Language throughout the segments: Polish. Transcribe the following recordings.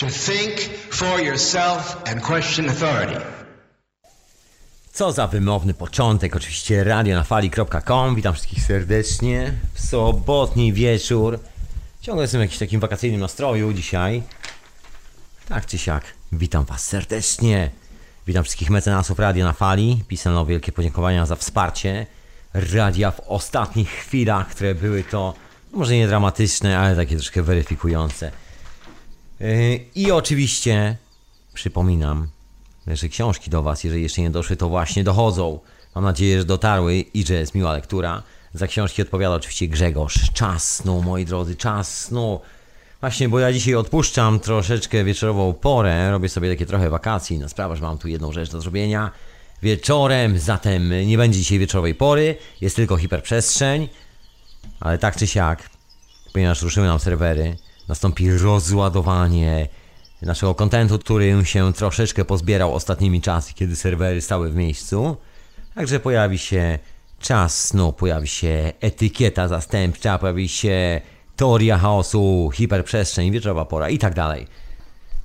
to think for yourself and question authority. Co za wymowny początek, oczywiście radionafali.com. Witam wszystkich serdecznie w sobotni wieczór. Ciągle jestem w jakimś takim wakacyjnym nastroju dzisiaj. Tak czy siak, witam Was serdecznie. Witam wszystkich mecenasów Radio na Fali. Pisano wielkie podziękowania za wsparcie radia w ostatnich chwilach, które były to może nie dramatyczne, ale takie troszkę weryfikujące. Yy, I oczywiście przypominam, że książki do Was, jeżeli jeszcze nie doszły, to właśnie dochodzą. Mam nadzieję, że dotarły i że jest miła lektura. Za książki odpowiada oczywiście Grzegorz. Czas snu, moi drodzy, czas snu. Właśnie, bo ja dzisiaj odpuszczam troszeczkę wieczorową porę, robię sobie takie trochę wakacji na sprawę, że mam tu jedną rzecz do zrobienia wieczorem, zatem nie będzie dzisiaj wieczorowej pory, jest tylko hiperprzestrzeń, ale tak czy siak, ponieważ ruszyły nam serwery, nastąpi rozładowanie naszego kontentu, który się troszeczkę pozbierał ostatnimi czasy, kiedy serwery stały w miejscu. Także pojawi się czas snu, pojawi się etykieta zastępcza, pojawi się teoria chaosu, hiperprzestrzeń, wieczorowa pora i tak dalej.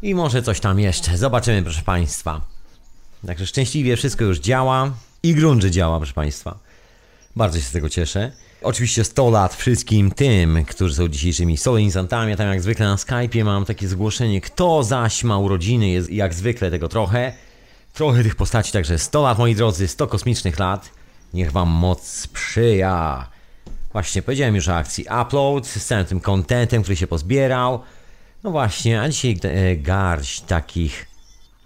I może coś tam jeszcze. Zobaczymy, proszę Państwa. Także szczęśliwie wszystko już działa i grunży działa, proszę Państwa. Bardzo się z tego cieszę. Oczywiście 100 lat wszystkim tym, którzy są dzisiejszymi solenizantami. Ja tam jak zwykle na Skype'ie mam takie zgłoszenie, kto zaś ma urodziny, jest jak zwykle tego trochę. Trochę tych postaci, także 100 lat moi drodzy, 100 kosmicznych lat. Niech wam moc sprzyja. Właśnie, powiedziałem już o akcji Upload z całym tym contentem, który się pozbierał. No właśnie, a dzisiaj e, garść takich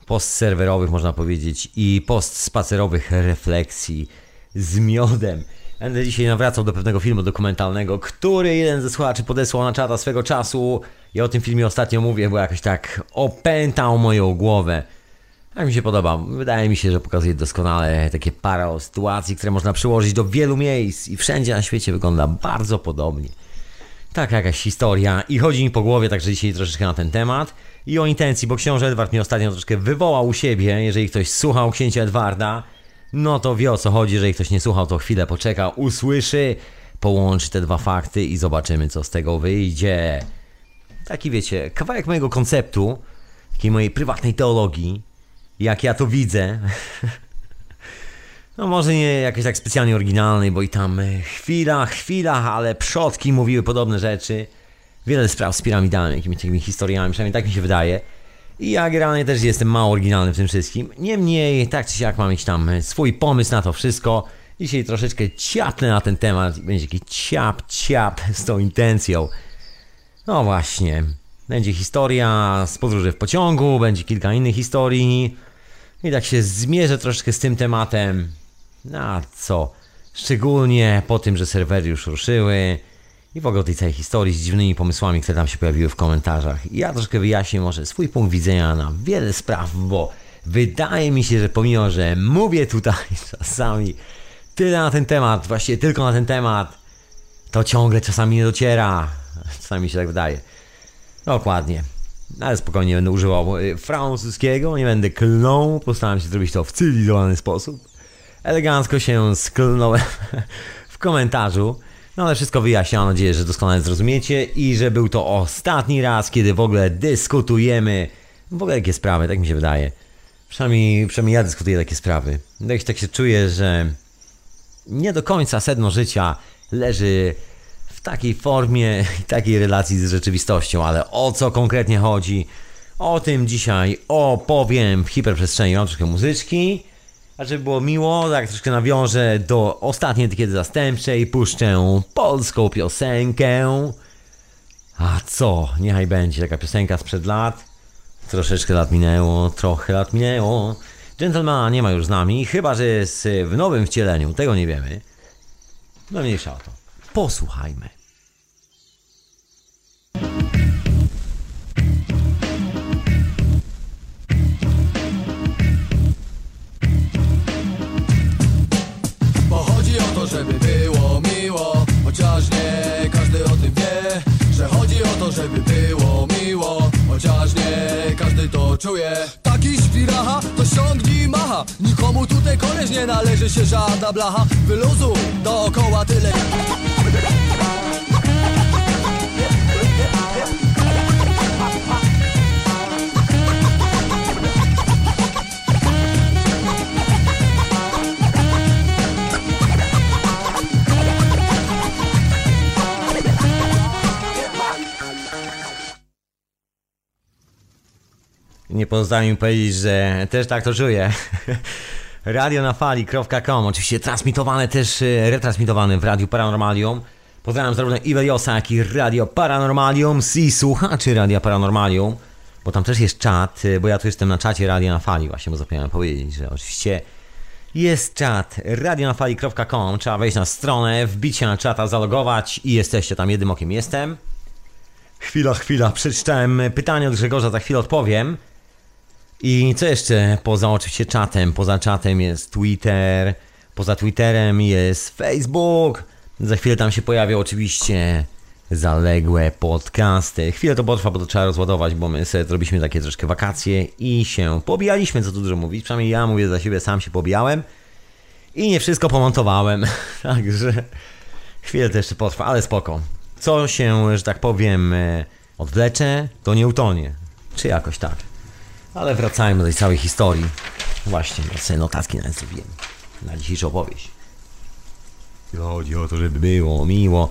postserwerowych, można powiedzieć, i postspacerowych refleksji z miodem. Będę dzisiaj nawracał do pewnego filmu dokumentalnego, który jeden ze słuchaczy podesłał na czata swego czasu. Ja o tym filmie ostatnio mówię, bo jakoś tak opętał moją głowę. Tak mi się podoba. Wydaje mi się, że pokazuje doskonale takie parę sytuacji, które można przyłożyć do wielu miejsc i wszędzie na świecie wygląda bardzo podobnie. Taka jakaś historia i chodzi mi po głowie także dzisiaj troszeczkę na ten temat i o intencji, bo książę Edward mnie ostatnio troszeczkę wywołał u siebie, jeżeli ktoś słuchał księcia Edwarda, no to wie o co chodzi, jeżeli ktoś nie słuchał, to chwilę poczeka, usłyszy, połączy te dwa fakty i zobaczymy, co z tego wyjdzie. Taki wiecie, kawałek mojego konceptu, takiej mojej prywatnej teologii, jak ja to widzę. No może nie jakiejś tak specjalnie oryginalnej, bo i tam chwila, chwila, ale przodki mówiły podobne rzeczy. Wiele spraw z piramidami, jakimiś takimi historiami, przynajmniej tak mi się wydaje. I ja generalnie też jestem mało oryginalny w tym wszystkim. Niemniej, tak czy siak mam mieć tam swój pomysł na to wszystko. Dzisiaj troszeczkę ciapnę na ten temat. Będzie taki ciap, ciap z tą intencją. No właśnie. Będzie historia z podróży w pociągu, będzie kilka innych historii. I tak się zmierzę troszeczkę z tym tematem. Na co? Szczególnie po tym, że serwery już ruszyły i w ogóle tej całej historii z dziwnymi pomysłami, które tam się pojawiły w komentarzach. I ja troszkę wyjaśnię może swój punkt widzenia na wiele spraw, bo wydaje mi się, że pomimo, że mówię tutaj czasami tyle na ten temat, właściwie tylko na ten temat, to ciągle czasami nie dociera. Czasami mi się tak wydaje. Dokładnie. Ale spokojnie będę używał y, francuskiego, nie będę klnął, postaram się zrobić to w cywilizowany sposób. Elegancko się sklnąłem w komentarzu. No ale wszystko wyjaśniam, mam nadzieję, że doskonale zrozumiecie i że był to ostatni raz, kiedy w ogóle dyskutujemy w ogóle jakie sprawy, tak mi się wydaje. Przynajmniej, przynajmniej ja dyskutuję takie sprawy. No i tak się czuję, że nie do końca sedno życia leży w takiej formie i takiej relacji z rzeczywistością, ale o co konkretnie chodzi? O tym dzisiaj opowiem w hiperprzestrzeni. Mam troszkę muzyczki, a żeby było miło, tak troszkę nawiążę do ostatniej etykiety zastępczej, puszczę polską piosenkę. A co? Niechaj będzie taka piosenka sprzed lat. Troszeczkę lat minęło, trochę lat minęło. Gentlemana nie ma już z nami, chyba że jest w nowym wcieleniu, tego nie wiemy. No mniejsza o to. Posłuchajmy. Żeby było miło Chociaż nie każdy to czuje. Taki świracha to ściągnij macha Nikomu tutaj koleś nie należy się żadna blacha. Wyluzuj dookoła tyle Nie pozostaje mi powiedzieć, że też tak to czuję. Radionafali.com Oczywiście transmitowane też, e, retransmitowane w Radiu Paranormalium. Pozdrawiam zarówno Iweliosa, jak i Radio Paranormalium i słuchaczy Radia Paranormalium, bo tam też jest czat, e, bo ja tu jestem na czacie Radio na Fali, właśnie, bo zapomniałem powiedzieć, że oczywiście jest czat radionafali.com, trzeba wejść na stronę, wbić się na czata, zalogować i jesteście tam jednym okiem. Jestem. Chwila, chwila, przeczytałem pytanie od Grzegorza, za chwilę odpowiem. I co jeszcze poza oczywiście czatem? Poza czatem jest Twitter, poza Twitterem jest Facebook. Za chwilę tam się pojawią oczywiście zaległe podcasty. Chwilę to potrwa, bo to trzeba rozładować, bo my sobie zrobiliśmy takie troszkę wakacje i się pobijaliśmy, co tu dużo mówić. Przynajmniej ja mówię za siebie, sam się pobijałem i nie wszystko pomontowałem. Także chwilę to jeszcze potrwa, ale spoko. Co się, że tak powiem, odwlecze, to nie utonie. Czy jakoś tak. Ale wracajmy do tej całej historii. Właśnie, ja sobie notatki nawet zrobiłem na dzisiejszą opowieść. Chodzi o to, żeby było miło.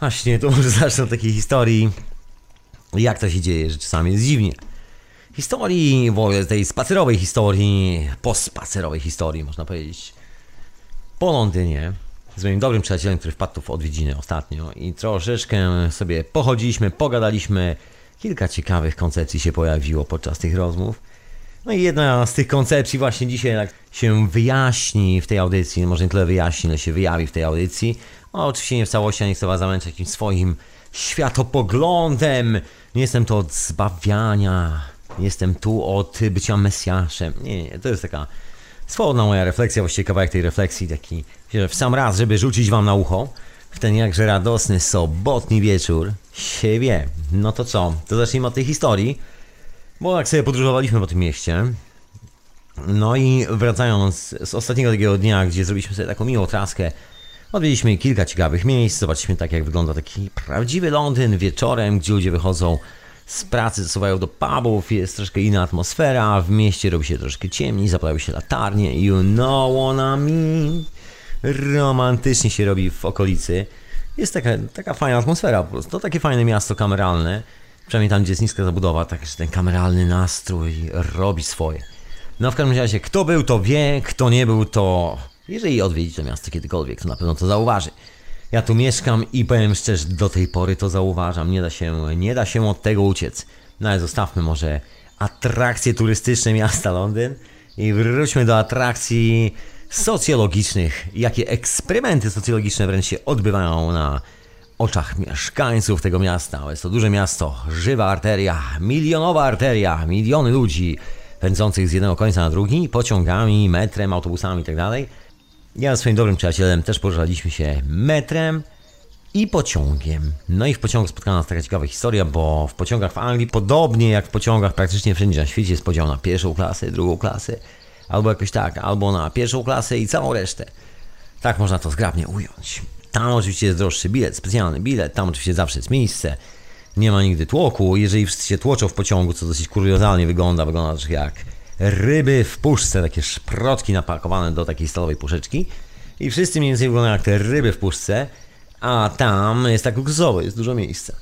Właśnie, to może zacznę od takiej historii, jak to się dzieje, że czasami jest dziwnie. Historii, w ogóle tej spacerowej historii, pospacerowej historii, można powiedzieć. Po Londynie, z moim dobrym przyjacielem, który wpadł w odwiedziny ostatnio i troszeczkę sobie pochodziliśmy, pogadaliśmy, kilka ciekawych koncepcji się pojawiło podczas tych rozmów. No i jedna z tych koncepcji właśnie dzisiaj tak się wyjaśni w tej audycji, może nie tyle wyjaśni, ale się wyjawi w tej audycji. No, oczywiście nie w całości, ja nie chcę was zamęczyć jakimś swoim światopoglądem. Nie jestem tu od zbawiania, jestem tu od bycia Mesjaszem. Nie, nie, to jest taka swobodna moja refleksja, właściwie kawałek tej refleksji, taki w sam raz, żeby rzucić wam na ucho w ten jakże radosny sobotni wieczór. Siebie. No to co? To zacznijmy od tej historii. Bo jak sobie podróżowaliśmy po tym mieście, no i wracając z ostatniego takiego dnia, gdzie zrobiliśmy sobie taką miłą traskę, odwiedziliśmy kilka ciekawych miejsc, zobaczyliśmy tak jak wygląda taki prawdziwy Londyn wieczorem, gdzie ludzie wychodzą z pracy, zasuwają do pubów, jest troszkę inna atmosfera, w mieście robi się troszkę ciemniej, zapalają się latarnie, you know what I mean. Romantycznie się robi w okolicy. Jest taka, taka fajna atmosfera po prostu. To takie fajne miasto kameralne. Przynajmniej tam, gdzie jest niska zabudowa, tak że ten kameralny nastrój robi swoje. No w każdym razie, kto był, to wie, kto nie był, to jeżeli odwiedzi to miasto kiedykolwiek, to na pewno to zauważy. Ja tu mieszkam i powiem szczerze, do tej pory to zauważam. Nie da się, nie da się od tego uciec. No ale zostawmy może atrakcje turystyczne miasta Londyn i wróćmy do atrakcji socjologicznych. Jakie eksperymenty socjologiczne wręcz się odbywają na oczach mieszkańców tego miasta. Jest to duże miasto, żywa arteria, milionowa arteria, miliony ludzi pędzących z jednego końca na drugi, pociągami, metrem, autobusami itd. Tak ja z swoim dobrym przyjacielem też poruszaliśmy się metrem i pociągiem. No i w pociągu spotkała nas taka ciekawa historia, bo w pociągach w Anglii, podobnie jak w pociągach praktycznie wszędzie na świecie, jest podział na pierwszą klasę, drugą klasę, albo jakoś tak, albo na pierwszą klasę i całą resztę. Tak można to zgrabnie ująć. Tam oczywiście jest droższy bilet, specjalny bilet, tam oczywiście zawsze jest miejsce. Nie ma nigdy tłoku. Jeżeli wszyscy się tłoczą w pociągu, co dosyć kuriozalnie wygląda, wygląda troszkę jak ryby w puszce, takie szprotki napakowane do takiej stalowej puszeczki. I wszyscy mniej więcej wyglądają jak te ryby w puszce, a tam jest tak luksusowo, jest dużo miejsca.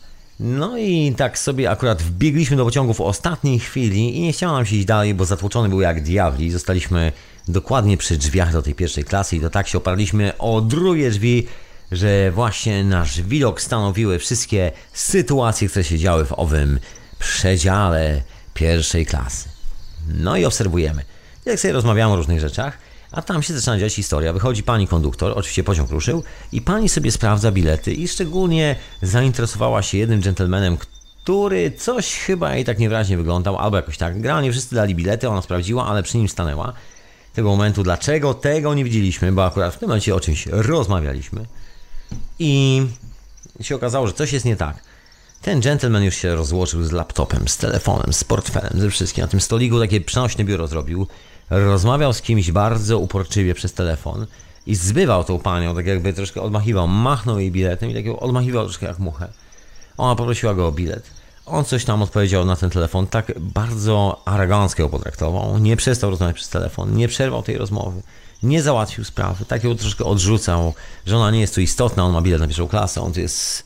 No i tak sobie akurat wbiegliśmy do pociągu w ostatniej chwili i nie chciało nam się iść dalej, bo zatłoczony był jak diabli. Zostaliśmy dokładnie przy drzwiach do tej pierwszej klasy i to tak się oparliśmy o drugie drzwi, że właśnie nasz widok stanowiły wszystkie sytuacje, które się działy w owym przedziale pierwszej klasy. No i obserwujemy. Jak sobie rozmawiamy o różnych rzeczach, a tam się zaczyna dziać historia. Wychodzi pani konduktor, oczywiście pociąg ruszył, i pani sobie sprawdza bilety i szczególnie zainteresowała się jednym dżentelmenem, który coś chyba jej tak niewyraźnie wyglądał, albo jakoś tak. Generalnie wszyscy dali bilety, ona sprawdziła, ale przy nim stanęła. Tego momentu, dlaczego tego nie widzieliśmy, bo akurat w tym momencie o czymś rozmawialiśmy. I się okazało, że coś jest nie tak. Ten gentleman już się rozłożył z laptopem, z telefonem, z portfelem, ze wszystkim. Na tym stoliku takie przenośne biuro zrobił. Rozmawiał z kimś bardzo uporczywie przez telefon i zbywał tą panią, tak jakby troszkę odmachiwał. Machnął jej biletem i tak odmachiwał troszkę jak muchę. Ona poprosiła go o bilet. On coś tam odpowiedział na ten telefon, tak bardzo arogancko ją potraktował. Nie przestał rozmawiać przez telefon, nie przerwał tej rozmowy nie załatwił sprawy, tak ją troszkę odrzucał, że ona nie jest tu istotna, on ma bilet na pierwszą klasę, on tu jest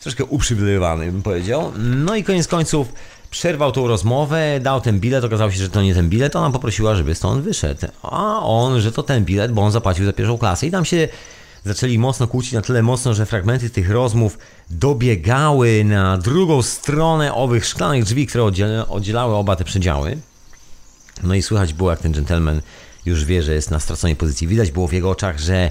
troszkę uprzywilejowany, bym powiedział. No i koniec końców Przerwał tą rozmowę, dał ten bilet, okazało się, że to nie ten bilet, ona poprosiła, żeby stąd wyszedł. A on, że to ten bilet, bo on zapłacił za pierwszą klasę i tam się zaczęli mocno kłócić na tyle mocno, że fragmenty tych rozmów dobiegały na drugą stronę owych szklanych drzwi, które oddzielały oba te przedziały. No i słychać było, jak ten gentleman już wie, że jest na straconej pozycji. Widać było w jego oczach, że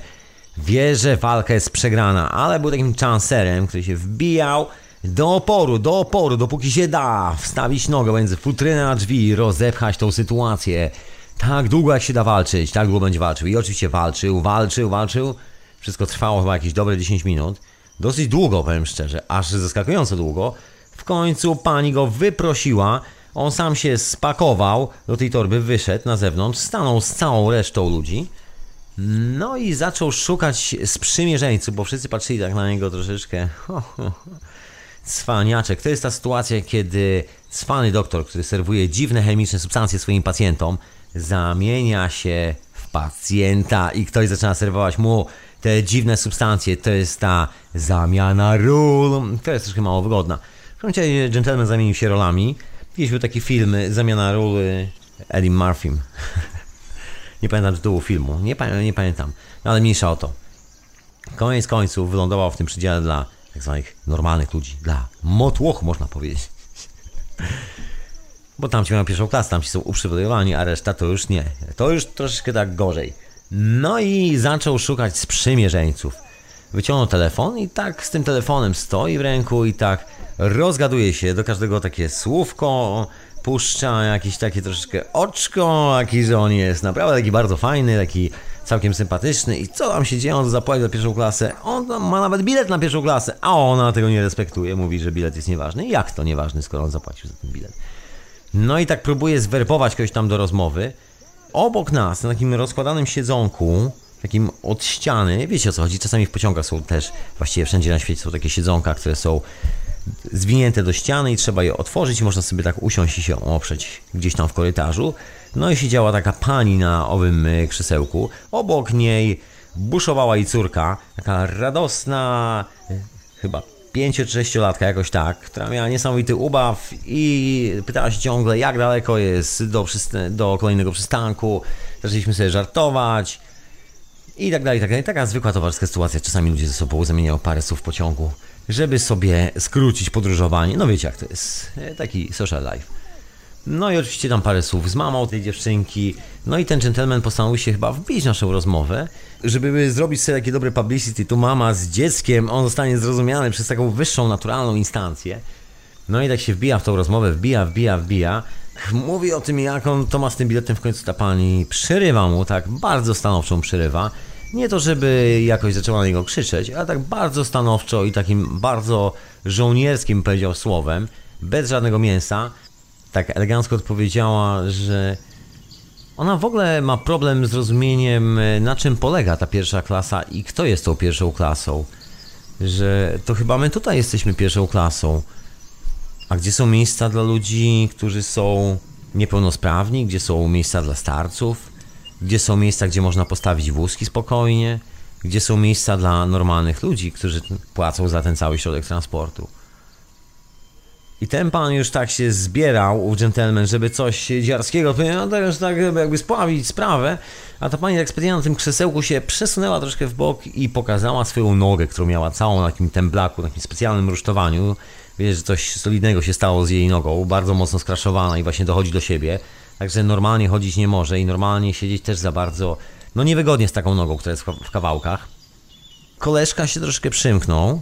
wie, że walka jest przegrana, ale był takim chancerem, który się wbijał do oporu, do oporu, dopóki się da, wstawić nogę między futrynę a drzwi rozepchać tą sytuację. Tak długo jak się da walczyć, tak długo będzie walczył. I oczywiście walczył, walczył, walczył. Wszystko trwało chyba jakieś dobre 10 minut. Dosyć długo, powiem szczerze, aż zaskakująco długo. W końcu pani go wyprosiła. On sam się spakował do tej torby, wyszedł na zewnątrz, stanął z całą resztą ludzi. No i zaczął szukać sprzymierzeńców, bo wszyscy patrzyli tak na niego troszeczkę. Cwaniaczek. To jest ta sytuacja, kiedy cwany doktor, który serwuje dziwne chemiczne substancje swoim pacjentom, zamienia się w pacjenta i ktoś zaczyna serwować mu te dziwne substancje. To jest ta zamiana ról. To jest troszkę mało wygodna. W razie gentleman zamienił się rolami. Kiedyś był taki film Zamiana ról Eddie Murphy. nie pamiętam tytułu filmu. Nie, nie pamiętam. No ale mniejsza o to. Koniec końców wylądował w tym przedziale dla tak zwanych normalnych ludzi, dla motłoch można powiedzieć. Bo tam ci mają pierwszą klasę, tam ci są uprzywilejowani, a reszta to już nie. To już troszeczkę tak gorzej. No i zaczął szukać sprzymierzeńców. Wyciągnął telefon i tak z tym telefonem stoi w ręku i tak rozgaduje się do każdego takie słówko, puszcza jakieś takie troszeczkę oczko, jaki że on jest naprawdę taki bardzo fajny, taki całkiem sympatyczny i co tam się dzieje, on zapłaci za pierwszą klasę, on ma nawet bilet na pierwszą klasę, a ona tego nie respektuje, mówi, że bilet jest nieważny. Jak to nieważny, skoro on zapłacił za ten bilet? No i tak próbuje zwerbować kogoś tam do rozmowy. Obok nas, na takim rozkładanym siedzonku, takim od ściany, wiecie o co chodzi, czasami w pociągach są też, właściwie wszędzie na świecie są takie siedzonka, które są zwinięte do ściany i trzeba je otworzyć. Można sobie tak usiąść i się oprzeć gdzieś tam w korytarzu. No i siedziała taka pani na owym e, krzesełku. Obok niej buszowała jej córka, taka radosna, e, chyba 5 czy 6 latka jakoś tak, która miała niesamowity ubaw i pytała się ciągle, jak daleko jest do, do kolejnego przystanku. Zaczęliśmy sobie żartować i tak dalej, tak dalej. Taka zwykła towarzyska sytuacja. Czasami ludzie ze sobą zamieniają parę słów w pociągu, żeby sobie skrócić podróżowanie. No wiecie jak to jest, e, taki social life. No i oczywiście tam parę słów z mamą tej dziewczynki. No i ten gentleman postanowił się chyba wbić naszą rozmowę, żeby zrobić sobie takie dobre publicity. Tu mama z dzieckiem, on zostanie zrozumiany przez taką wyższą, naturalną instancję. No i tak się wbija w tą rozmowę, wbija, wbija, wbija. Mówi o tym, jak on to ma z tym biletem w końcu ta pani przerywa mu, tak bardzo stanowczą przerywa. Nie to, żeby jakoś zaczęła na niego krzyczeć, ale tak bardzo stanowczo i takim bardzo żołnierskim powiedział słowem, bez żadnego mięsa tak elegancko odpowiedziała, że ona w ogóle ma problem z rozumieniem, na czym polega ta pierwsza klasa i kto jest tą pierwszą klasą. Że to chyba my tutaj jesteśmy pierwszą klasą. A gdzie są miejsca dla ludzi, którzy są niepełnosprawni? Gdzie są miejsca dla starców? Gdzie są miejsca, gdzie można postawić wózki spokojnie? Gdzie są miejsca dla normalnych ludzi, którzy płacą za ten cały środek transportu? I ten pan już tak się zbierał, u gentleman, żeby coś dziarskiego, no teraz tak jakby spławić sprawę, a ta pani tak na tym krzesełku się przesunęła troszkę w bok i pokazała swoją nogę, którą miała całą na takim temblaku, takim specjalnym rusztowaniu. Wiesz, że coś solidnego się stało z jej nogą, bardzo mocno skraszowana i właśnie dochodzi do siebie. Także normalnie chodzić nie może i normalnie siedzieć też za bardzo, no niewygodnie z taką nogą, która jest w kawałkach. Koleżka się troszkę przymknął,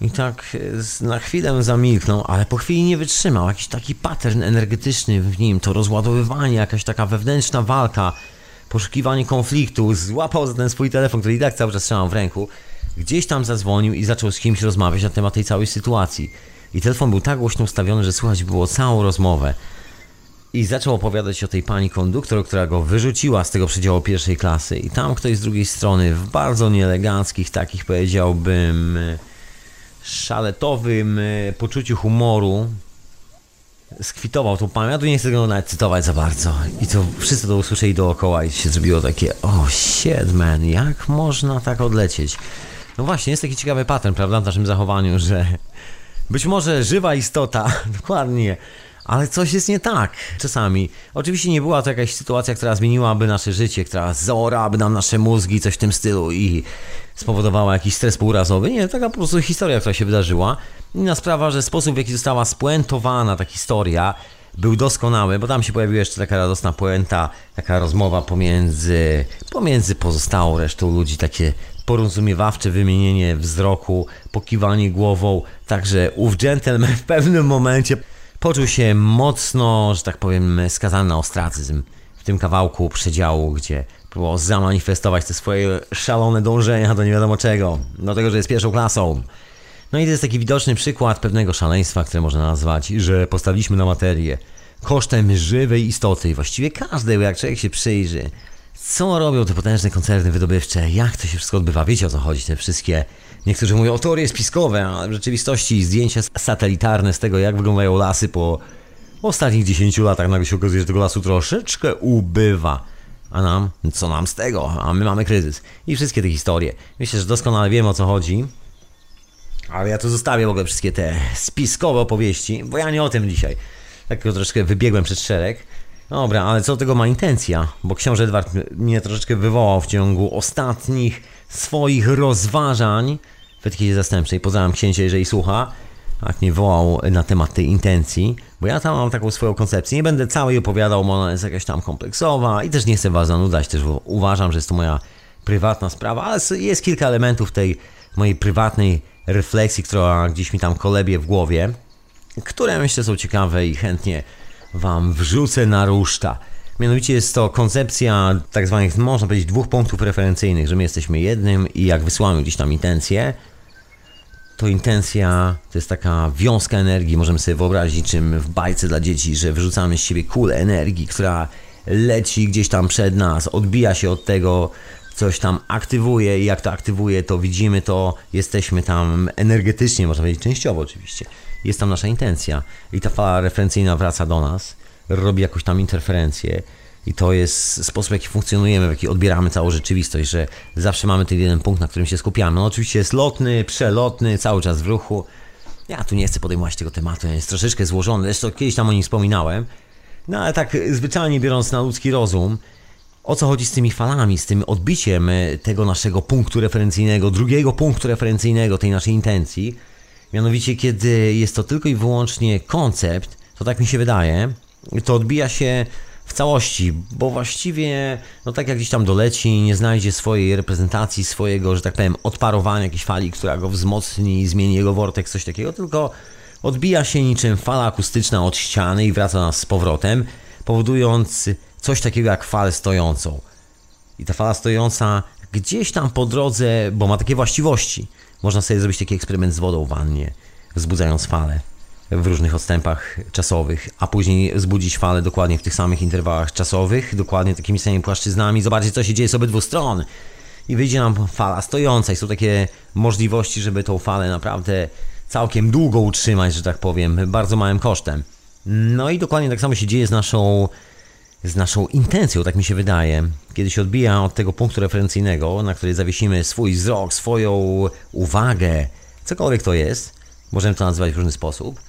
i tak e, na chwilę zamilknął, ale po chwili nie wytrzymał. Jakiś taki pattern energetyczny w nim, to rozładowywanie, jakaś taka wewnętrzna walka, poszukiwanie konfliktu. Złapał za ten swój telefon, który i tak cały czas trzymał w ręku. Gdzieś tam zadzwonił i zaczął z kimś rozmawiać na temat tej całej sytuacji. I telefon był tak głośno ustawiony, że słychać było całą rozmowę. I zaczął opowiadać o tej pani konduktor, która go wyrzuciła z tego przedziału pierwszej klasy. I tam ktoś z drugiej strony, w bardzo nieeleganckich, takich powiedziałbym szaletowym e, poczuciu humoru skwitował tą panią. Ja tu nie chcę go nawet cytować za bardzo. I to wszyscy to usłyszeli dookoła i się zrobiło takie o oh, shit man, jak można tak odlecieć? No właśnie, jest taki ciekawy pattern, prawda, w naszym zachowaniu, że być może żywa istota, dokładnie, ale coś jest nie tak czasami. Oczywiście nie była to jakaś sytuacja, która zmieniłaby nasze życie, która zaorałaby nam nasze mózgi, coś w tym stylu i spowodowała jakiś stres półrazowy. Nie, taka po prostu historia, która się wydarzyła. Inna sprawa, że sposób, w jaki została spuentowana ta historia, był doskonały, bo tam się pojawiła jeszcze taka radosna puenta, taka rozmowa pomiędzy, pomiędzy pozostałą resztą ludzi, takie porozumiewawcze wymienienie wzroku, pokiwanie głową, także ów gentleman w pewnym momencie poczuł się mocno, że tak powiem, skazany na ostracyzm w tym kawałku przedziału, gdzie próbował zamanifestować te swoje szalone dążenia do nie wiadomo czego, do tego, że jest pierwszą klasą. No i to jest taki widoczny przykład pewnego szaleństwa, które można nazwać, że postawiliśmy na materię kosztem żywej istoty właściwie każdej, jak człowiek się przyjrzy, co robią te potężne koncerny wydobywcze, jak to się wszystko odbywa, wiecie o co chodzi, te wszystkie, niektórzy mówią o teorie spiskowe, a w rzeczywistości zdjęcia satelitarne z tego, jak wyglądają lasy po ostatnich 10 latach, nagle się okazuje, że tego lasu troszeczkę ubywa. A nam, co nam z tego? A my mamy kryzys. I wszystkie te historie. Myślę, że doskonale wiemy o co chodzi. Ale ja tu zostawię w ogóle wszystkie te spiskowe opowieści, bo ja nie o tym dzisiaj. Tak troszeczkę wybiegłem przed szereg. Dobra, ale co do tego ma intencja? Bo książę Edward mnie troszeczkę wywołał w ciągu ostatnich swoich rozważań etykiecie zastępczej. Pozdrawiam księcia, jeżeli słucha. Tak mnie wołał na temat tej intencji, bo ja tam mam taką swoją koncepcję. Nie będę całej opowiadał, bo ona jest jakaś tam kompleksowa i też nie chcę was zanudzać. Też uważam, że jest to moja prywatna sprawa, ale jest kilka elementów tej mojej prywatnej refleksji, która gdzieś mi tam kolebie w głowie, które myślę są ciekawe i chętnie Wam wrzucę na ruszta. Mianowicie jest to koncepcja tak zwanych, można powiedzieć, dwóch punktów referencyjnych, że my jesteśmy jednym i jak wysyłamy gdzieś tam intencję, to intencja to jest taka wiązka energii. Możemy sobie wyobrazić, czym w bajce dla dzieci, że wyrzucamy z siebie kulę energii, która leci gdzieś tam przed nas, odbija się od tego, coś tam aktywuje i jak to aktywuje, to widzimy to, jesteśmy tam energetycznie, można powiedzieć częściowo oczywiście. Jest tam nasza intencja i ta fala referencyjna wraca do nas, robi jakąś tam interferencję i to jest sposób, w jaki funkcjonujemy, w jaki odbieramy całą rzeczywistość, że zawsze mamy ten jeden punkt, na którym się skupiamy. No oczywiście jest lotny, przelotny, cały czas w ruchu. Ja tu nie chcę podejmować tego tematu, jest troszeczkę złożony, zresztą kiedyś tam o nim wspominałem. No ale tak zwyczajnie biorąc na ludzki rozum, o co chodzi z tymi falami, z tym odbiciem e, tego naszego punktu referencyjnego, drugiego punktu referencyjnego, tej naszej intencji. Mianowicie, kiedy jest to tylko i wyłącznie koncept, to tak mi się wydaje, to odbija się w całości, bo właściwie, no tak jak gdzieś tam doleci, nie znajdzie swojej reprezentacji, swojego, że tak powiem, odparowania jakiejś fali, która go wzmocni, zmieni jego wortek, coś takiego, tylko odbija się niczym fala akustyczna od ściany i wraca nas z powrotem, powodując coś takiego jak falę stojącą. I ta fala stojąca gdzieś tam po drodze, bo ma takie właściwości, można sobie zrobić taki eksperyment z wodą w wannie, wzbudzając falę w różnych odstępach czasowych, a później wzbudzić falę dokładnie w tych samych interwałach czasowych, dokładnie takimi samymi płaszczyznami, zobaczyć co się dzieje z obydwu stron. I wyjdzie nam fala stojąca. I są takie możliwości, żeby tą falę naprawdę całkiem długo utrzymać, że tak powiem, bardzo małym kosztem. No i dokładnie tak samo się dzieje z naszą z naszą intencją, tak mi się wydaje, kiedy się odbija od tego punktu referencyjnego, na który zawiesimy swój wzrok, swoją uwagę, cokolwiek to jest, możemy to nazywać w różny sposób,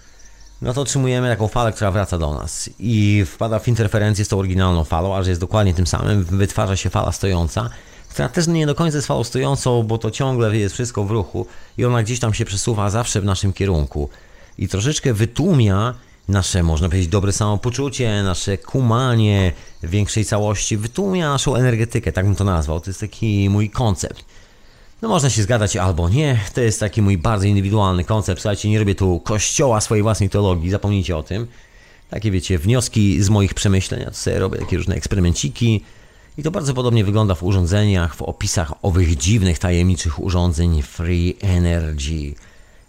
no to otrzymujemy taką falę, która wraca do nas i wpada w interferencję z tą oryginalną falą, a że jest dokładnie tym samym, wytwarza się fala stojąca, która też nie do końca jest falą stojącą, bo to ciągle jest wszystko w ruchu i ona gdzieś tam się przesuwa zawsze w naszym kierunku i troszeczkę wytłumia nasze, można powiedzieć, dobre samopoczucie, nasze kumanie większej całości, wytłumia naszą energetykę, tak bym to nazwał. To jest taki mój koncept. No można się zgadzać albo nie, to jest taki mój bardzo indywidualny koncept. Słuchajcie, nie robię tu kościoła swojej własnej teologii, zapomnijcie o tym. Takie wiecie, wnioski z moich przemyśleń, sobie robię takie różne eksperymenciki i to bardzo podobnie wygląda w urządzeniach, w opisach owych dziwnych, tajemniczych urządzeń Free Energy.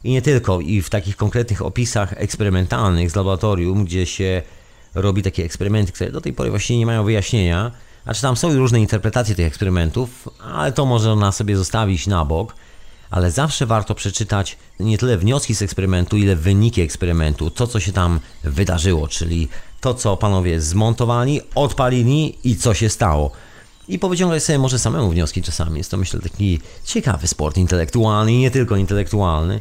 I nie tylko, i w takich konkretnych opisach eksperymentalnych z laboratorium, gdzie się robi takie eksperymenty, które do tej pory właściwie nie mają wyjaśnienia. Znaczy tam są różne interpretacje tych eksperymentów, ale to można sobie zostawić na bok. Ale zawsze warto przeczytać nie tyle wnioski z eksperymentu, ile wyniki eksperymentu, to co się tam wydarzyło, czyli to co panowie zmontowali, odpalili i co się stało. I powyciągać sobie może samemu wnioski czasami. Jest to myślę taki ciekawy sport intelektualny i nie tylko intelektualny.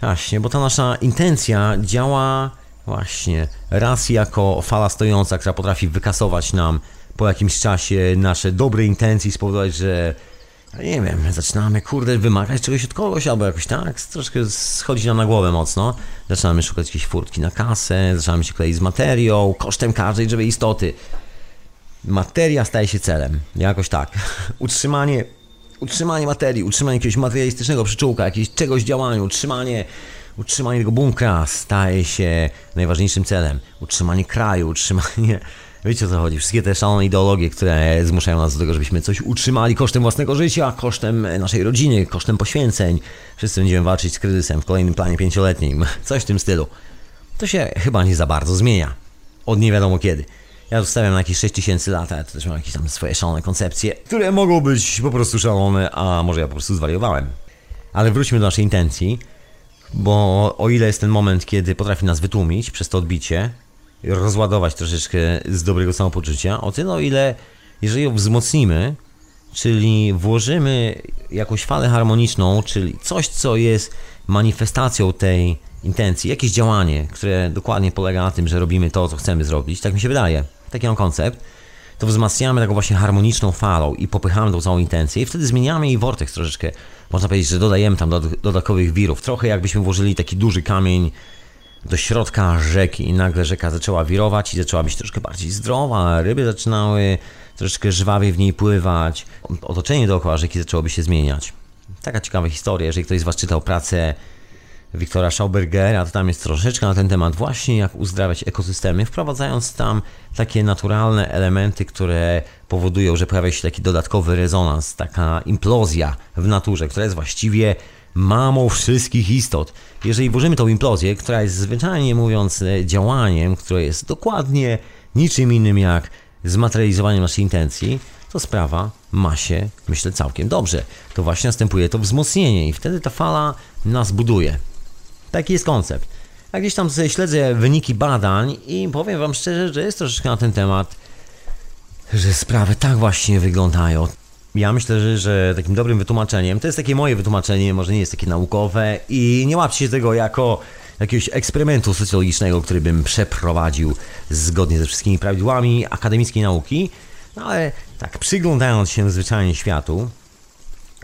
Właśnie, bo ta nasza intencja działa Właśnie, raz jako fala stojąca, która potrafi wykasować nam po jakimś czasie nasze dobre intencje spowodować, że nie wiem, zaczynamy kurde wymagać czegoś od kogoś albo jakoś tak, troszkę schodzi nam na głowę mocno. Zaczynamy szukać jakiejś furtki na kasę, zaczynamy się kleić z materią, kosztem każdej żywej istoty. Materia staje się celem, jakoś tak. Utrzymanie, utrzymanie materii, utrzymanie jakiegoś materialistycznego przyczółka, jakiegoś czegoś działania, utrzymanie utrzymanie tego bunkra staje się najważniejszym celem. Utrzymanie kraju, utrzymanie Wiecie o co chodzi? Wszystkie te szalone ideologie, które zmuszają nas do tego, żebyśmy coś utrzymali kosztem własnego życia, kosztem naszej rodziny, kosztem poświęceń. Wszyscy będziemy walczyć z kryzysem w kolejnym planie pięcioletnim. Coś w tym stylu. To się chyba nie za bardzo zmienia. Od nie wiadomo kiedy. Ja zostawiam na jakieś 6000 lat, ale to też mam jakieś tam swoje szalone koncepcje, które mogą być po prostu szalone, a może ja po prostu zwariowałem. Ale wróćmy do naszej intencji, bo o ile jest ten moment, kiedy potrafi nas wytłumić przez to odbicie, rozładować troszeczkę z dobrego samopoczucia, o tyle o ile, jeżeli ją wzmocnimy, czyli włożymy jakąś falę harmoniczną, czyli coś, co jest manifestacją tej intencji, jakieś działanie, które dokładnie polega na tym, że robimy to, co chcemy zrobić, tak mi się wydaje, taki mam koncept, to wzmacniamy taką właśnie harmoniczną falą i popychamy tą całą intencję i wtedy zmieniamy jej vortex troszeczkę. Można powiedzieć, że dodajemy tam dodatkowych wirów, trochę jakbyśmy włożyli taki duży kamień do środka rzeki i nagle rzeka zaczęła wirować i zaczęła być troszkę bardziej zdrowa, ryby zaczynały troszkę żwawiej w niej pływać, otoczenie dookoła rzeki zaczęłoby się zmieniać. Taka ciekawa historia, jeżeli ktoś z Was czytał pracę Wiktora Schaubergera, to tam jest troszeczkę na ten temat właśnie jak uzdrawiać ekosystemy, wprowadzając tam takie naturalne elementy, które powodują, że pojawia się taki dodatkowy rezonans, taka implozja w naturze, która jest właściwie mamą wszystkich istot. Jeżeli włożymy tą implozję, która jest zwyczajnie mówiąc e, działaniem, które jest dokładnie niczym innym jak zmaterializowaniem naszej intencji, to sprawa ma się, myślę, całkiem dobrze. To właśnie następuje to wzmocnienie i wtedy ta fala nas buduje. Taki jest koncept. Ja gdzieś tam śledzę wyniki badań i powiem Wam szczerze, że jest troszeczkę na ten temat, że sprawy tak właśnie wyglądają. Ja myślę, że, że takim dobrym wytłumaczeniem, to jest takie moje wytłumaczenie, może nie jest takie naukowe i nie łapcie się tego jako jakiegoś eksperymentu socjologicznego, który bym przeprowadził zgodnie ze wszystkimi prawidłami akademickiej nauki, no ale tak przyglądając się zwyczajnie światu,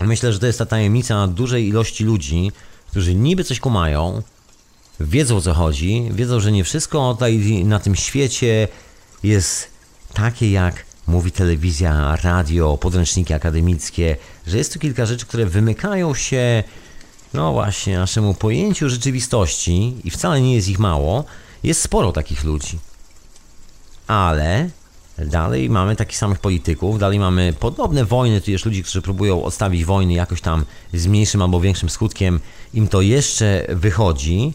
myślę, że to jest ta tajemnica dużej ilości ludzi, którzy niby coś kumają, wiedzą o co chodzi, wiedzą, że nie wszystko tutaj na tym świecie jest takie jak mówi telewizja, radio, podręczniki akademickie, że jest tu kilka rzeczy, które wymykają się, no właśnie, naszemu pojęciu rzeczywistości i wcale nie jest ich mało. Jest sporo takich ludzi. Ale dalej mamy takich samych polityków, dalej mamy podobne wojny, tu jest ludzi, którzy próbują odstawić wojny jakoś tam z mniejszym albo większym skutkiem. Im to jeszcze wychodzi,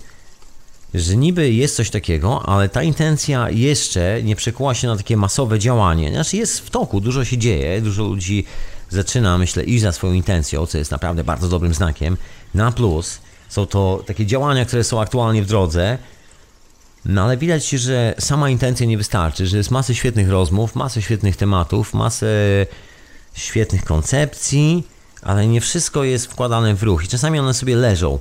że niby jest coś takiego, ale ta intencja jeszcze nie przekuła się na takie masowe działanie. Znaczy jest w toku, dużo się dzieje, dużo ludzi zaczyna, myślę, iść za swoją intencją, co jest naprawdę bardzo dobrym znakiem. Na plus są to takie działania, które są aktualnie w drodze, no ale widać, że sama intencja nie wystarczy, że jest masę świetnych rozmów, masę świetnych tematów, masę świetnych koncepcji, ale nie wszystko jest wkładane w ruch i czasami one sobie leżą.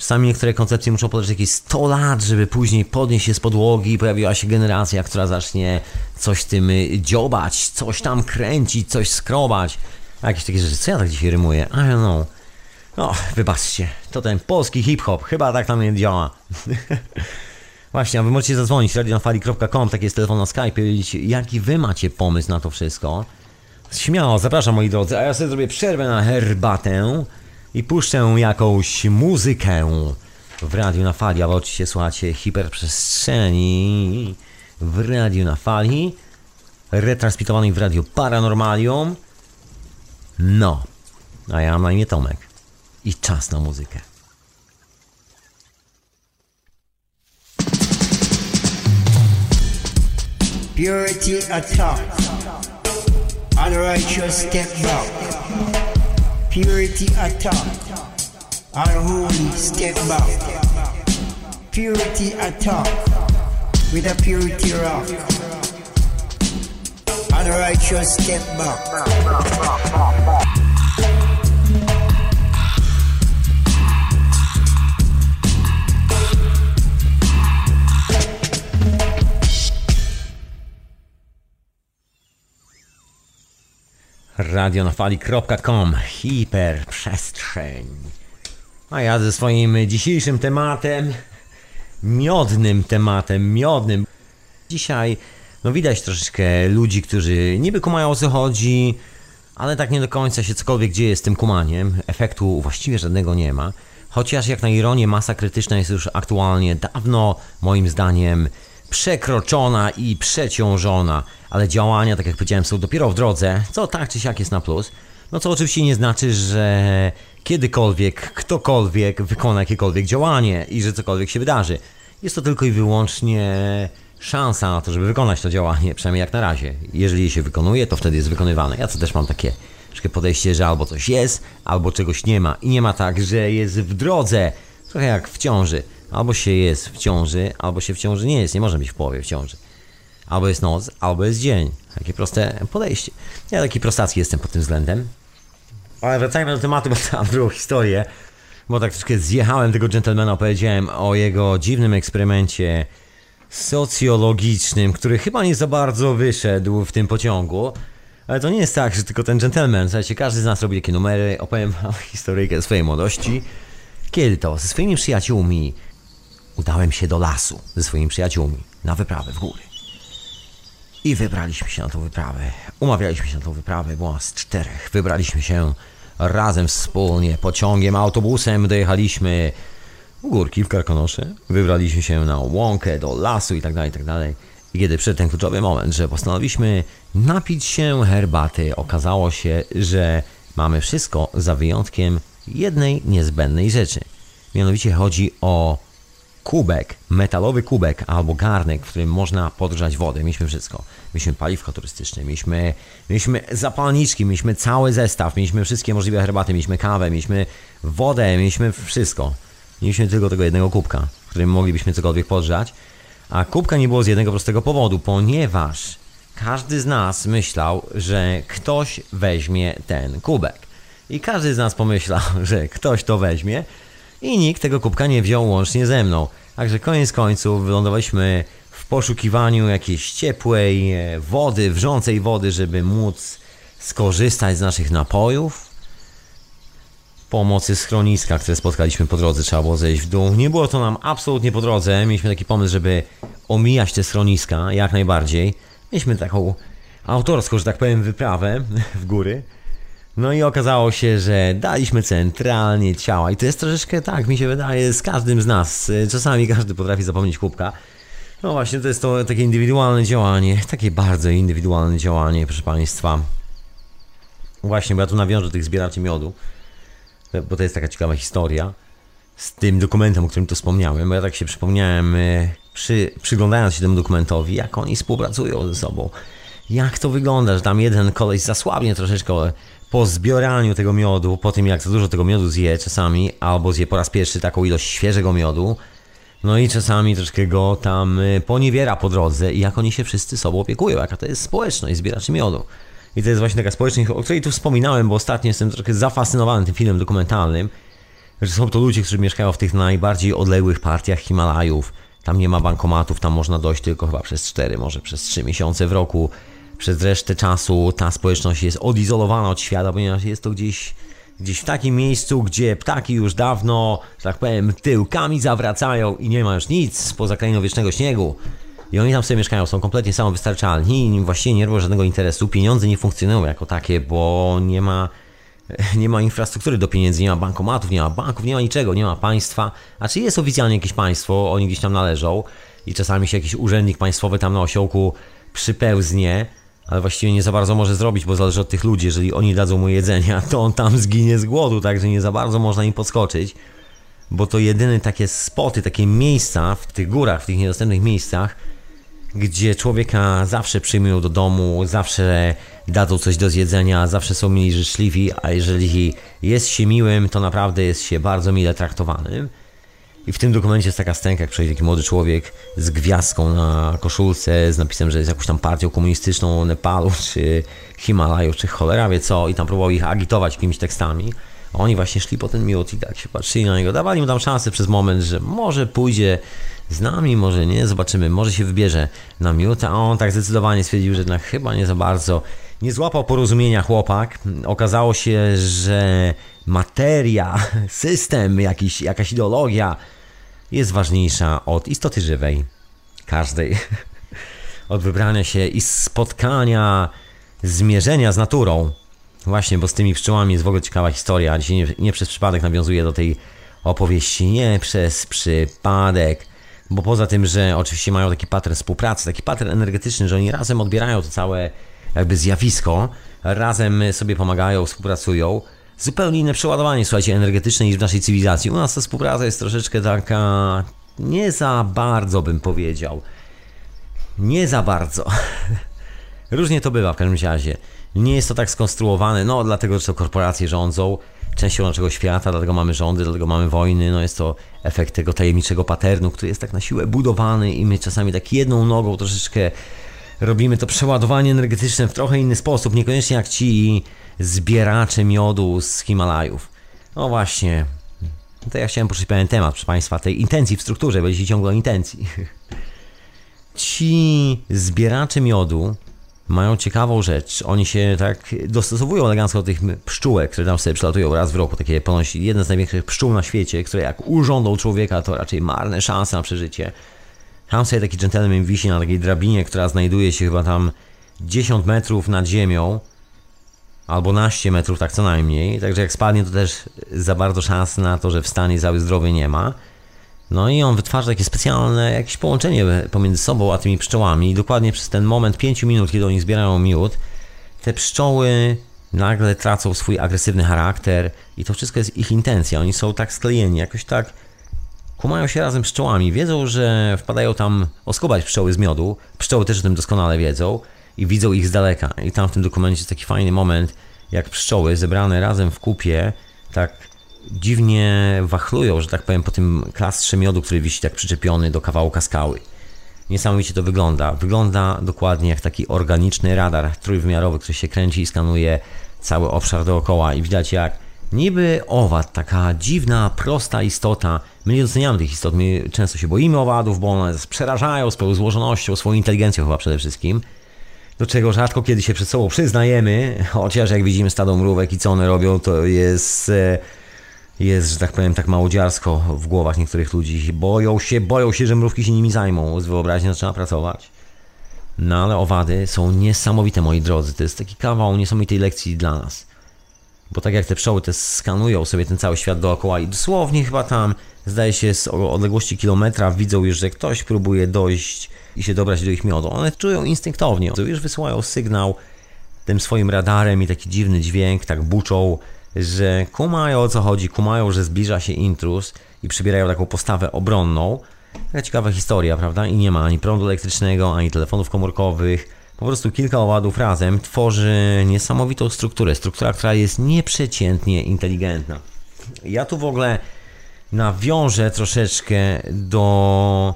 Czasami niektóre koncepcje muszą podać jakieś 100 lat, żeby później podnieść się z podłogi i pojawiła się generacja, która zacznie coś tym dziobać, coś tam kręcić, coś skrobać. A jakieś takie rzeczy. Co ja tak dzisiaj rymuję? I don't know. No, wybaczcie, to ten polski hip-hop, chyba tak tam nie działa. Właśnie, a wy możecie zadzwonić radionafali.com, taki jest telefon na Skype, powiedzieć, jaki wy macie pomysł na to wszystko. Śmiało, zapraszam moi drodzy, a ja sobie zrobię przerwę na herbatę i puszczę jakąś muzykę w radiu na fali, ale oczywiście słuchacie hiperprzestrzeni w radiu na fali, retransmitowanej w radiu Paranormalium. No, a ja mam na imię Tomek i czas na muzykę. Purity attack, unrighteous step back. Purity attack. Unholy step back. Purity attack. With a purity rock. Unrighteous step back. radionafali.com Hiperprzestrzeń. A ja ze swoim dzisiejszym tematem, miodnym tematem, miodnym. Dzisiaj, no widać troszeczkę ludzi, którzy niby kumają o co chodzi, ale tak nie do końca się cokolwiek dzieje z tym kumaniem. Efektu właściwie żadnego nie ma. Chociaż jak na ironię masa krytyczna jest już aktualnie dawno, moim zdaniem, przekroczona i przeciążona, ale działania, tak jak powiedziałem, są dopiero w drodze, co tak czy siak jest na plus. No co oczywiście nie znaczy, że kiedykolwiek, ktokolwiek wykona jakiekolwiek działanie i że cokolwiek się wydarzy. Jest to tylko i wyłącznie szansa na to, żeby wykonać to działanie, przynajmniej jak na razie. Jeżeli je się wykonuje, to wtedy jest wykonywane. Ja to też mam takie troszkę podejście, że albo coś jest, albo czegoś nie ma. I nie ma tak, że jest w drodze, trochę jak w ciąży. Albo się jest w ciąży, albo się w ciąży nie jest. Nie może być w połowie w ciąży. Albo jest noc, albo jest dzień. Takie proste podejście. Ja taki prostacki jestem pod tym względem. Ale wracajmy do tematu, bo tam drugą historię. Bo tak troszkę zjechałem tego gentlemana, opowiedziałem o jego dziwnym eksperymencie socjologicznym, który chyba nie za bardzo wyszedł w tym pociągu. Ale to nie jest tak, że tylko ten gentleman. Słuchajcie, każdy z nas robi takie numery. Opowiem wam historyjkę swojej młodości. Kiedy to ze swoimi przyjaciółmi udałem się do lasu ze swoimi przyjaciółmi na wyprawę w góry. I wybraliśmy się na tą wyprawę. Umawialiśmy się na tą wyprawę, była z czterech. Wybraliśmy się razem wspólnie, pociągiem, autobusem, dojechaliśmy górki w Karkonosze. Wybraliśmy się na łąkę, do lasu i tak tak. I kiedy przyszedł ten kluczowy moment, że postanowiliśmy napić się herbaty, okazało się, że mamy wszystko za wyjątkiem jednej niezbędnej rzeczy. Mianowicie chodzi o kubek, metalowy kubek albo garnek, w którym można podgrzać wodę. Mieliśmy wszystko. Mieliśmy paliwko turystyczne, mieliśmy, mieliśmy zapalniczki, mieliśmy cały zestaw, mieliśmy wszystkie możliwe herbaty, mieliśmy kawę, mieliśmy wodę, mieliśmy wszystko. Mieliśmy tylko tego jednego kubka, w którym moglibyśmy cokolwiek podgrzać. A kubka nie było z jednego prostego powodu, ponieważ każdy z nas myślał, że ktoś weźmie ten kubek. I każdy z nas pomyślał, że ktoś to weźmie i nikt tego kubka nie wziął łącznie ze mną. Także koniec końców wylądowaliśmy w poszukiwaniu jakiejś ciepłej e, wody, wrzącej wody, żeby móc skorzystać z naszych napojów. Pomocy schroniska, które spotkaliśmy po drodze, trzeba było zejść w dół. Nie było to nam absolutnie po drodze. Mieliśmy taki pomysł, żeby omijać te schroniska jak najbardziej. Mieliśmy taką autorską, że tak powiem, wyprawę w góry. No i okazało się, że daliśmy centralnie ciała. I to jest troszeczkę tak, mi się wydaje, z każdym z nas. Czasami każdy potrafi zapomnieć kubka. No właśnie, to jest to takie indywidualne działanie. Takie bardzo indywidualne działanie, proszę Państwa. Właśnie, bo ja tu nawiążę do tych zbieraczy miodu. Bo to jest taka ciekawa historia. Z tym dokumentem, o którym tu wspomniałem. Bo ja tak się przypomniałem, e, przy, przyglądając się temu dokumentowi, jak oni współpracują ze sobą. Jak to wygląda, że tam jeden koleś zasłabnie troszeczkę po zbieraniu tego miodu, po tym jak za dużo tego miodu zje czasami, albo zje po raz pierwszy taką ilość świeżego miodu, no i czasami troszkę go tam y, poniewiera po drodze i jak oni się wszyscy sobą opiekują, jaka to jest społeczność zbieraczy miodu. I to jest właśnie taka społeczność, o której tu wspominałem, bo ostatnio jestem trochę zafascynowany tym filmem dokumentalnym, że są to ludzie, którzy mieszkają w tych najbardziej odległych partiach Himalajów. Tam nie ma bankomatów, tam można dojść tylko chyba przez 4, może przez 3 miesiące w roku przez resztę czasu ta społeczność jest odizolowana od świata, ponieważ jest to gdzieś, gdzieś w takim miejscu, gdzie ptaki już dawno, że tak powiem, tyłkami zawracają i nie ma już nic poza krainą wiecznego śniegu. I oni tam sobie mieszkają, są kompletnie samowystarczalni i właściwie nie robią żadnego interesu. Pieniądze nie funkcjonują jako takie, bo nie ma, nie ma infrastruktury do pieniędzy, nie ma bankomatów, nie ma banków, nie ma niczego, nie ma państwa. A czy jest oficjalnie jakieś państwo, oni gdzieś tam należą i czasami się jakiś urzędnik państwowy tam na osiołku przypełznie, ale właściwie nie za bardzo może zrobić, bo zależy od tych ludzi. Jeżeli oni dadzą mu jedzenia, to on tam zginie z głodu, także nie za bardzo można im podskoczyć, bo to jedyne takie spoty, takie miejsca w tych górach, w tych niedostępnych miejscach, gdzie człowieka zawsze przyjmują do domu, zawsze dadzą coś do zjedzenia, zawsze są mili życzliwi, a jeżeli jest się miłym, to naprawdę jest się bardzo mile traktowanym. I w tym dokumencie jest taka scenka, jak przejdzie taki młody człowiek z gwiazdką na koszulce, z napisem, że jest jakąś tam partią komunistyczną Nepalu, czy Himalaju, czy cholera wie co, i tam próbował ich agitować jakimiś tekstami. A oni właśnie szli po ten miód i tak się patrzyli na niego, dawali mu tam szansę przez moment, że może pójdzie z nami, może nie, zobaczymy, może się wybierze na miód, a on tak zdecydowanie stwierdził, że jednak chyba nie za bardzo Nie złapał porozumienia chłopak. Okazało się, że materia, system, jakiś, jakaś ideologia jest ważniejsza od istoty żywej. Każdej. Od wybrania się i spotkania, zmierzenia z naturą. Właśnie, bo z tymi pszczołami jest w ogóle ciekawa historia. Dzisiaj nie, nie przez przypadek nawiązuję do tej opowieści. Nie przez przypadek. Bo poza tym, że oczywiście mają taki pattern współpracy, taki pattern energetyczny, że oni razem odbierają to całe jakby zjawisko, razem sobie pomagają, współpracują. Zupełnie inne przeładowanie, słuchajcie, energetyczne niż w naszej cywilizacji. U nas ta współpraca jest troszeczkę taka nie za bardzo bym powiedział. Nie za bardzo. Różnie to bywa w każdym razie. Nie jest to tak skonstruowane, no dlatego, że to korporacje rządzą częścią naszego świata, dlatego mamy rządy, dlatego mamy wojny, no jest to efekt tego tajemniczego paternu, który jest tak na siłę budowany i my czasami tak jedną nogą troszeczkę robimy to przeładowanie energetyczne w trochę inny sposób, niekoniecznie jak ci zbieracze miodu z Himalajów. No właśnie, to ja chciałem poruszyć pewien temat, proszę Państwa, tej intencji w strukturze, będzie ciągle o intencji. Ci zbieracze miodu mają ciekawą rzecz. Oni się tak dostosowują elegancko do tych pszczółek, które tam sobie przylatują raz w roku. Takie ponoć jeden z największych pszczół na świecie, które jak urządzą człowieka, to raczej marne szanse na przeżycie. Sobie taki gentleman wisi na takiej drabinie, która znajduje się chyba tam 10 metrów nad ziemią, albo naście metrów, tak co najmniej. Także jak spadnie, to też za bardzo szans na to, że wstanie cały zdrowy nie ma. No i on wytwarza takie specjalne jakieś połączenie pomiędzy sobą a tymi pszczołami. I dokładnie przez ten moment 5 minut, kiedy oni zbierają miód, te pszczoły nagle tracą swój agresywny charakter i to wszystko jest ich intencja. Oni są tak sklejeni, jakoś tak kumają się razem z pszczołami. Wiedzą, że wpadają tam oskubać pszczoły z miodu. Pszczoły też o tym doskonale wiedzą i widzą ich z daleka. I tam w tym dokumencie jest taki fajny moment, jak pszczoły zebrane razem w kupie, tak dziwnie wachlują, że tak powiem, po tym klastrze miodu, który wisi tak przyczepiony do kawałka skały. Niesamowicie to wygląda. Wygląda dokładnie jak taki organiczny radar trójwymiarowy, który się kręci i skanuje cały obszar dookoła i widać jak niby owad, taka dziwna, prosta istota. My nie doceniamy tych istot, my często się boimy owadów, bo one przerażają swoją złożonością, swoją inteligencją chyba przede wszystkim. Do czego rzadko kiedy się przed sobą przyznajemy, chociaż jak widzimy stado mrówek i co one robią, to jest e, jest, że tak powiem, tak małodziarsko w głowach niektórych ludzi. Boją się, boją się, że mrówki się nimi zajmą. Z wyobraźnią zaczyna pracować. No ale owady są niesamowite, moi drodzy. To jest taki kawał niesamowitej lekcji dla nas. Bo tak jak te pszczoły te skanują sobie ten cały świat dookoła i dosłownie chyba tam, zdaje się, z odległości kilometra widzą już, że ktoś próbuje dojść i się dobrać do ich miodu. One czują instynktownie. Już wysyłają sygnał tym swoim radarem i taki dziwny dźwięk, tak buczą że kumają o co chodzi, kumają, że zbliża się intruz i przybierają taką postawę obronną. Taka ciekawa historia, prawda? I nie ma ani prądu elektrycznego, ani telefonów komórkowych. Po prostu kilka owadów razem tworzy niesamowitą strukturę. Struktura, która jest nieprzeciętnie inteligentna. Ja tu w ogóle nawiążę troszeczkę do,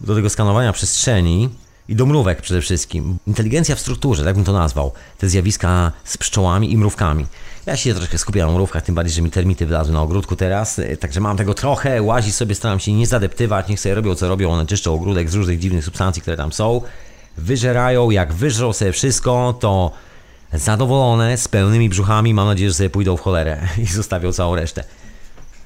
do tego skanowania przestrzeni i do mrówek przede wszystkim. Inteligencja w strukturze, tak bym to nazwał. Te zjawiska z pszczołami i mrówkami. Ja się troszkę skupiam na mrówkach, tym bardziej, że mi termity wlazły na ogródku teraz, także mam tego trochę, łazić sobie, staram się nie zadeptywać, niech sobie robią co robią, one czyszczą ogródek z różnych dziwnych substancji, które tam są, wyżerają, jak wyżrą sobie wszystko, to zadowolone, z pełnymi brzuchami, mam nadzieję, że sobie pójdą w cholerę i zostawią całą resztę.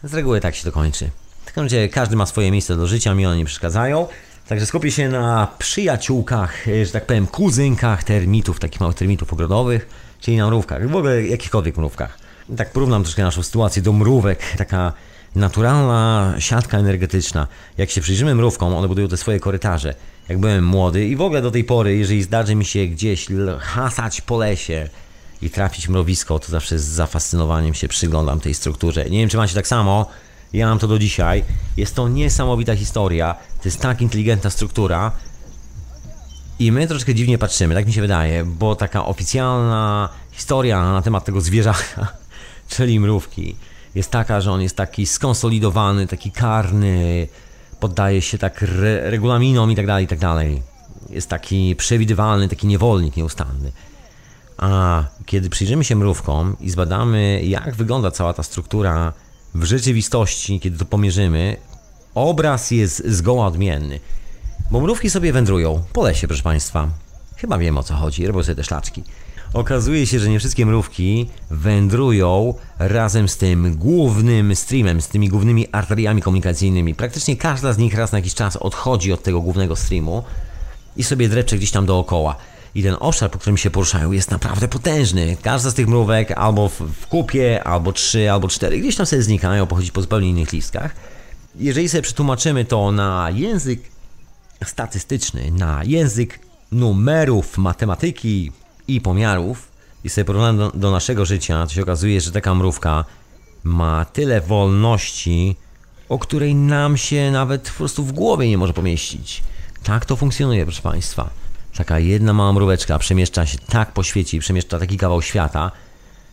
Z reguły tak się to kończy. W każdym razie każdy ma swoje miejsce do życia, mi one nie przeszkadzają. Także skupię się na przyjaciółkach, e, że tak powiem, kuzynkach termitów, takich małych termitów ogrodowych czyli na mrówkach, w ogóle jakichkolwiek mrówkach. Tak porównam troszkę naszą sytuację do mrówek, taka naturalna siatka energetyczna. Jak się przyjrzymy mrówkom, one budują te swoje korytarze. Jak byłem młody i w ogóle do tej pory, jeżeli zdarzy mi się gdzieś hasać po lesie i trafić mrowisko, to zawsze z zafascynowaniem się przyglądam tej strukturze. Nie wiem, czy macie tak samo, ja mam to do dzisiaj. Jest to niesamowita historia, to jest tak inteligentna struktura, i my troszkę dziwnie patrzymy, tak mi się wydaje, bo taka oficjalna historia na temat tego zwierzaka, czyli mrówki, jest taka, że on jest taki skonsolidowany, taki karny, poddaje się tak re regulaminom i tak dalej, i tak dalej. Jest taki przewidywalny, taki niewolnik nieustanny. A kiedy przyjrzymy się mrówkom i zbadamy, jak wygląda cała ta struktura w rzeczywistości, kiedy to pomierzymy, obraz jest zgoła odmienny. Bo mrówki sobie wędrują po lesie, proszę Państwa. Chyba wiem o co chodzi, robią sobie te szlaczki. Okazuje się, że nie wszystkie mrówki wędrują razem z tym głównym streamem, z tymi głównymi arteriami komunikacyjnymi. Praktycznie każda z nich raz na jakiś czas odchodzi od tego głównego streamu i sobie drecze gdzieś tam dookoła. I ten obszar, po którym się poruszają, jest naprawdę potężny. Każda z tych mrówek albo w, kupie, albo trzy, albo cztery, gdzieś tam sobie znikają, pochodzi po zupełnie innych listkach. Jeżeli sobie przetłumaczymy to na język statystyczny, na język numerów, matematyki i pomiarów i sobie porównamy do, do naszego życia, to się okazuje, że taka mrówka ma tyle wolności, o której nam się nawet po prostu w głowie nie może pomieścić. Tak to funkcjonuje, proszę Państwa. Taka jedna mała mróweczka przemieszcza się tak po świecie i przemieszcza taki kawał świata,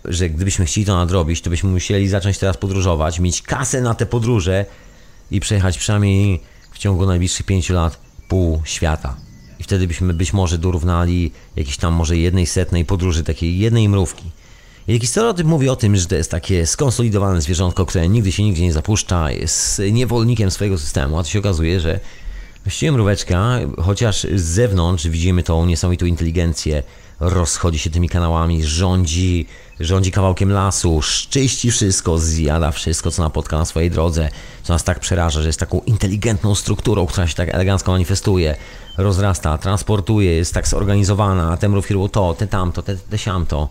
że gdybyśmy chcieli to nadrobić, to byśmy musieli zacząć teraz podróżować, mieć kasę na te podróże i przejechać przynajmniej w ciągu najbliższych pięciu lat pół świata. I wtedy byśmy być może dorównali jakiejś tam może jednej setnej podróży takiej jednej mrówki. I stereotyp mówi o tym, że to jest takie skonsolidowane zwierzątko, które nigdy się nigdzie nie zapuszcza, jest niewolnikiem swojego systemu, a to się okazuje, że właściwie mróweczka, chociaż z zewnątrz widzimy tą niesamowitą inteligencję, rozchodzi się tymi kanałami, rządzi, rządzi kawałkiem lasu, szczyści wszystko, zjada wszystko, co napotka na swojej drodze, co nas tak przeraża, że jest taką inteligentną strukturą, która się tak elegancko manifestuje, rozrasta, transportuje, jest tak zorganizowana, a te mrówki robią to, te tamto, te, te siamto.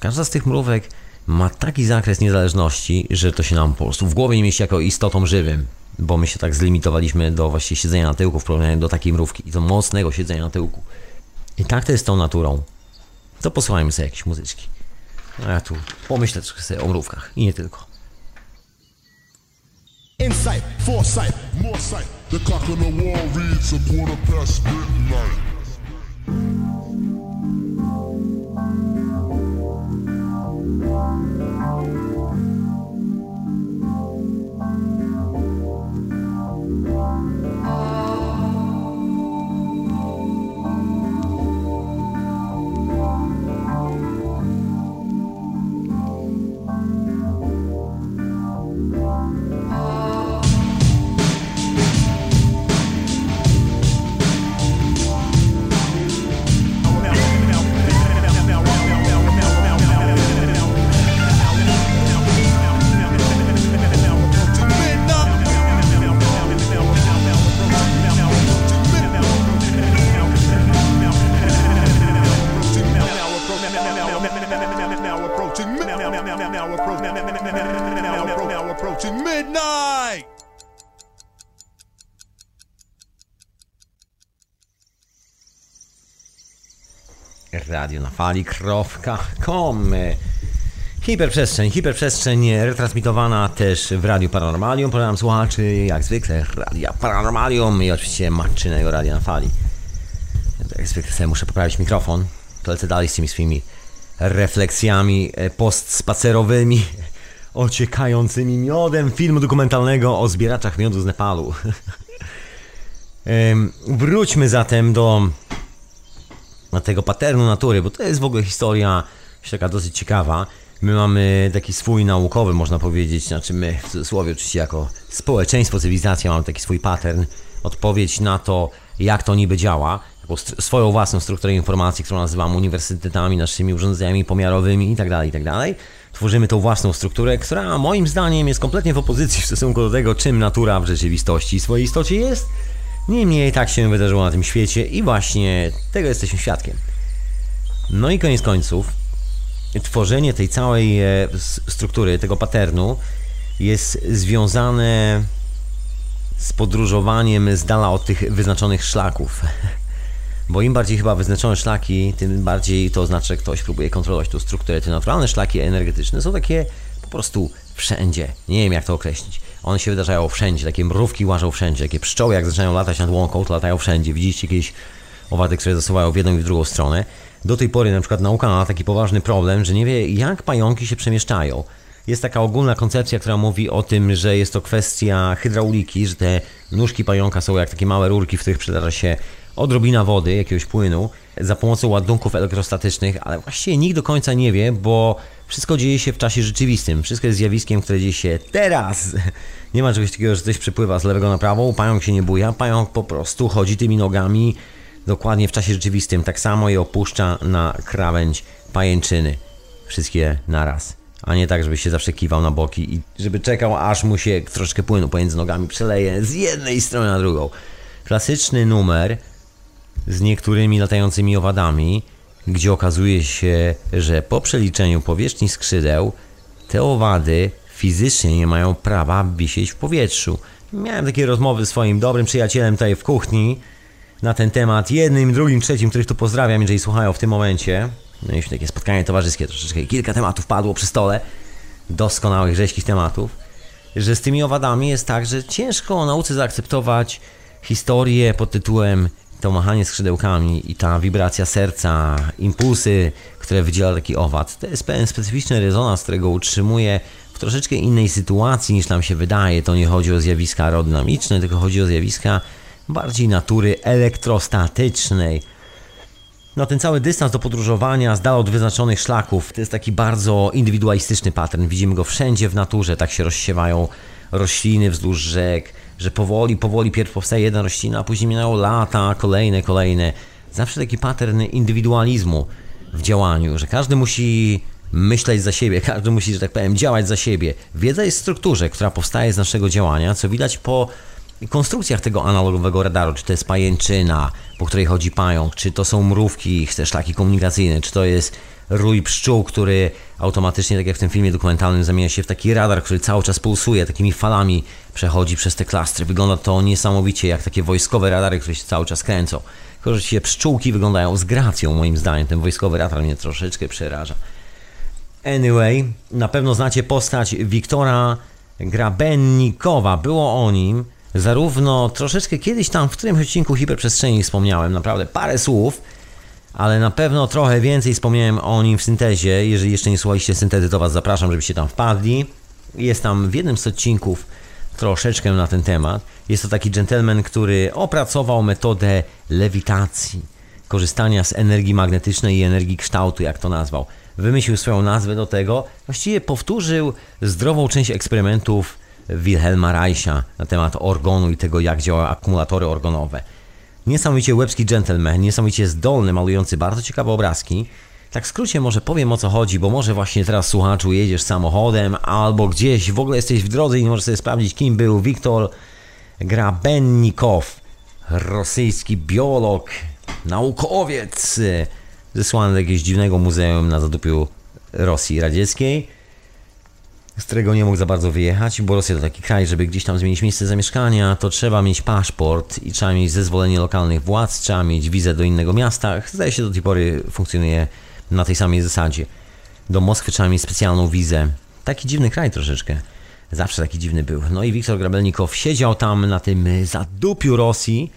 Każda z tych mrówek ma taki zakres niezależności, że to się nam po prostu w głowie nie mieści jako istotą żywym, bo my się tak zlimitowaliśmy do właściwie siedzenia na tyłku w porównaniu do takiej mrówki i do mocnego siedzenia na tyłku. I tak to jest z tą naturą. To posłuchajmy sobie jakieś muzyczki. A ja tu pomyślę trochę sobie o mrówkach i nie tylko. Insight, foresight, more sight. The clock on the wall reads a quarter past midnight. fali.com Hiperprzestrzeń, hiperprzestrzeń retransmitowana też w Radiu Paranormalium. Program słuchaczy, jak zwykle, Radia Paranormalium i oczywiście matczynego Radia na Fali. Jak zwykle sobie muszę poprawić mikrofon, to lecę dalej z tymi swoimi refleksjami e, postspacerowymi, ociekającymi miodem filmu dokumentalnego o zbieraczach miodu z Nepalu. Wróćmy zatem do tego paternu natury, bo to jest w ogóle historia taka dosyć ciekawa. My mamy taki swój naukowy, można powiedzieć, znaczy my w cudzysłowie oczywiście jako społeczeństwo, cywilizacja mamy taki swój pattern, odpowiedź na to, jak to niby działa, swoją własną strukturę informacji, którą nazywamy uniwersytetami, naszymi urządzeniami pomiarowymi itd., tak itd. Tak Tworzymy tą własną strukturę, która moim zdaniem jest kompletnie w opozycji w stosunku do tego, czym natura w rzeczywistości swojej istocie jest. Niemniej tak się wydarzyło na tym świecie i właśnie tego jesteśmy świadkiem. No i koniec końców, tworzenie tej całej e, struktury, tego paternu jest związane z podróżowaniem z dala od tych wyznaczonych szlaków. Bo im bardziej chyba wyznaczone szlaki, tym bardziej to oznacza, że ktoś próbuje kontrolować tą strukturę. Te naturalne szlaki energetyczne są takie po prostu wszędzie. Nie wiem jak to określić. One się wydarzają wszędzie, takie mrówki łażą wszędzie, takie pszczoły jak zaczynają latać nad łąką, to latają wszędzie. Widzicie jakieś owady, które zasuwają w jedną i w drugą stronę. Do tej pory na przykład nauka ma taki poważny problem, że nie wie jak pająki się przemieszczają. Jest taka ogólna koncepcja, która mówi o tym, że jest to kwestia hydrauliki, że te nóżki pająka są jak takie małe rurki, w których przedarza się odrobina wody, jakiegoś płynu, za pomocą ładunków elektrostatycznych, ale właściwie nikt do końca nie wie, bo wszystko dzieje się w czasie rzeczywistym. Wszystko jest zjawiskiem, które dzieje się teraz. Nie ma czegoś takiego, że coś przepływa z lewego na prawo, pająk się nie buja, pająk po prostu chodzi tymi nogami dokładnie w czasie rzeczywistym, tak samo je opuszcza na krawędź pajęczyny. Wszystkie naraz. A nie tak, żeby się zawsze kiwał na boki i żeby czekał, aż mu się troszeczkę płynu pomiędzy nogami przeleje z jednej strony na drugą. Klasyczny numer z niektórymi latającymi owadami, gdzie okazuje się, że po przeliczeniu powierzchni skrzydeł te owady fizycznie nie mają prawa wisieć w powietrzu. Miałem takie rozmowy z swoim dobrym przyjacielem tutaj w kuchni na ten temat, jednym, drugim, trzecim, których tu pozdrawiam, jeżeli słuchają w tym momencie. Mieliśmy takie spotkanie towarzyskie, troszeczkę kilka tematów padło przy stole, doskonałych, rzeźkich tematów, że z tymi owadami jest tak, że ciężko nauce zaakceptować historię pod tytułem to machanie skrzydełkami i ta wibracja serca, impulsy, które wydziela taki owad. To jest pewien specyficzny rezonans, którego utrzymuje w troszeczkę innej sytuacji niż nam się wydaje. To nie chodzi o zjawiska aerodynamiczne, tylko chodzi o zjawiska bardziej natury elektrostatycznej. No ten cały dystans do podróżowania z dala od wyznaczonych szlaków to jest taki bardzo indywidualistyczny pattern. Widzimy go wszędzie w naturze, tak się rozsiewają rośliny wzdłuż rzek, że powoli, powoli pierw powstaje jedna roślina, a później minęło lata, kolejne, kolejne. Zawsze taki pattern indywidualizmu w działaniu, że każdy musi myśleć za siebie, każdy musi, że tak powiem, działać za siebie. Wiedza jest w strukturze, która powstaje z naszego działania, co widać po konstrukcjach tego analogowego radaru, czy to jest pajęczyna, po której chodzi pająk, czy to są mrówki, te szlaki komunikacyjne, czy to jest rój pszczół, który automatycznie, tak jak w tym filmie dokumentalnym, zamienia się w taki radar, który cały czas pulsuje, takimi falami przechodzi przez te klastry. Wygląda to niesamowicie jak takie wojskowe radary, które się cały czas kręcą. Tylko, że się pszczółki wyglądają z gracją, moim zdaniem. Ten wojskowy radar mnie troszeczkę przeraża. Anyway, na pewno znacie postać Wiktora Grabennikowa. Było o nim zarówno troszeczkę kiedyś tam w którymś odcinku hiperprzestrzeni wspomniałem, naprawdę parę słów, ale na pewno trochę więcej wspomniałem o nim w syntezie. Jeżeli jeszcze nie słuchaliście syntezy, to Was zapraszam, żebyście tam wpadli. Jest tam w jednym z odcinków troszeczkę na ten temat. Jest to taki gentleman, który opracował metodę lewitacji, korzystania z energii magnetycznej i energii kształtu, jak to nazwał. Wymyślił swoją nazwę do tego, właściwie powtórzył zdrową część eksperymentów Wilhelma Reicha na temat organu i tego, jak działają akumulatory organowe. Niesamowicie łebski gentleman, niesamowicie zdolny, malujący bardzo ciekawe obrazki. Tak w skrócie może powiem o co chodzi, bo może właśnie teraz słuchaczu jedziesz samochodem albo gdzieś w ogóle jesteś w drodze i nie możesz sobie sprawdzić kim był Wiktor Grabennikow, rosyjski biolog, naukowiec zesłany do jakiegoś dziwnego muzeum na zadupiu Rosji Radzieckiej z którego nie mógł za bardzo wyjechać, bo Rosja to taki kraj, żeby gdzieś tam zmienić miejsce zamieszkania, to trzeba mieć paszport i trzeba mieć zezwolenie lokalnych władz, trzeba mieć wizę do innego miasta. Zdaje się, do tej pory funkcjonuje na tej samej zasadzie. Do Moskwy trzeba mieć specjalną wizę. Taki dziwny kraj troszeczkę. Zawsze taki dziwny był. No i Wiktor Grabelnikow siedział tam na tym zadupiu Rosji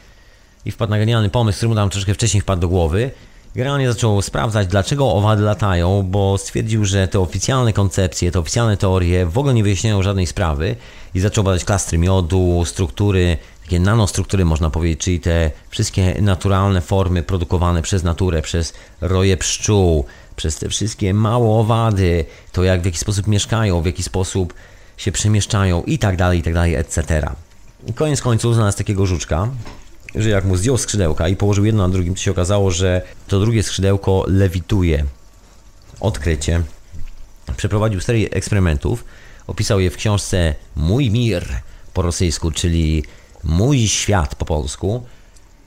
i wpadł na genialny pomysł, który mu tam troszeczkę wcześniej wpadł do głowy. Generalnie zaczął sprawdzać, dlaczego owady latają, bo stwierdził, że te oficjalne koncepcje, te oficjalne teorie w ogóle nie wyjaśniają żadnej sprawy i zaczął badać klastry miodu, struktury, takie nanostruktury można powiedzieć, czyli te wszystkie naturalne formy produkowane przez naturę, przez roje pszczół, przez te wszystkie małe owady, to jak w jaki sposób mieszkają, w jaki sposób się przemieszczają i tak dalej, i tak dalej, etc. I koniec końców znalazł takiego żuczka, że jak mu zdjął skrzydełka i położył jedno na drugim, to się okazało, że to drugie skrzydełko lewituje. Odkrycie. Przeprowadził serię eksperymentów, opisał je w książce Mój Mir po rosyjsku, czyli Mój Świat po polsku.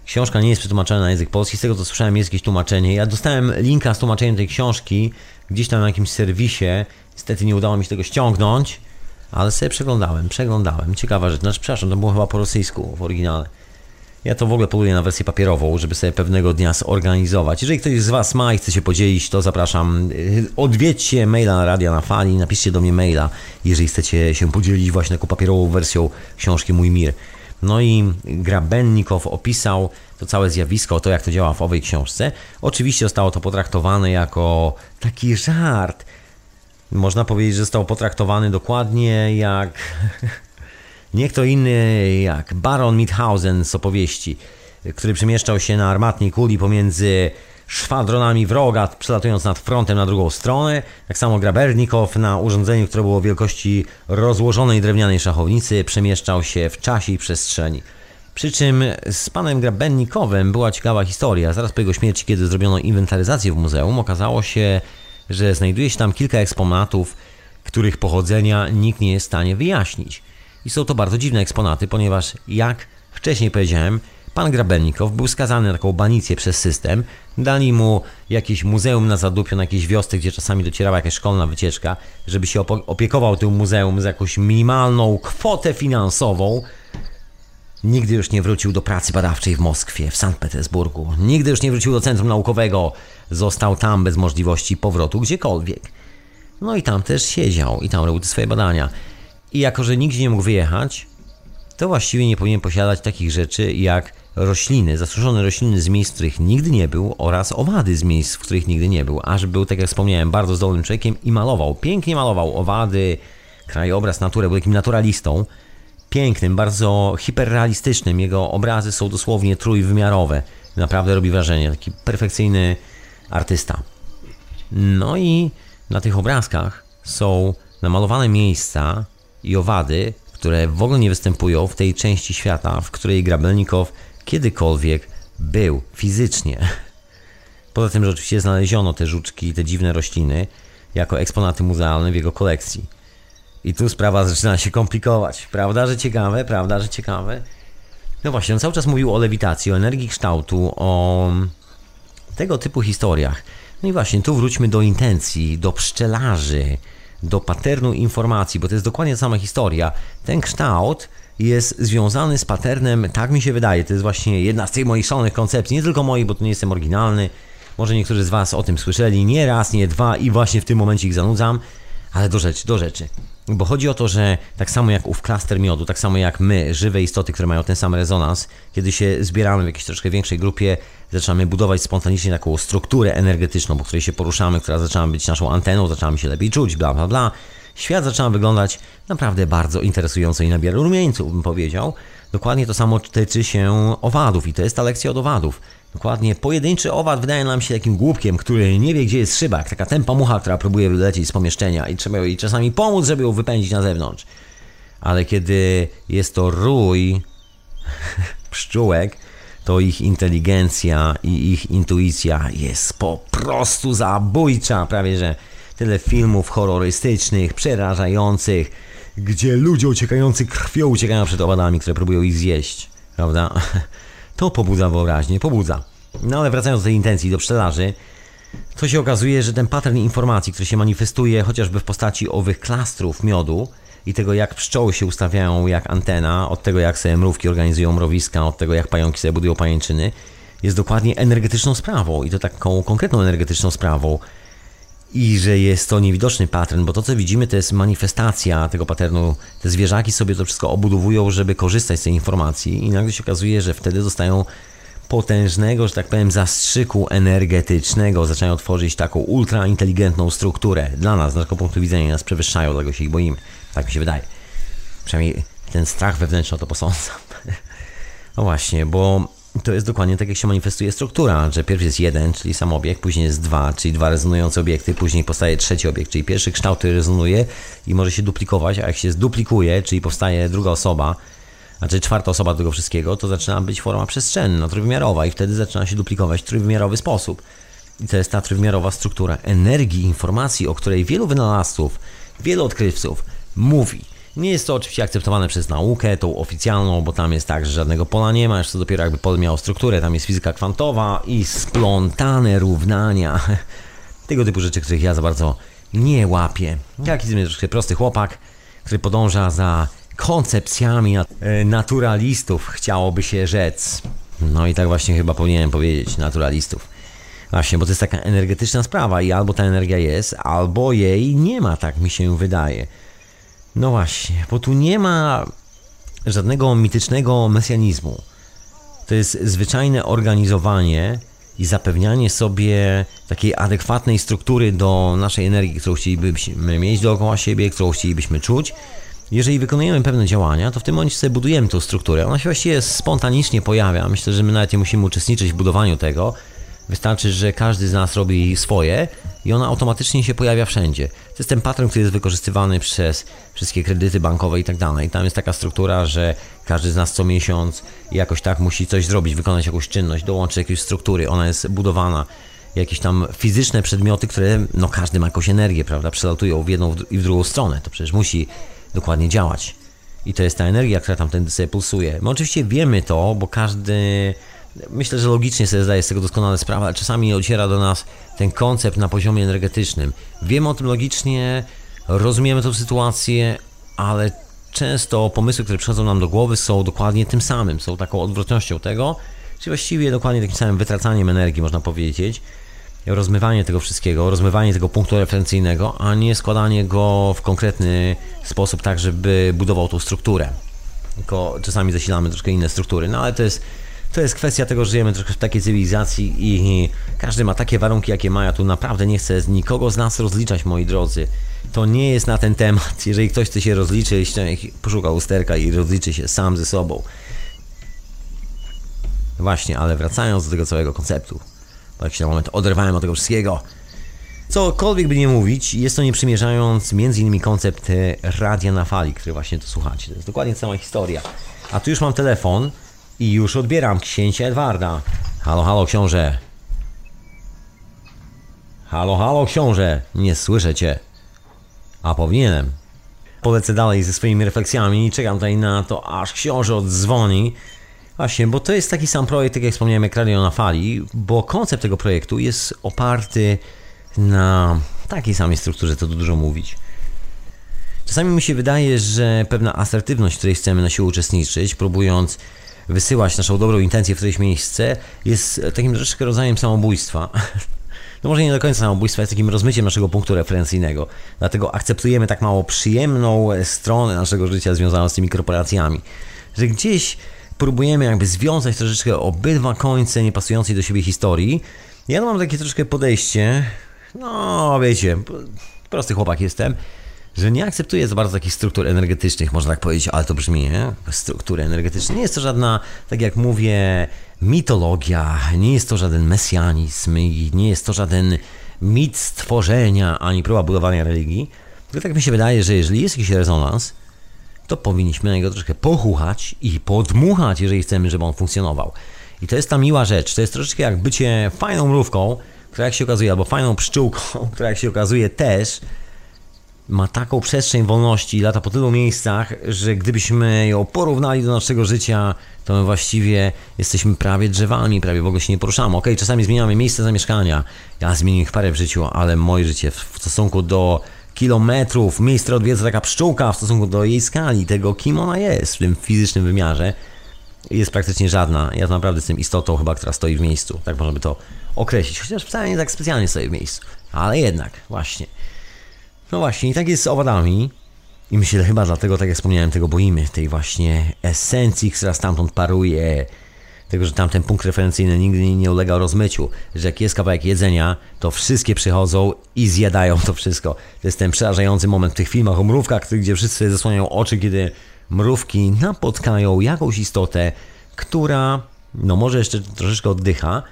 Książka nie jest przetłumaczona na język polski, z tego co słyszałem jest jakieś tłumaczenie. Ja dostałem linka z tłumaczeniem tej książki gdzieś tam na jakimś serwisie. Niestety nie udało mi się tego ściągnąć, ale sobie przeglądałem, przeglądałem. Ciekawa rzecz, znaczy przepraszam, to było chyba po rosyjsku w oryginale. Ja to w ogóle poluję na wersję papierową, żeby sobie pewnego dnia zorganizować. Jeżeli ktoś z Was ma i chce się podzielić, to zapraszam. Odwiedźcie maila na Radia na Fali, napiszcie do mnie maila, jeżeli chcecie się podzielić właśnie taką papierową wersją książki Mój Mir. No i Grabennikow opisał to całe zjawisko, to jak to działa w owej książce. Oczywiście zostało to potraktowane jako taki żart. Można powiedzieć, że został potraktowany dokładnie jak Nie kto inny jak Baron Mithausen z opowieści, który przemieszczał się na armatniej kuli pomiędzy szwadronami wroga, przelatując nad frontem na drugą stronę. Tak samo Grabernikow na urządzeniu, które było wielkości rozłożonej drewnianej szachownicy, przemieszczał się w czasie i przestrzeni. Przy czym z panem Grabennikowem była ciekawa historia. Zaraz po jego śmierci, kiedy zrobiono inwentaryzację w muzeum, okazało się, że znajduje się tam kilka eksponatów, których pochodzenia nikt nie jest w stanie wyjaśnić. I są to bardzo dziwne eksponaty, ponieważ jak wcześniej powiedziałem, pan Grabennikow był skazany na taką banicję przez system. Dali mu jakieś muzeum na zadupiu, na jakiejś wiosce, gdzie czasami docierała jakaś szkolna wycieczka, żeby się opiekował tym muzeum za jakąś minimalną kwotę finansową. Nigdy już nie wrócił do pracy badawczej w Moskwie, w Sankt Petersburgu. Nigdy już nie wrócił do centrum naukowego. Został tam bez możliwości powrotu gdziekolwiek. No i tam też siedział i tam robił swoje badania. I jako, że nigdzie nie mógł wyjechać, to właściwie nie powinien posiadać takich rzeczy jak rośliny, zasuszone rośliny z miejsc, w których nigdy nie był oraz owady z miejsc, w których nigdy nie był. Aż był, tak jak wspomniałem, bardzo zdolnym człowiekiem i malował. Pięknie malował owady, krajobraz, naturę, był takim naturalistą. Pięknym, bardzo hiperrealistycznym. Jego obrazy są dosłownie trójwymiarowe. Naprawdę robi wrażenie. Taki perfekcyjny artysta. No i na tych obrazkach są namalowane miejsca i owady, które w ogóle nie występują w tej części świata, w której Grabelnikow kiedykolwiek był fizycznie. Poza tym, że oczywiście znaleziono te żuczki, te dziwne rośliny jako eksponaty muzealne w jego kolekcji. I tu sprawa zaczyna się komplikować. Prawda, że ciekawe? Prawda, że ciekawe? No właśnie, on cały czas mówił o lewitacji, o energii kształtu, o tego typu historiach. No i właśnie, tu wróćmy do intencji, do pszczelarzy, do paternu informacji, bo to jest dokładnie ta sama historia. Ten kształt jest związany z paternem, tak mi się wydaje, to jest właśnie jedna z tych moich szalonych koncepcji, nie tylko moich, bo tu nie jestem oryginalny. Może niektórzy z Was o tym słyszeli nie raz, nie dwa i właśnie w tym momencie ich zanudzam, ale do rzeczy, do rzeczy. Bo chodzi o to, że tak samo jak ów klaster miodu, tak samo jak my, żywe istoty, które mają ten sam rezonans, kiedy się zbieramy w jakiejś troszkę większej grupie, zaczynamy budować spontanicznie taką strukturę energetyczną, po której się poruszamy, która zaczyna być naszą anteną, zaczynamy się lepiej czuć, bla bla bla. Świat zaczyna wyglądać naprawdę bardzo interesująco i nabiera rumieńców, bym powiedział. Dokładnie to samo tyczy się owadów i to jest ta lekcja od owadów. Dokładnie, pojedynczy owad wydaje nam się takim głupkiem, który nie wie, gdzie jest szyba, jak taka tempa mucha, która próbuje wylecieć z pomieszczenia i trzeba jej czasami pomóc, żeby ją wypędzić na zewnątrz. Ale kiedy jest to rój pszczółek, to ich inteligencja i ich intuicja jest po prostu zabójcza. Prawie że tyle filmów horrorystycznych, przerażających, gdzie ludzie uciekający krwią uciekają przed owadami, które próbują ich zjeść. Prawda? To pobudza wyobraźnię, pobudza. No ale wracając do tej intencji, do pszczelarzy, to się okazuje, że ten pattern informacji, który się manifestuje chociażby w postaci owych klastrów miodu i tego, jak pszczoły się ustawiają jak antena, od tego, jak sobie mrówki organizują mrowiska, od tego, jak pająki sobie budują pajęczyny, jest dokładnie energetyczną sprawą i to taką konkretną energetyczną sprawą. I że jest to niewidoczny pattern, bo to, co widzimy, to jest manifestacja tego patternu. Te zwierzaki sobie to wszystko obudowują, żeby korzystać z tej informacji, i nagle się okazuje, że wtedy dostają potężnego, że tak powiem, zastrzyku energetycznego, zaczynają tworzyć taką ultrainteligentną strukturę. Dla nas, z naszego punktu widzenia, nas przewyższają, dlatego się ich boimy. Tak mi się wydaje. Przynajmniej ten strach wewnętrzny o to posądzam. No właśnie, bo to jest dokładnie tak, jak się manifestuje struktura, że pierw jest jeden, czyli sam obiekt, później jest dwa, czyli dwa rezonujące obiekty, później powstaje trzeci obiekt, czyli pierwszy kształt, który rezonuje i może się duplikować, a jak się zduplikuje, czyli powstaje druga osoba, znaczy czwarta osoba tego wszystkiego, to zaczyna być forma przestrzenna, trójwymiarowa i wtedy zaczyna się duplikować w trójwymiarowy sposób. I to jest ta trójwymiarowa struktura energii, informacji, o której wielu wynalazców, wielu odkrywców mówi. Nie jest to oczywiście akceptowane przez naukę, tą oficjalną, bo tam jest tak, że żadnego pola nie ma, jeszcze dopiero jakby pole miało strukturę, tam jest fizyka kwantowa i splątane równania. Tego typu rzeczy, których ja za bardzo nie łapię. Jaki z mnie troszkę prosty chłopak, który podąża za koncepcjami e, naturalistów, chciałoby się rzec. No i tak właśnie chyba powinienem powiedzieć, naturalistów. Właśnie, bo to jest taka energetyczna sprawa i albo ta energia jest, albo jej nie ma, tak mi się wydaje. No właśnie, bo tu nie ma żadnego mitycznego mesjanizmu. To jest zwyczajne organizowanie i zapewnianie sobie takiej adekwatnej struktury do naszej energii, którą chcielibyśmy mieć dookoła siebie, którą chcielibyśmy czuć. Jeżeli wykonujemy pewne działania, to w tym momencie sobie budujemy tą strukturę. Ona się właściwie spontanicznie pojawia. Myślę, że my nawet nie musimy uczestniczyć w budowaniu tego. Wystarczy, że każdy z nas robi swoje i ona automatycznie się pojawia wszędzie. To jest ten pattern, który jest wykorzystywany przez wszystkie kredyty bankowe i tak dalej. Tam jest taka struktura, że każdy z nas co miesiąc jakoś tak musi coś zrobić, wykonać jakąś czynność, dołączyć jakieś struktury. Ona jest budowana jakieś tam fizyczne przedmioty, które no każdy ma jakąś energię, prawda, przelatują w jedną i w drugą stronę. To przecież musi dokładnie działać. I to jest ta energia, która tam sobie pulsuje. My oczywiście wiemy to, bo każdy myślę, że logicznie sobie zdaje z tego doskonale sprawę, ale czasami dociera do nas ten koncept na poziomie energetycznym. Wiemy o tym logicznie, rozumiemy tę sytuację, ale często pomysły, które przychodzą nam do głowy są dokładnie tym samym, są taką odwrotnością tego, czy właściwie dokładnie takim samym wytracaniem energii, można powiedzieć. Rozmywanie tego wszystkiego, rozmywanie tego punktu referencyjnego, a nie składanie go w konkretny sposób, tak żeby budował tą strukturę. Tylko czasami zasilamy troszkę inne struktury, no ale to jest to jest kwestia tego, że żyjemy troszkę w takiej cywilizacji i każdy ma takie warunki, jakie ma. Ja tu naprawdę nie chcę nikogo z nas rozliczać, moi drodzy. To nie jest na ten temat. Jeżeli ktoś chce się rozliczyć, to niech poszuka usterka i rozliczy się sam ze sobą. Właśnie, ale wracając do tego całego konceptu. Bo jakiś moment oderwałem od tego wszystkiego. Cokolwiek by nie mówić, jest to nie przymierzając między innymi koncept radia na fali, który właśnie tu słuchacie. To jest dokładnie cała historia. A tu już mam telefon i już odbieram księcia Edwarda. Halo, halo, książę. Halo, halo, książę. Nie słyszę cię. A powinienem. Polecę dalej ze swoimi refleksjami i czekam tutaj na to, aż książę odzwoni. Właśnie, bo to jest taki sam projekt, tak jak wspomniałem, jak Radio na Fali, bo koncept tego projektu jest oparty na takiej samej strukturze, to dużo mówić. Czasami mi się wydaje, że pewna asertywność, w której chcemy na siłę uczestniczyć, próbując wysyłać naszą dobrą intencję w któreś miejsce, jest takim troszeczkę rodzajem samobójstwa. No może nie do końca samobójstwa, jest takim rozmyciem naszego punktu referencyjnego. Dlatego akceptujemy tak mało przyjemną stronę naszego życia związaną z tymi korporacjami, że gdzieś próbujemy jakby związać troszeczkę obydwa końce niepasującej do siebie historii. Ja mam takie troszkę podejście, no wiecie, prosty chłopak jestem, że nie akceptuje za bardzo takich struktur energetycznych, można tak powiedzieć, ale to brzmi, nie? Struktury energetyczne. Nie jest to żadna, tak jak mówię, mitologia, nie jest to żaden mesjanizm i nie jest to żaden mit stworzenia, ani próba budowania religii. Tylko tak mi się wydaje, że jeżeli jest jakiś rezonans, to powinniśmy na niego troszkę pochuchać i podmuchać, jeżeli chcemy, żeby on funkcjonował. I to jest ta miła rzecz. To jest troszeczkę jak bycie fajną mrówką, która jak się okazuje, albo fajną pszczółką, która jak się okazuje też ma taką przestrzeń wolności, lata po tylu miejscach, że gdybyśmy ją porównali do naszego życia, to my właściwie jesteśmy prawie drzewami, prawie w ogóle się nie poruszamy. Ok, czasami zmieniamy miejsce zamieszkania. Ja zmieniłem ich parę w życiu, ale moje życie w stosunku do kilometrów, miejsc, odwiedza taka pszczółka w stosunku do jej skali, tego kim ona jest w tym fizycznym wymiarze, jest praktycznie żadna. Ja naprawdę jestem istotą chyba, która stoi w miejscu. Tak można by to określić. Chociaż wcale nie tak specjalnie stoi w miejscu. Ale jednak, właśnie. No właśnie, i tak jest z owadami. I myślę, chyba dlatego, tak jak wspomniałem, tego boimy, tej właśnie esencji, która stamtąd paruje, tego, że tamten punkt referencyjny nigdy nie ulega rozmyciu, że jak jest kawałek jedzenia, to wszystkie przychodzą i zjadają to wszystko. To jest ten przerażający moment w tych filmach o mrówkach, gdzie wszyscy zasłaniają oczy, kiedy mrówki napotkają jakąś istotę, która, no może jeszcze troszeczkę oddycha,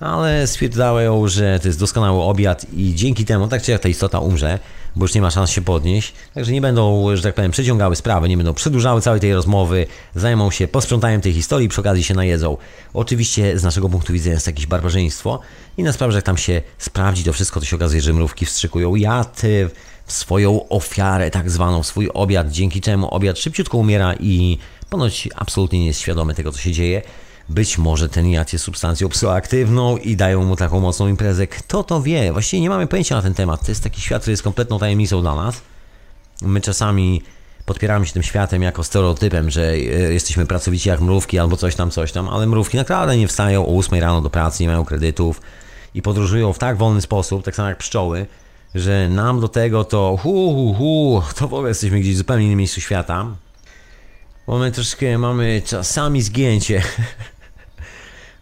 ale stwierdzają, że to jest doskonały obiad i dzięki temu, tak czy jak ta istota umrze, bo już nie ma szans się podnieść, także nie będą, że tak powiem, przeciągały sprawy, nie będą przedłużały całej tej rozmowy, zajmą się posprzątaniem tej historii, przy okazji się najedzą. Oczywiście z naszego punktu widzenia jest jakieś barbarzyństwo i na sprawę, że jak tam się sprawdzi to wszystko, to się okazuje, że mrówki wstrzykują jad w swoją ofiarę, tak zwaną, swój obiad, dzięki czemu obiad szybciutko umiera i ponoć absolutnie nie jest świadomy tego, co się dzieje. Być może ten jad jest substancją psychoaktywną i dają mu taką mocną imprezę. Kto to wie? Właściwie nie mamy pojęcia na ten temat. To jest taki świat, który jest kompletną tajemnicą dla nas. My czasami podpieramy się tym światem jako stereotypem, że e, jesteśmy pracowici jak mrówki albo coś tam, coś tam, ale mrówki naprawdę nie wstają o 8 rano do pracy, nie mają kredytów i podróżują w tak wolny sposób, tak samo jak pszczoły, że nam do tego to hu, hu, hu, to w ogóle jesteśmy gdzieś w zupełnie innym miejscu świata. Bo my troszkę mamy czasami zgięcie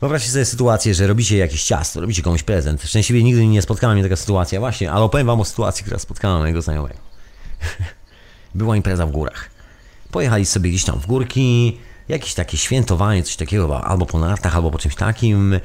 Wyobraźcie sobie sytuację, że robicie jakieś ciasto, robicie komuś prezent. Szczęśliwie nigdy nie spotkała mnie taka sytuacja, właśnie, ale opowiem wam o sytuacji, która spotkała mojego znajomego. Była impreza w górach. Pojechali sobie gdzieś tam w górki, jakieś takie świętowanie, coś takiego, albo po nartach, albo po czymś takim.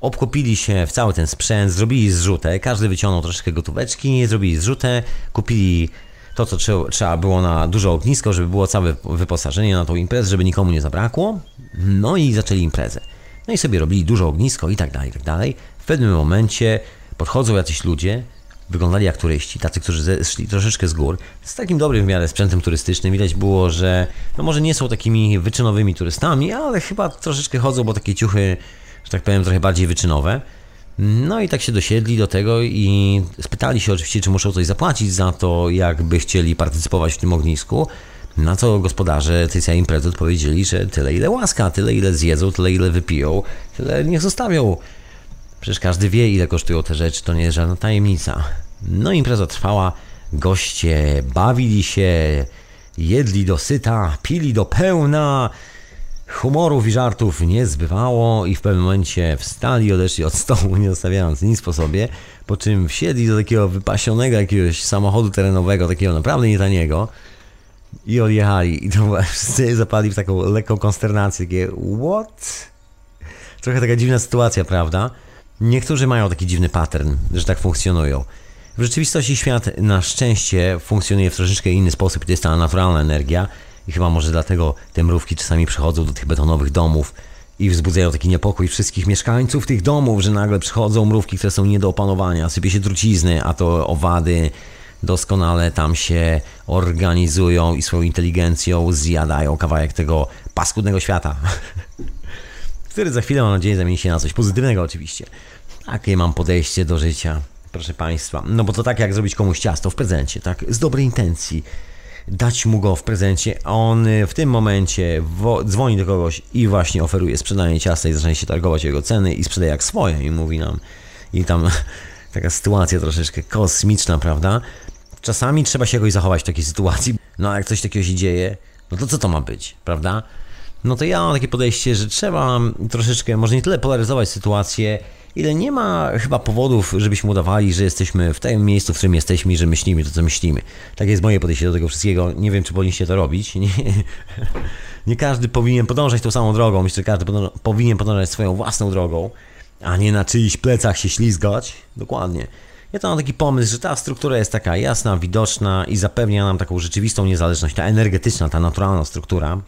obkupili się w cały ten sprzęt, zrobili zrzutę, każdy wyciągnął troszeczkę gotóweczki, zrobili zrzutę, kupili to, co trzeba było na duże ognisko, żeby było całe wyposażenie na tą imprezę, żeby nikomu nie zabrakło. No i zaczęli imprezę. No i sobie robili duże ognisko i tak dalej, i tak dalej. W pewnym momencie podchodzą jacyś ludzie, wyglądali jak turyści, tacy, którzy zeszli troszeczkę z gór, z takim dobrym w miarę sprzętem turystycznym. Widać było, że no może nie są takimi wyczynowymi turystami, ale chyba troszeczkę chodzą, bo takie ciuchy, że tak powiem, trochę bardziej wyczynowe. No i tak się dosiedli do tego i spytali się oczywiście, czy muszą coś zapłacić za to, jakby chcieli partycypować w tym ognisku. Na co gospodarze tej imprezy odpowiedzieli, że tyle ile łaska, tyle ile zjedzą, tyle ile wypiją, tyle niech zostawią. Przecież każdy wie, ile kosztują te rzeczy, to nie jest żadna tajemnica. No impreza trwała, goście bawili się, jedli do syta, pili do pełna, humorów i żartów nie zbywało i w pewnym momencie wstali, odeszli od stołu, nie zostawiając nic po sobie, po czym wsiedli do takiego wypasionego jakiegoś samochodu terenowego, takiego naprawdę nietaniego i odjechali. I to wszyscy zapadli w taką lekką konsternację, takie what? Trochę taka dziwna sytuacja, prawda? Niektórzy mają taki dziwny pattern, że tak funkcjonują. W rzeczywistości świat na szczęście funkcjonuje w troszeczkę inny sposób to jest ta naturalna energia i chyba może dlatego te mrówki czasami przychodzą do tych betonowych domów i wzbudzają taki niepokój wszystkich mieszkańców tych domów, że nagle przychodzą mrówki, które są nie do opanowania, sypie się trucizny, a to owady doskonale tam się organizują i swoją inteligencją zjadają kawałek tego paskudnego świata. który za chwilę mam nadzieję zamieni się na coś pozytywnego oczywiście. Takie mam podejście do życia, proszę Państwa. No bo to tak jak zrobić komuś ciasto w prezencie, tak? Z dobrej intencji. Dać mu go w prezencie, on w tym momencie dzwoni do kogoś i właśnie oferuje sprzedanie ciasta i zaczyna się targować jego ceny i sprzedaje jak swoje i mówi nam i tam taka sytuacja troszeczkę kosmiczna, prawda? Czasami trzeba się jakoś zachować w takiej sytuacji, no a jak coś takiego się dzieje, no to co to ma być, prawda? no to ja mam takie podejście, że trzeba troszeczkę, może nie tyle polaryzować sytuację, ile nie ma chyba powodów, żebyśmy udawali, że jesteśmy w tym miejscu, w którym jesteśmy i że myślimy to, co myślimy. Tak jest moje podejście do tego wszystkiego. Nie wiem, czy powinniście to robić. Nie, nie każdy powinien podążać tą samą drogą. Myślę, że każdy powinien podążać swoją własną drogą, a nie na czyichś plecach się ślizgać. Dokładnie. Ja to mam taki pomysł, że ta struktura jest taka jasna, widoczna i zapewnia nam taką rzeczywistą niezależność, ta energetyczna, ta naturalna struktura,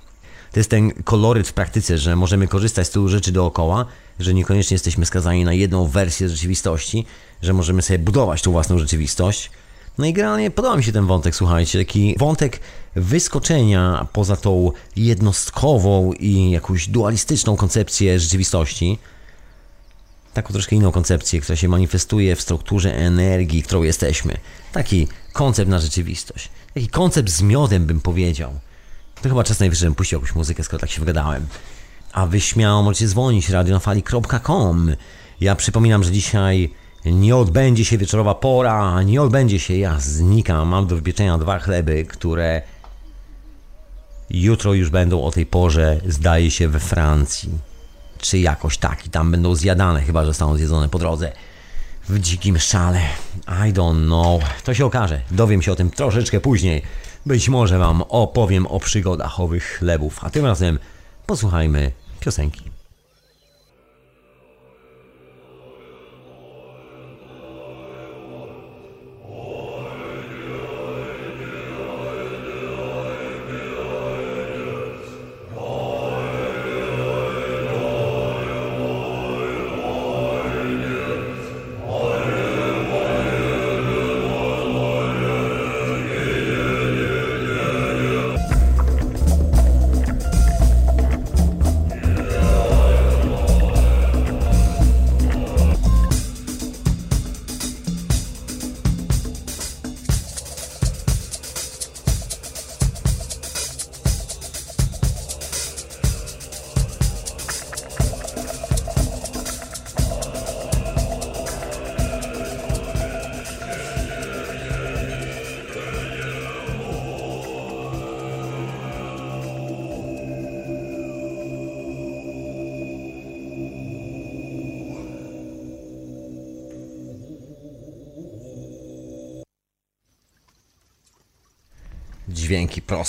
to jest ten koloryt w praktyce, że możemy korzystać z tylu rzeczy dookoła, że niekoniecznie jesteśmy skazani na jedną wersję rzeczywistości, że możemy sobie budować tą własną rzeczywistość. No i generalnie podoba mi się ten wątek, słuchajcie, taki wątek wyskoczenia poza tą jednostkową i jakąś dualistyczną koncepcję rzeczywistości. Taką troszkę inną koncepcję, która się manifestuje w strukturze energii, którą jesteśmy. Taki koncept na rzeczywistość. Taki koncept z miodem, bym powiedział. To chyba czas najwyższy, żebym puścił jakąś muzykę, skoro tak się wygadałem. A wy śmiało możecie dzwonić radionafali.com. Ja przypominam, że dzisiaj nie odbędzie się wieczorowa pora, nie odbędzie się, ja znikam, mam do wypieczenia dwa chleby, które jutro już będą o tej porze, zdaje się, we Francji. Czy jakoś tak i tam będą zjadane, chyba że zostaną zjedzone po drodze. W dzikim szale. I don't know. To się okaże. Dowiem się o tym troszeczkę później. Być może Wam opowiem o przygodach owych chlebów, a tym razem posłuchajmy piosenki.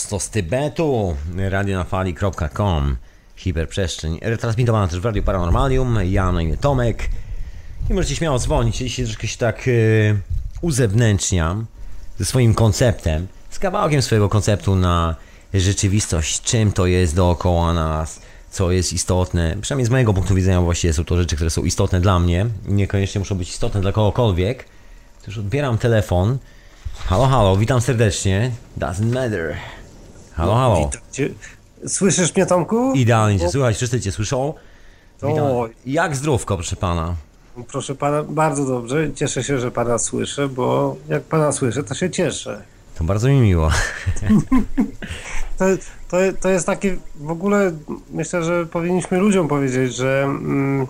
Prosto z Tybetu. Radionafali.com hiperprzestrzeń. Retransmitowana też w Radio Paranormalium. Ja na imię Tomek. I możecie śmiało dzwonić. Dzisiaj troszkę się tak yy, uzewnętrzniam ze swoim konceptem, z kawałkiem swojego konceptu na rzeczywistość, czym to jest dookoła nas, co jest istotne. Przynajmniej z mojego punktu widzenia właściwie są to rzeczy, które są istotne dla mnie. Niekoniecznie muszą być istotne dla kogokolwiek. To już odbieram telefon. Halo, halo, witam serdecznie. Doesn't matter. Halo, halo. Słyszysz mnie, Tomku? Idealnie cię słychać, wszyscy cię słyszą. Witam. O, Jak zdrówko, proszę pana? proszę pana, bardzo dobrze. Cieszę się, że pana słyszę, bo jak pana słyszę, to się cieszę. To bardzo mi miło. To, to, to jest takie, w ogóle myślę, że powinniśmy ludziom powiedzieć, że, mm,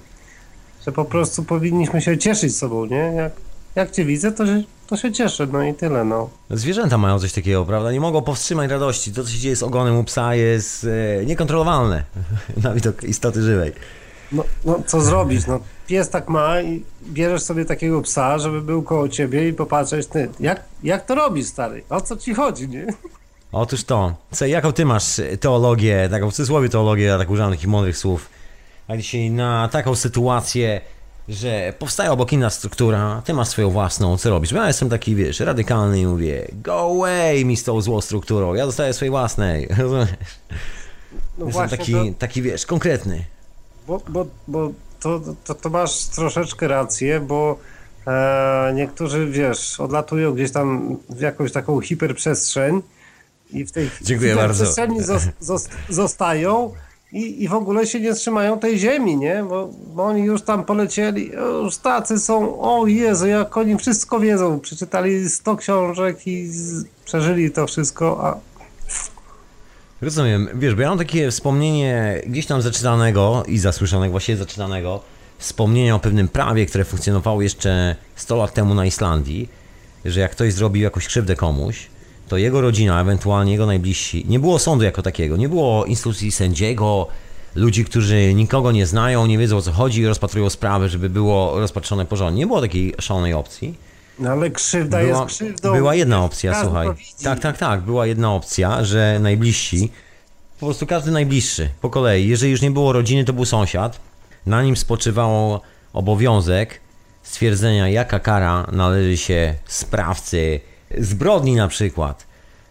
że po prostu powinniśmy się cieszyć sobą, nie? Jak, jak cię widzę, to się, to się cieszę, no i tyle, no. Zwierzęta mają coś takiego, prawda? Nie mogą powstrzymać radości. To, co się dzieje z ogonem u psa jest e, niekontrolowalne na widok istoty żywej. No, no co zrobić, no pies tak ma i bierzesz sobie takiego psa, żeby był koło ciebie i popatrzeć, ty, jak, jak to robisz, stary? O co ci chodzi, nie? Otóż to. Co, jaką ty masz teologię, taką w cudzysłowie teologię, tak używam takich mądrych słów, a dzisiaj na taką sytuację, że powstaje obok inna struktura, ty masz swoją własną, co robisz? Ja jestem taki, wiesz, radykalny i mówię, go away mi z tą złą strukturą, ja dostaję swojej własnej, rozumiesz? No Jestem taki, taki, wiesz, konkretny. Bo, bo, bo to, to, to masz troszeczkę rację, bo e, niektórzy, wiesz, odlatują gdzieś tam w jakąś taką hiperprzestrzeń i w tej Dziękuję bardzo. hiperprzestrzeni zos, zos, zostają i, i w ogóle się nie trzymają tej ziemi, nie? Bo, bo oni już tam polecieli, już tacy są, o Jezu, jak oni wszystko wiedzą, przeczytali 100 książek i z, przeżyli to wszystko, a Rozumiem, wiesz, bo ja mam takie wspomnienie gdzieś tam zaczytanego i zasłyszanego, właściwie zaczytanego, wspomnienia o pewnym prawie, które funkcjonowało jeszcze 100 lat temu na Islandii, że jak ktoś zrobił jakąś krzywdę komuś, to jego rodzina, ewentualnie jego najbliżsi, nie było sądu jako takiego, nie było instytucji sędziego, ludzi, którzy nikogo nie znają, nie wiedzą o co chodzi i rozpatrują sprawy, żeby było rozpatrzone porządnie. Nie było takiej szalonej opcji. no ale krzywda Była, jest krzywdą. była jedna opcja, słuchaj. Tak, tak, tak. Była jedna opcja, że najbliżsi, po prostu każdy najbliższy, po kolei, jeżeli już nie było rodziny, to był sąsiad. Na nim spoczywało obowiązek stwierdzenia, jaka kara należy się sprawcy zbrodni na przykład.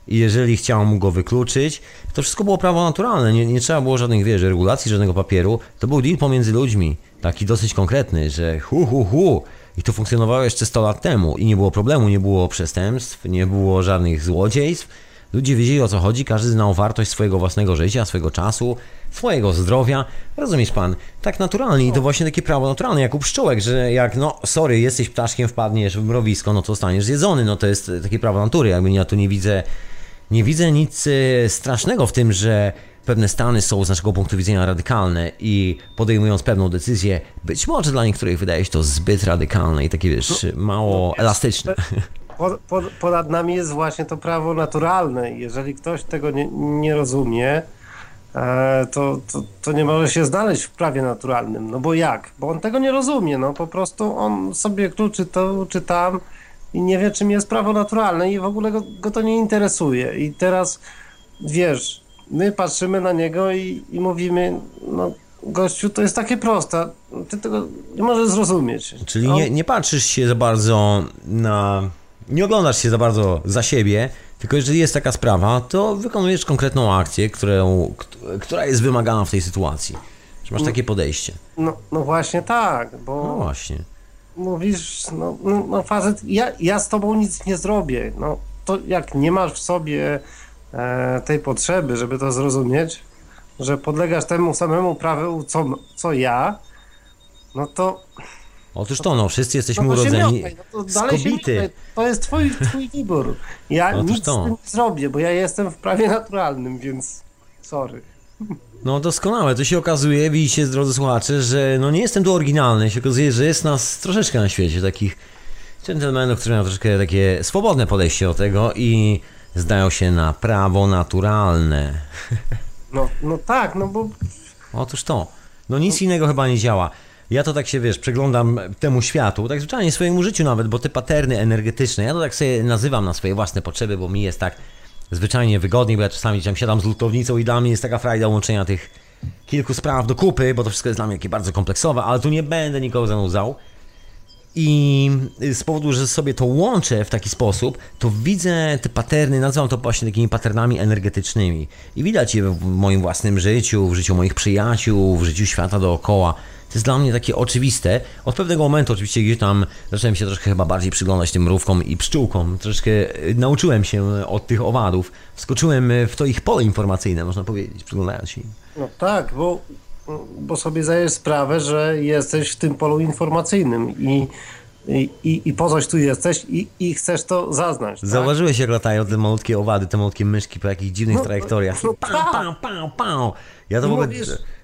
I jeżeli chciał mu go wykluczyć, to wszystko było prawo naturalne, nie, nie trzeba było żadnych, wiesz, regulacji, żadnego papieru. To był deal pomiędzy ludźmi, taki dosyć konkretny, że hu, hu, hu. I to funkcjonowało jeszcze 100 lat temu i nie było problemu, nie było przestępstw, nie było żadnych złodziejstw. Ludzie wiedzieli o co chodzi, każdy znał wartość swojego własnego życia, swojego czasu, swojego zdrowia. Rozumiesz pan? Tak naturalnie i to właśnie takie prawo naturalne, jak u pszczółek, że jak no, sorry, jesteś ptaszkiem, wpadniesz w mrowisko, no to zostaniesz zjedzony, no to jest takie prawo natury, jakby ja tu nie widzę nie widzę nic e, strasznego w tym, że pewne stany są z naszego punktu widzenia radykalne i podejmując pewną decyzję, być może dla niektórych wydaje się to zbyt radykalne i takie wiesz, mało elastyczne. Pod, pod, ponad nami jest właśnie to prawo naturalne. Jeżeli ktoś tego nie, nie rozumie, e, to, to, to nie może się znaleźć w prawie naturalnym. No bo jak? Bo on tego nie rozumie. No po prostu on sobie kluczy to czy tam i nie wie, czym jest prawo naturalne i w ogóle go, go to nie interesuje. I teraz wiesz, my patrzymy na niego i, i mówimy, no gościu, to jest takie proste. Ty tego nie możesz zrozumieć. Czyli On- nie, nie patrzysz się za bardzo na... nie oglądasz się za bardzo za siebie, tylko jeżeli jest taka sprawa, to wykonujesz konkretną akcję, którą, kt- która jest wymagana w tej sytuacji. Czy masz takie podejście? No, no właśnie tak, bo No właśnie. mówisz, no, no, no facet, ja, ja z tobą nic nie zrobię. No to jak nie masz w sobie e, tej potrzeby, żeby to zrozumieć, że podlegasz temu samemu prawu, co, co ja, no to, Otóż to, no, wszyscy jesteśmy no urodzeni no to dalej się kobity. miotaj. To jest twój, twój wybór. Ja Otóż nic to. z tym nie zrobię, bo ja jestem w prawie naturalnym, więc sorry. No doskonałe, to się okazuje, widzicie drodzy słuchacze, że no nie jestem tu oryginalny, się okazuje, że jest nas troszeczkę na świecie, takich dżentelmenów, którzy mają troszeczkę takie swobodne podejście do tego i zdają się na prawo naturalne. No, no tak, no bo Otóż to, no nic innego chyba nie działa. Ja to tak się, wiesz, przeglądam temu światu, tak zwyczajnie swojemu życiu nawet, bo te paterny energetyczne, ja to tak sobie nazywam na swoje własne potrzeby, bo mi jest tak zwyczajnie wygodniej, bo ja czasami tam siadam z lutownicą i dla mnie jest taka frajda łączenia tych kilku spraw do kupy, bo to wszystko jest dla mnie takie bardzo kompleksowe, ale tu nie będę nikogo zanudzał. I z powodu, że sobie to łączę w taki sposób, to widzę te paterny, nazywam to właśnie takimi patternami energetycznymi. I widać je w moim własnym życiu, w życiu moich przyjaciół, w życiu świata dookoła. To jest dla mnie takie oczywiste. Od pewnego momentu oczywiście gdzieś tam zacząłem się troszkę chyba bardziej przyglądać tym mrówkom i pszczółkom. Troszkę y, nauczyłem się od tych owadów. Wskoczyłem w to ich pole informacyjne, można powiedzieć, przyglądając się im. No tak, bo, bo sobie zdajesz sprawę, że jesteś w tym polu informacyjnym i, i, i, i po coś tu jesteś i, i chcesz to zaznać. Tak? Zauważyłeś, jak latają te malutkie owady, te malutkie myszki po jakichś dziwnych No, trajektoriach. no Pał, tak. pał, pał, pał. Ja to w No ogóle...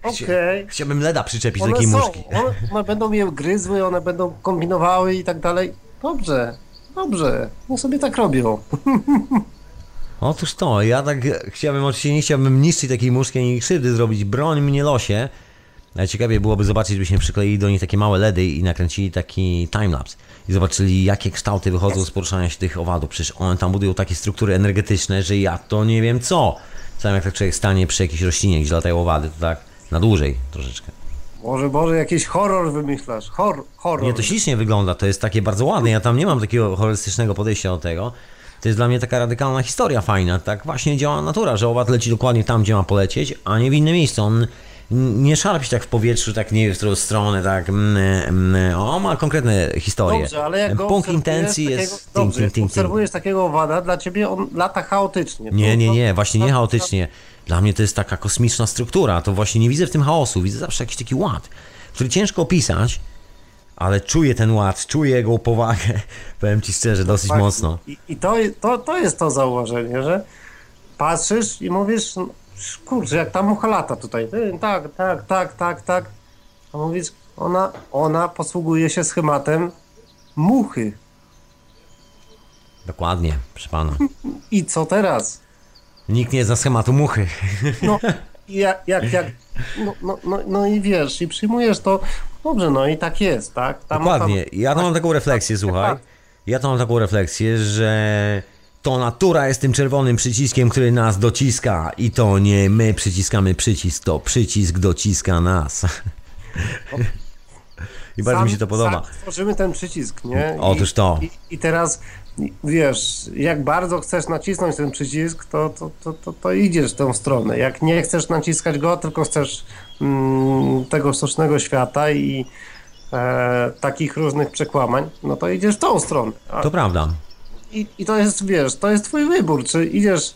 okej. Chciałbym leda przyczepić do takiej muszki. one, one będą je gryzły, one będą kombinowały i tak dalej. Dobrze, dobrze, no sobie tak robią. Otóż to, ja tak chciałbym, oczywiście nie chciałbym niszczyć takiej muszki ani krzywdy zrobić, broń mnie losie. Najciekawiej byłoby zobaczyć, byśmy przykleili do nich takie małe LEDy i nakręcili taki timelapse i zobaczyli, jakie kształty wychodzą z poruszania się tych owadów. Przecież one tam budują takie struktury energetyczne, że ja to nie wiem co. Sam jak tak człowiek stanie przy jakiejś roślinie, gdzie latają owady, to tak na dłużej troszeczkę. Może, może jakiś horror wymyślasz, Hor, horror. Nie, to ślicznie wygląda, to jest takie bardzo ładne. Ja tam nie mam takiego horrorystycznego podejścia do tego. To jest dla mnie taka radykalna historia fajna. Tak właśnie działa natura, że owad leci dokładnie tam, gdzie ma polecieć, a nie w inne miejsce. On nie szarpi się tak w powietrzu, tak nie w którą stronę, tak. Mm, mm, on ma konkretne historie. Dobrze, ale jak go Punkt intencji takiego, jest. Dobrze, ting, ting, ting, obserwujesz takiego owada, dla ciebie on lata chaotycznie. Nie, nie, nie, właśnie nie chaotycznie. Dla mnie to jest taka kosmiczna struktura. To właśnie nie widzę w tym chaosu. Widzę zawsze jakiś taki ład, który ciężko opisać, ale czuję ten ład, czuję jego powagę. Powiem ci szczerze, dosyć Tak. mocno. I, i to, to, to jest to zauważenie, że patrzysz i mówisz, no, kurczę, jak ta mucha lata tutaj. Tak, tak, tak, tak, tak. A mówisz, ona, ona posługuje się schematem muchy. Dokładnie, proszę pana. I co teraz? Nikt nie zna schematu muchy. No, i jak, jak, jak no, no, no, no i wiesz, i przyjmujesz to, dobrze, no i tak jest, tak? Ta Dokładnie. Ja to mam taką refleksję, słuchaj. Ja to mam taką refleksję, że to natura jest tym czerwonym przyciskiem, który nas dociska i to nie my przyciskamy przycisk, to przycisk dociska nas. I bardzo Sam- mi się to podoba. Tworzymy ten przycisk, nie? I, Otóż to. I, I teraz wiesz, jak bardzo chcesz nacisnąć ten przycisk, to, to, to, to, to idziesz w tą stronę. Jak nie chcesz naciskać go, tylko chcesz mm, tego sztucznego świata i e, takich różnych przekłamań, no to idziesz w tą stronę. A, To prawda. i, I to jest, wiesz, to jest twój wybór, czy idziesz,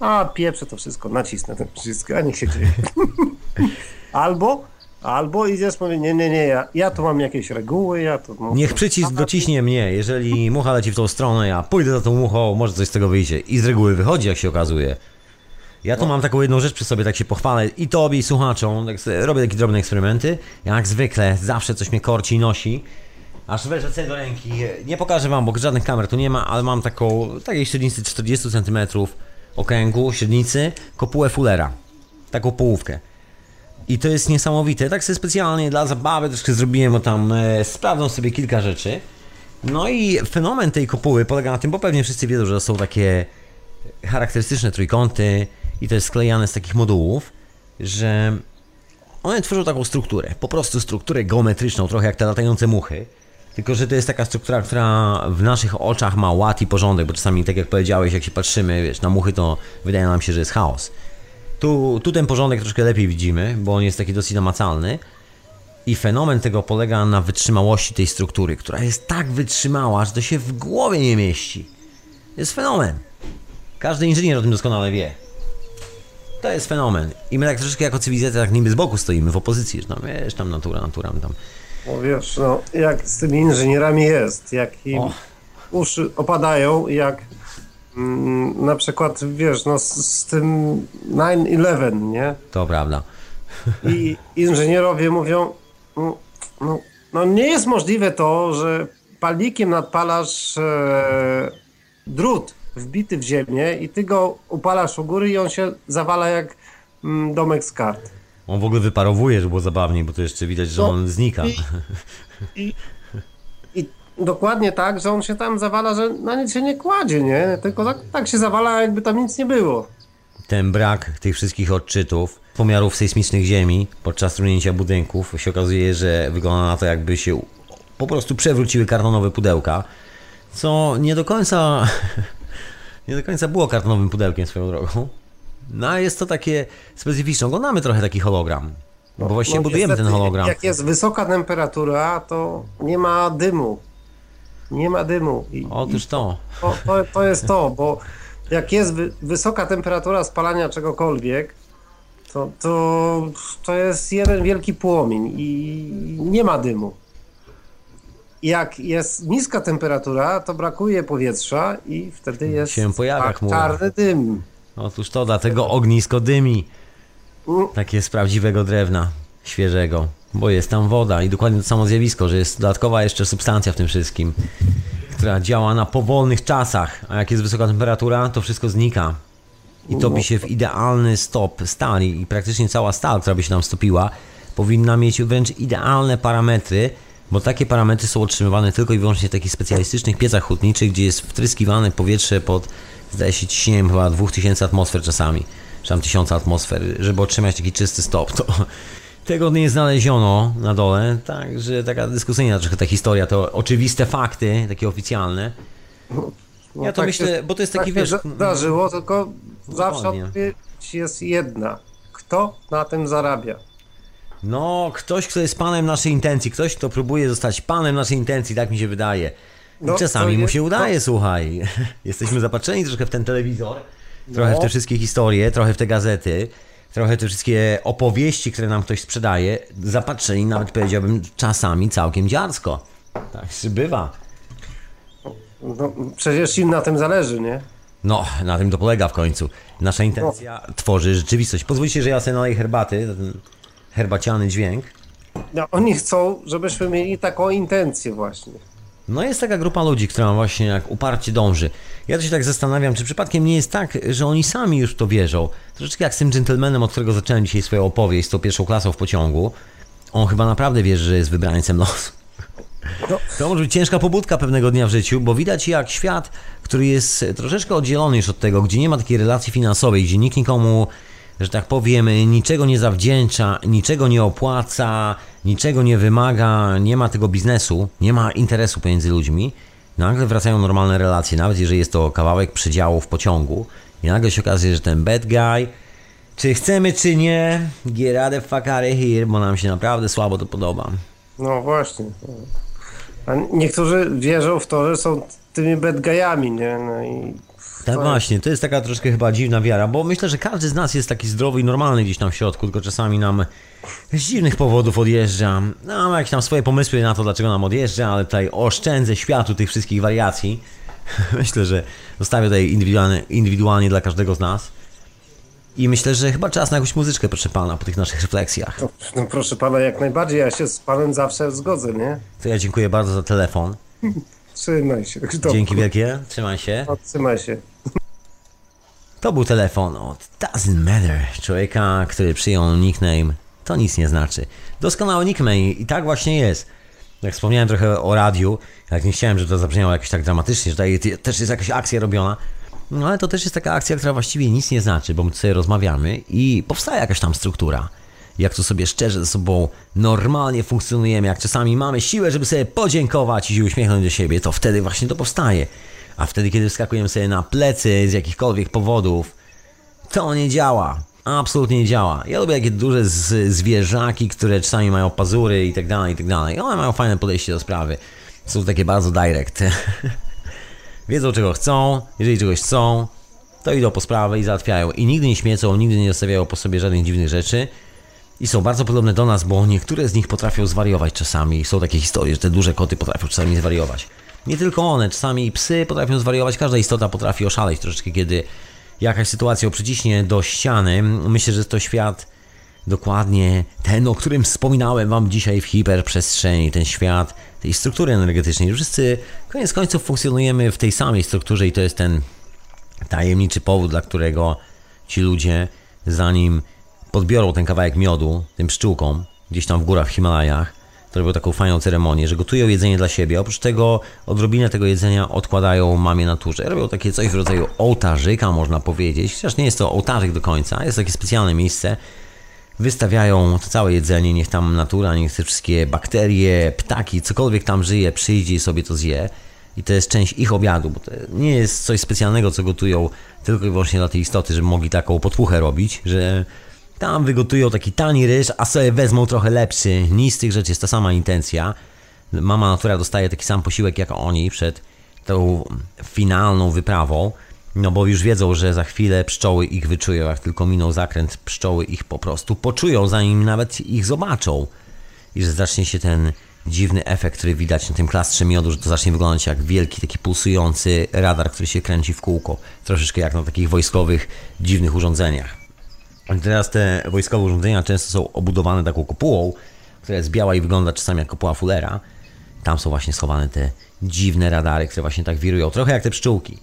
a pieprzę to wszystko, nacisnę ten przycisk, a niech się dzieje. albo, albo idziesz, mówię, nie, nie, nie, ja, ja tu mam jakieś reguły, ja tu... Niech przycisk dociśnie mnie. Jeżeli mucha leci w tą stronę, ja pójdę za tą muchą, może coś z tego wyjdzie. I z reguły wychodzi, jak się okazuje. Ja tu mam taką jedną rzecz przy sobie, tak się pochwalę i tobie, i słuchaczom. Tak robię takie drobne eksperymenty. Jak zwykle, zawsze coś mnie korci i nosi. Aż weź sobie do ręki. Nie pokażę wam, bo żadnych kamer tu nie ma, ale mam taką, takiej średnicy 40 cm okręgu, średnicy, kopułę fulera. Taką połówkę. I to jest niesamowite. Tak sobie specjalnie dla zabawy troszkę zrobiłem, bo tam e, sprawdzam sobie kilka rzeczy. No i fenomen tej kopuły polega na tym, bo pewnie wszyscy wiedzą, że są takie charakterystyczne trójkąty i to jest sklejane z takich modułów, że one tworzą taką strukturę, po prostu strukturę geometryczną, trochę jak te latające muchy. Tylko, że to jest taka struktura, która w naszych oczach ma ład i porządek, bo czasami, tak jak powiedziałeś, jak się patrzymy wiesz, na muchy, to wydaje nam się, że jest chaos. Tu, tu ten porządek troszkę lepiej widzimy, bo on jest taki dosyć namacalny. I fenomen tego polega na wytrzymałości tej struktury, która jest tak wytrzymała, że to się w głowie nie mieści. Jest fenomen. Każdy inżynier o tym doskonale wie. To jest fenomen. I my tak troszeczkę jako cywilizacja tak niby z boku stoimy, w opozycji, że tam wiesz, tam natura, natura, tam. No wiesz, no, jak z tymi inżynierami jest, jak im O. uszy opadają, jak na przykład, wiesz, no z, z tym 9-11, nie? To prawda. I inżynierowie mówią, no, no, no nie jest możliwe to, że palnikiem nadpalasz e, drut wbity w ziemię i ty go upalasz u góry i on się zawala jak mm, domek z kart. On w ogóle wyparowuje, żeby było zabawniej, bo to jeszcze widać, że No, on znika. i- I, I dokładnie tak, że on się tam zawala, że na nic się nie kładzie, nie? Tylko tak, tak się zawala, jakby tam nic nie było. Ten brak tych wszystkich odczytów pomiarów sejsmicznych ziemi podczas trunięcia budynków się okazuje, że wygląda na to jakby się po prostu przewróciły kartonowe pudełka, co nie do końca nie do końca było kartonowym pudełkiem swoją drogą. No a jest to takie specyficzne. Oglądamy trochę taki hologram. Bo właściwie No, budujemy niestety, ten hologram. Jak jest wysoka temperatura, to nie ma dymu. Nie ma dymu. I, Otóż to. to, to, to jest to, bo jak jest wy, wysoka temperatura spalania czegokolwiek, to, to, to jest jeden wielki płomień i nie ma dymu. Jak jest niska temperatura, to brakuje powietrza i wtedy jest Się pojawia tak, czarny dym. Otóż to, dlatego ognisko dymi. Takie z prawdziwego drewna, świeżego. Bo jest tam woda i dokładnie to samo zjawisko, że jest dodatkowa jeszcze substancja w tym wszystkim, która działa na powolnych czasach, a jak jest wysoka temperatura, to wszystko znika. I topi się w idealny stop stali i praktycznie cała stal, która by się tam stopiła, powinna mieć wręcz idealne parametry, bo takie parametry są otrzymywane tylko i wyłącznie w takich specjalistycznych piecach hutniczych, gdzie jest wtryskiwane powietrze pod, zdaje się, ciśnieniem chyba 2000 atmosfer czasami, czy tam 1000 atmosfer, żeby otrzymać taki czysty stop. To tego nie znaleziono na dole, także taka dyskusyjna trochę ta historia, to oczywiste fakty, takie oficjalne. No Ja to tak myślę, się- bo to jest tak taki, się wiesz, zda- Zdarzyło, tylko zawsze Dokładnie. odpowiedź jest jedna. Kto na tym zarabia? No, ktoś, kto jest panem naszej intencji, ktoś, kto próbuje zostać panem naszej intencji, tak mi się wydaje. I No, czasami to mu jest- się udaje, słuchaj. Jesteśmy zapatrzeni troszkę w ten telewizor, trochę w No. te wszystkie historie, trochę w te gazety, trochę te wszystkie opowieści, które nam ktoś sprzedaje. Zapatrzeni nawet powiedziałbym czasami całkiem dziarsko. Tak się bywa. No, przecież im na tym zależy, nie? No, na tym to polega w końcu. Nasza intencja tworzy rzeczywistość. Pozwólcie, że ja sobie naleję herbaty, ten herbaciany dźwięk. No, oni chcą, żebyśmy mieli taką intencję właśnie. No jest taka grupa ludzi, która właśnie jak uparcie dąży. Ja to się tak zastanawiam, czy przypadkiem nie jest tak, że oni sami już to wierzą. Troszeczkę jak z tym gentlemanem, od którego zacząłem dzisiaj swoją opowieść, z tą pierwszą klasą w pociągu. On chyba naprawdę wierzy, że jest wybrańcem losu. No. To może być ciężka pobudka pewnego dnia w życiu, bo widać jak świat, który jest troszeczkę oddzielony już od tego, gdzie nie ma takiej relacji finansowej, gdzie nikt nikomu, że tak powiem, niczego nie zawdzięcza, niczego nie opłaca, niczego nie wymaga, nie ma tego biznesu, nie ma interesu pomiędzy ludźmi, nagle wracają normalne relacje, nawet jeżeli jest to kawałek przedziału w pociągu i nagle się okazuje, że ten bad guy, czy chcemy czy nie, get out of here, bo nam się naprawdę słabo to podoba. No właśnie. A niektórzy wierzą w to, że są tymi bad guyami, nie? No i Tak właśnie, to jest taka troszkę chyba dziwna wiara, bo myślę, że każdy z nas jest taki zdrowy i normalny gdzieś tam w środku, tylko czasami nam z dziwnych powodów odjeżdża. No, ma jakieś tam swoje pomysły na to, dlaczego nam odjeżdża, ale tutaj oszczędzę światu tych wszystkich wariacji. myślę, że zostawię tutaj indywidualnie, indywidualnie dla każdego z nas. I myślę, że chyba czas na jakąś muzyczkę, proszę pana, po tych naszych refleksjach. no, no proszę pana, jak najbardziej, ja się z panem zawsze zgodzę, nie? To ja dziękuję bardzo za telefon. Trzymaj się. Dzięki wielkie, trzymaj się. No, Trzymaj się. To był telefon od Doesn't Matter, człowieka, który przyjął nickname. To nic nie znaczy. Doskonały nickname i tak właśnie jest. Jak wspomniałem trochę o radiu, jak nie chciałem, żeby to zabrzmiało jakoś tak dramatycznie, że tutaj też jest jakaś akcja robiona, no ale to też jest taka akcja, która właściwie nic nie znaczy, bo my sobie rozmawiamy i powstaje jakaś tam struktura. Jak tu sobie szczerze ze sobą normalnie funkcjonujemy, jak czasami mamy siłę, żeby sobie podziękować i się uśmiechnąć do siebie, to wtedy właśnie to powstaje. A wtedy, kiedy wskakujemy sobie na plecy z jakichkolwiek powodów, to nie działa. Absolutnie nie działa. Ja lubię takie duże zwierzaki, które czasami mają pazury i tak dalej, i tak dalej. One mają fajne podejście do sprawy. Są takie bardzo direct. Wiedzą czego chcą, jeżeli czegoś chcą, to idą po sprawę i załatwiają. I nigdy nie śmiecą, nigdy nie zostawiają po sobie żadnych dziwnych rzeczy. I są bardzo podobne do nas, bo niektóre z nich potrafią zwariować czasami. Są takie historie, że te duże koty potrafią czasami zwariować. Nie tylko one, czasami psy potrafią zwariować, każda istota potrafi oszaleć troszeczkę, kiedy jakaś sytuacja przyciśnie do ściany. Myślę, że to świat dokładnie ten, o którym wspominałem wam dzisiaj w hiperprzestrzeni, ten świat tej struktury energetycznej. Wszyscy koniec końców funkcjonujemy w tej samej strukturze i to jest ten tajemniczy powód, dla którego ci ludzie, zanim podbiorą ten kawałek miodu tym pszczółkom, gdzieś tam w górach w Himalajach, robią taką fajną ceremonię, że gotują jedzenie dla siebie. Oprócz tego odrobinę tego jedzenia odkładają mamie naturze. Robią takie coś w rodzaju ołtarzyka, można powiedzieć. Chociaż nie jest to ołtarzyk do końca, jest takie specjalne miejsce, wystawiają to całe jedzenie, niech tam natura, niech te wszystkie bakterie, ptaki, cokolwiek tam żyje, przyjdzie i sobie to zje. I to jest część ich obiadu, bo to nie jest coś specjalnego, co gotują tylko i wyłącznie dla tej istoty, żeby mogli taką potłuchę robić, że tam wygotują taki tani ryż, a sobie wezmą trochę lepszy. Nic z tych rzeczy jest ta sama intencja. Mama natura dostaje taki sam posiłek jak oni przed tą finalną wyprawą. No bo już wiedzą, że za chwilę pszczoły ich wyczują, jak tylko minął zakręt, pszczoły ich po prostu poczują, zanim nawet ich zobaczą. I że zacznie się ten dziwny efekt, który widać na tym klastrze miodu, że to zacznie wyglądać jak wielki, taki pulsujący radar, który się kręci w kółko. Troszeczkę jak na takich wojskowych, dziwnych urządzeniach. Teraz te wojskowe urządzenia często są obudowane taką kopułą, która jest biała i wygląda czasami jak kopuła Fullera. Tam są właśnie schowane te dziwne radary, które właśnie tak wirują, trochę jak te pszczółki.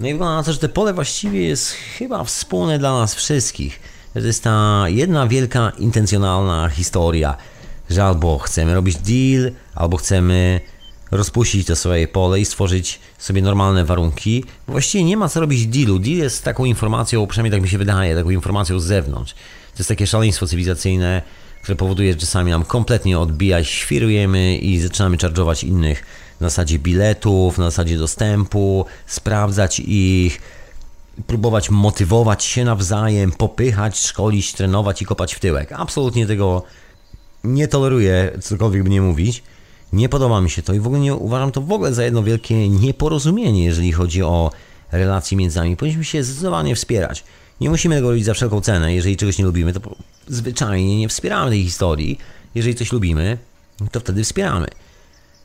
No i wygląda na to, że te pole właściwie jest chyba wspólne dla nas wszystkich. To jest ta jedna wielka intencjonalna historia, że albo chcemy robić deal, albo chcemy rozpuścić to swoje pole i stworzyć sobie normalne warunki. Właściwie nie ma co robić dealu. Deal jest taką informacją, przynajmniej tak mi się wydaje, taką informacją z zewnątrz. To jest takie szaleństwo cywilizacyjne, które powoduje, że czasami nam kompletnie odbija, świrujemy i zaczynamy charge'ować innych na zasadzie biletów, na zasadzie dostępu, sprawdzać ich, próbować motywować się nawzajem, popychać, szkolić, trenować i kopać w tyłek. Absolutnie tego nie toleruję, cokolwiek by nie mówić. Nie podoba mi się to i w ogóle nie uważam to w ogóle za jedno wielkie nieporozumienie, jeżeli chodzi o relacje między nami. Powinniśmy się zdecydowanie wspierać. Nie musimy tego robić za wszelką cenę. Jeżeli czegoś nie lubimy, to zwyczajnie nie wspieramy tej historii. Jeżeli coś lubimy, to wtedy wspieramy.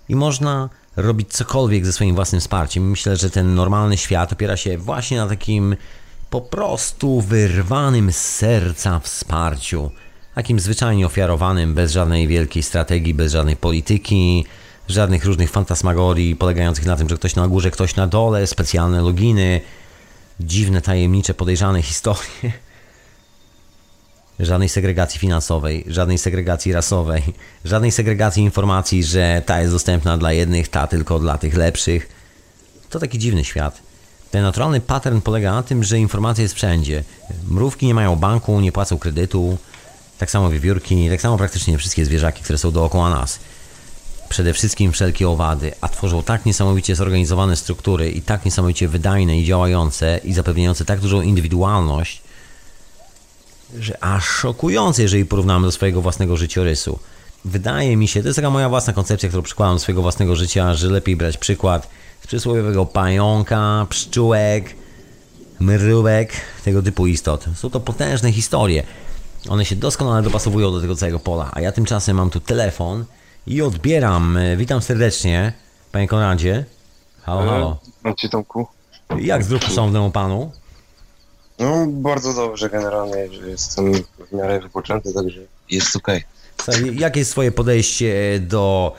I można robić cokolwiek ze swoim własnym wsparciem. Myślę, że ten normalny świat opiera się właśnie na takim po prostu wyrwanym z serca wsparciu. Takim zwyczajnie ofiarowanym, bez żadnej wielkiej strategii, bez żadnej polityki, żadnych różnych fantasmagorii polegających na tym, że ktoś na górze, ktoś na dole, specjalne loginy, dziwne, tajemnicze, podejrzane historie. Żadnej segregacji finansowej, żadnej segregacji rasowej, żadnej segregacji informacji, że ta jest dostępna dla jednych, ta tylko dla tych lepszych. To taki dziwny świat. Ten naturalny pattern polega na tym, że informacja jest wszędzie. Mrówki nie mają banku, nie płacą kredytu, tak samo wiewiórki, tak samo praktycznie wszystkie zwierzaki, które są dookoła nas. Przede wszystkim wszelkie owady, a tworzą tak niesamowicie zorganizowane struktury i tak niesamowicie wydajne i działające i zapewniające tak dużą indywidualność, że aż szokujące, jeżeli porównamy do swojego własnego życiorysu. Wydaje mi się, to jest taka moja własna koncepcja, którą przykładam do swojego własnego życia, że lepiej brać przykład z przysłowiowego pająka, pszczółek, mrówek, tego typu istot. Są to potężne historie. One się doskonale dopasowują do tego całego pola, a ja tymczasem mam tu telefon i odbieram. Witam serdecznie, panie Konradzie. Halo, halo. Mam cię Tomku. Jak zdrów szanownemu panu? No bardzo dobrze generalnie, że jestem w miarę wypoczęty, także jest okej. Słuchaj, Jakie jest twoje podejście do,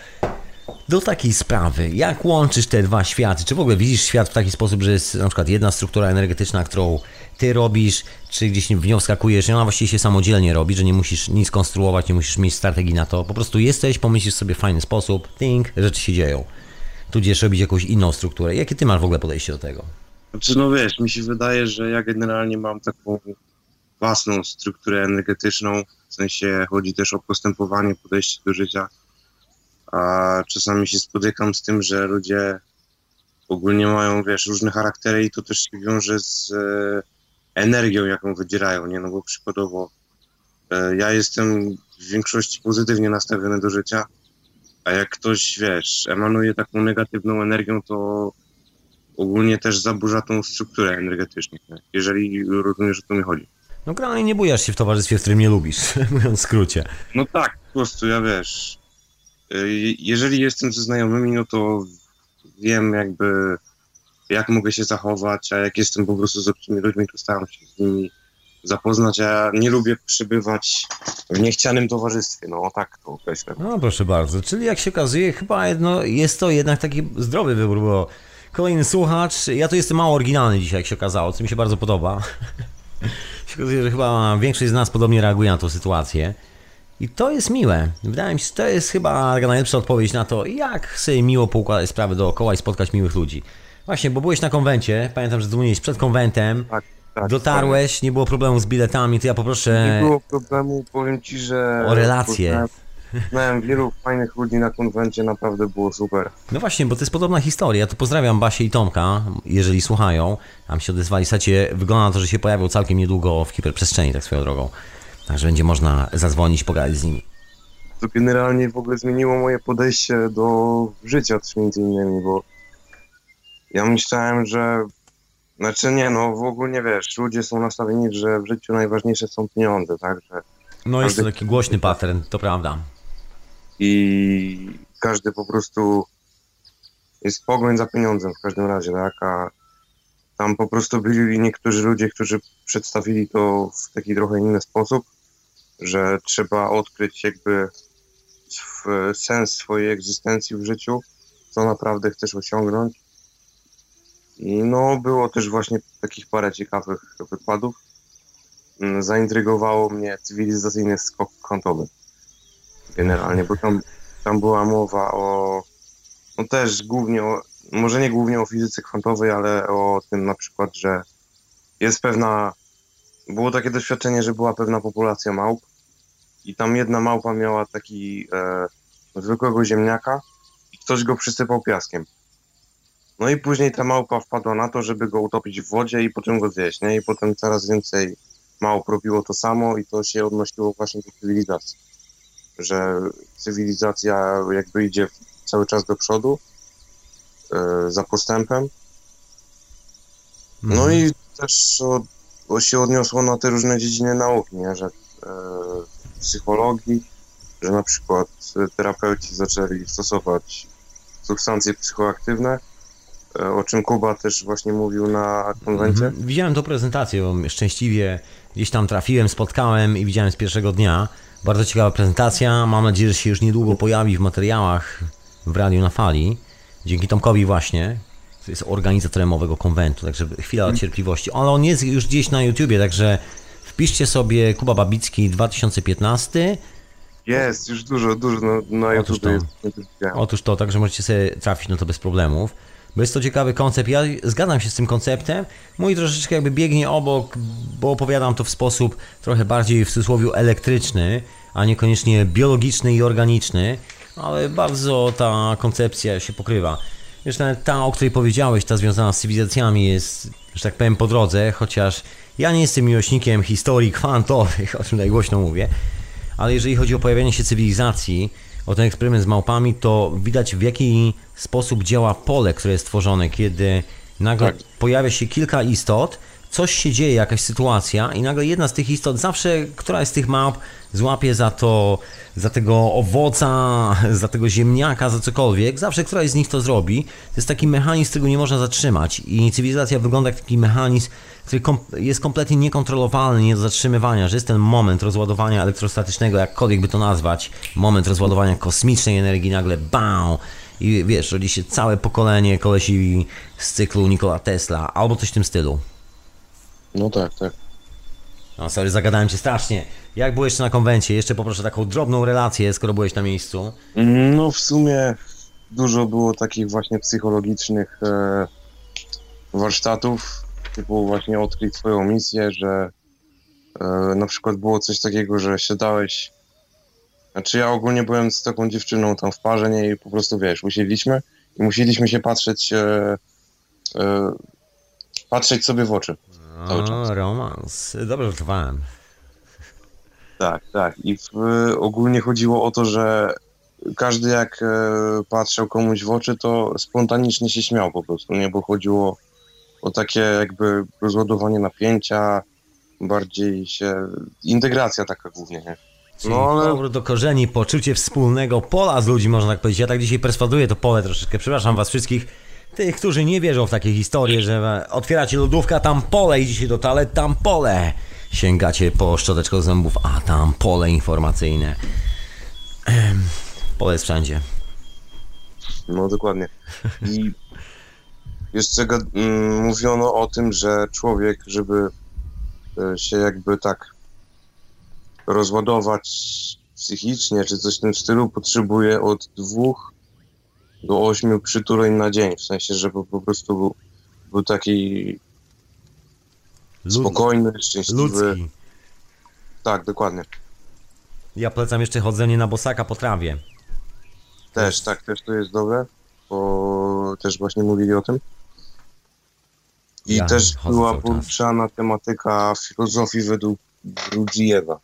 do takiej sprawy? Jak łączysz te dwa światy? Czy w ogóle widzisz świat w taki sposób, że jest na przykład jedna struktura energetyczna, którą ty robisz, czy gdzieś w nią wskakujesz ona właściwie się samodzielnie robi, że nie musisz nic konstruować, nie musisz mieć strategii na to. Po prostu jesteś, pomyślisz sobie w fajny sposób, think, rzeczy się dzieją. Tudzież robić jakąś inną strukturę. Jakie ty masz w ogóle podejście do tego? Znaczy no wiesz, mi się wydaje, że ja generalnie mam taką własną strukturę energetyczną, w sensie chodzi też o postępowanie, podejście do życia, a czasami się spotykam z tym, że ludzie ogólnie mają, wiesz, różne charaktery i to też się wiąże z e, energią, jaką wydzierają, nie? No bo przykładowo e, ja jestem w większości pozytywnie nastawiony do życia, a jak ktoś, wiesz, emanuje taką negatywną energią, to ogólnie też zaburza tą strukturę energetyczną, jeżeli rozumiesz, o co mi chodzi. No generalnie nie bujasz się w towarzystwie, w którym nie lubisz, mówiąc w skrócie. No tak, po prostu ja wiesz, y, jeżeli jestem ze znajomymi, no to wiem jakby jak mogę się zachować, a jak jestem po prostu z obcymi ludźmi, to staram się z nimi zapoznać, ja nie lubię przebywać w niechcianym towarzystwie, no tak to określę. No proszę bardzo, czyli jak się okazuje, chyba jedno, jest to jednak taki zdrowy wybór, bo kolejny słuchacz, ja tu jestem mało oryginalny dzisiaj, jak się okazało, co mi się bardzo podoba. się okazuje, że chyba większość z nas podobnie reaguje na tą sytuację. I to jest miłe. Wydaje mi się, to jest chyba najlepsza odpowiedź na to, jak sobie miło poukładać sprawy dookoła i spotkać miłych ludzi. Właśnie, bo byłeś na konwencie, pamiętam, że dzwoniłeś przed konwentem. Tak. tak, dotarłeś, nie było problemu z biletami, to ja Nie poproszę było problemu, powiem ci, że. o relacje. Znałem wielu fajnych ludzi na konwencie, naprawdę było super. No właśnie, bo to jest podobna historia. Tu pozdrawiam Basię i Tomka, jeżeli słuchają. Tam się odezwali. Słuchajcie, wygląda na to, że się pojawią całkiem niedługo w hiperprzestrzeni, tak swoją drogą. Także będzie można zadzwonić, pogadać z nimi. To generalnie w ogóle zmieniło moje podejście do życia też między innymi, bo ja myślałem, że znaczy nie no, w ogóle nie wiesz, ludzie są nastawieni, że w życiu najważniejsze są pieniądze, tak, że No jest to taki głośny pattern, to prawda. i każdy po prostu jest pogoń za pieniądzem w każdym razie, tak, a tam po prostu byli niektórzy ludzie, którzy przedstawili to w taki trochę inny sposób, że trzeba odkryć jakby sens swojej egzystencji w życiu, co naprawdę chcesz osiągnąć. No, było też właśnie takich parę ciekawych wykładów. Mm, Zaintrygowało mnie cywilizacyjny skok kwantowy. Generalnie, bo tam, tam była mowa o, no też głównie o, może nie głównie o fizyce kwantowej, ale o tym na przykład, że jest pewna, było takie doświadczenie, że była pewna populacja małp i tam jedna małpa miała taki e, zwykłego ziemniaka i ktoś go przysypał piaskiem. No i później ta małpa wpadła na to, żeby go utopić w wodzie i potem go zjeść, nie? I potem coraz więcej małp robiło to samo i to się odnosiło właśnie do cywilizacji. Że cywilizacja jakby idzie cały czas do przodu e, za postępem. No Mhm. i też o, o się odniosło na te różne dziedziny nauki, nie? że e, psychologii, że na przykład terapeuci zaczęli stosować substancje psychoaktywne, o czym Kuba też właśnie mówił na konwencie. Mhm. Widziałem tą prezentację, bo szczęśliwie gdzieś tam trafiłem, spotkałem i widziałem z pierwszego dnia. Bardzo ciekawa prezentacja. Mam nadzieję, że się już niedługo pojawi w materiałach w Radiu na Fali. Dzięki Tomkowi właśnie, który jest organizatorem owego konwentu, także chwila cierpliwości. Ale on jest już gdzieś na YouTubie, także wpiszcie sobie Kuba Babicki 2015. Jest, już dużo, dużo na, na Otóż YouTube to. Otóż to, także możecie sobie trafić na to bez problemów. Bo jest to ciekawy koncept. Ja zgadzam się z tym konceptem. Mój troszeczkę jakby biegnie obok, bo opowiadam to w sposób trochę bardziej w cudzysłowie elektryczny, a niekoniecznie biologiczny i organiczny, ale bardzo ta koncepcja się pokrywa. Nawet ta, o której powiedziałeś, ta związana z cywilizacjami jest, że tak powiem, po drodze, chociaż ja nie jestem miłośnikiem historii kwantowych, o czym tutaj głośno mówię, ale jeżeli chodzi o pojawianie się cywilizacji, o ten eksperyment z małpami, to widać w jaki sposób działa pole, które jest tworzone, kiedy nagle Tak. pojawia się kilka istot, coś się dzieje, jakaś sytuacja i nagle jedna z tych istot, zawsze któraś z tych małp złapie za to, za tego owoca, za tego ziemniaka, za cokolwiek, zawsze któraś z nich to zrobi. To jest taki mechanizm, którego nie można zatrzymać i cywilizacja wygląda jak taki mechanizm, który kom jest kompletnie niekontrolowalny, nie do zatrzymywania, że jest ten moment rozładowania elektrostatycznego, jakkolwiek by to nazwać, moment rozładowania kosmicznej energii, nagle BAM! I wiesz, rodzi się całe pokolenie kolesi z cyklu Nikola Tesla, albo coś w tym stylu. No tak, tak. No sorry, zagadałem cię strasznie. Jak byłeś na konwencie? Jeszcze poproszę taką drobną relację, skoro byłeś na miejscu. No w sumie dużo było takich właśnie psychologicznych e, warsztatów, typu właśnie odkryć swoją misję, że e, na przykład było coś takiego, że siadałeś, znaczy ja ogólnie byłem z taką dziewczyną tam w parze, nie, i po prostu wiesz, usiedliśmy i musieliśmy się patrzeć, e, e, patrzeć sobie w oczy. Cały czas. O, romans. Dobrze żartowałem. Tak, tak. I w, ogólnie chodziło o to, że każdy jak e, patrzył komuś w oczy, to spontanicznie się śmiał po prostu, nie? Bo chodziło o takie jakby rozładowanie napięcia, bardziej się... integracja taka głównie, nie? Czyli No, ale- powrót do korzeni, poczucie wspólnego pola z ludźmi, można tak powiedzieć. Ja tak dzisiaj perswaduję to pole troszeczkę. Przepraszam was wszystkich, tych, którzy nie wierzą w takie historie, że otwieracie lodówkę, a tam pole, idziecie do toalet, tam pole. Sięgacie po szczoteczkę zębów, a tam pole informacyjne. Ehm, Pole jest wszędzie. No dokładnie. I jeszcze mm, mówiono o tym, że człowiek, żeby e, się jakby tak rozładować psychicznie, czy coś w tym stylu, potrzebuje od dwóch do ośmiu przytuleń na dzień. W sensie, żeby po prostu był, był taki Lud- spokojny, szczęśliwy. Ludzki. Tak, dokładnie. Ja polecam jeszcze chodzenie na bosaka po trawie. Też, tak, też to jest dobre, bo też właśnie mówili o tym. I Ja też była poruszana tematyka filozofii według Brudzijewa.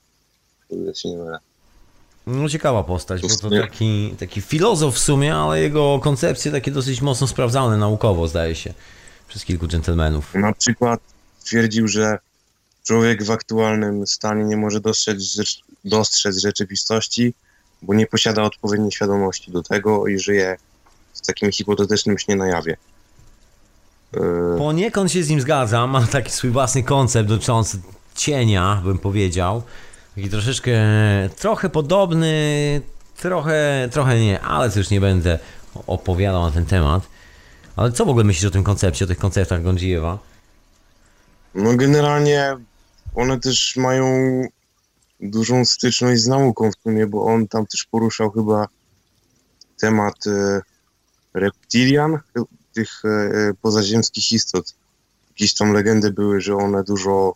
O ile się nie mylę. No ciekawa postać, bo to taki, taki filozof w sumie, ale jego koncepcje takie dosyć mocno sprawdzane naukowo, zdaje się, przez kilku dżentelmenów. Na przykład twierdził, że człowiek w aktualnym stanie nie może dostrzec, dostrzec rzeczywistości, bo nie posiada odpowiedniej świadomości do tego i żyje w takim hipotetycznym śnie na jawie. Yy, Poniekąd się z nim zgadzam, ma taki swój własny koncept dotyczący cienia, bym powiedział. Taki troszeczkę, trochę podobny, trochę, trochę nie, ale to już nie będę opowiadał na ten temat. Ale co w ogóle myślisz o tym koncepcie, o tych konceptach Gondzijewa? No generalnie one też mają dużą styczność z nauką w sumie, bo on tam też poruszał chyba temat e, reptilian, tych e, pozaziemskich istot. Jakieś tam legendy były, że one dużo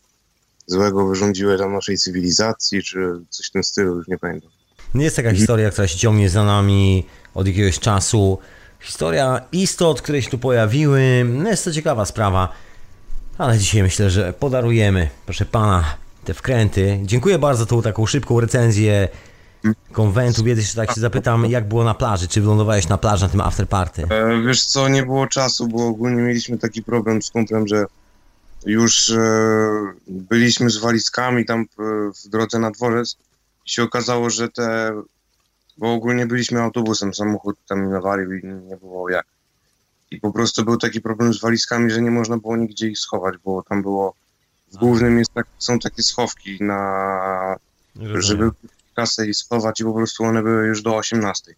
złego wyrządziły dla naszej cywilizacji, czy coś w tym stylu, już nie pamiętam. Jest taka historia, która się ciągnie za nami od jakiegoś czasu. Historia istot, które się tu pojawiły. No jest to ciekawa sprawa. Ale dzisiaj myślę, że podarujemy, proszę pana, te wkręty. Dziękuję bardzo za tą taką szybką recenzję konwentu. Wiedz, jeszcze tak się zapytam, jak było na plaży? Czy wylądowałeś na plaży na tym afterparty? E, wiesz co, nie było czasu, bo ogólnie mieliśmy taki problem z kumplem, że już e, byliśmy z walizkami tam e, w drodze na dworzec i się okazało, że te, bo ogólnie byliśmy autobusem, samochód tam nawalił i nie było jak. I po prostu był taki problem z walizkami, że nie można było nigdzie ich schować, bo tam było, w głównym jest tak, są takie schowki na, żeby kasę i schować i po prostu one były już do 18.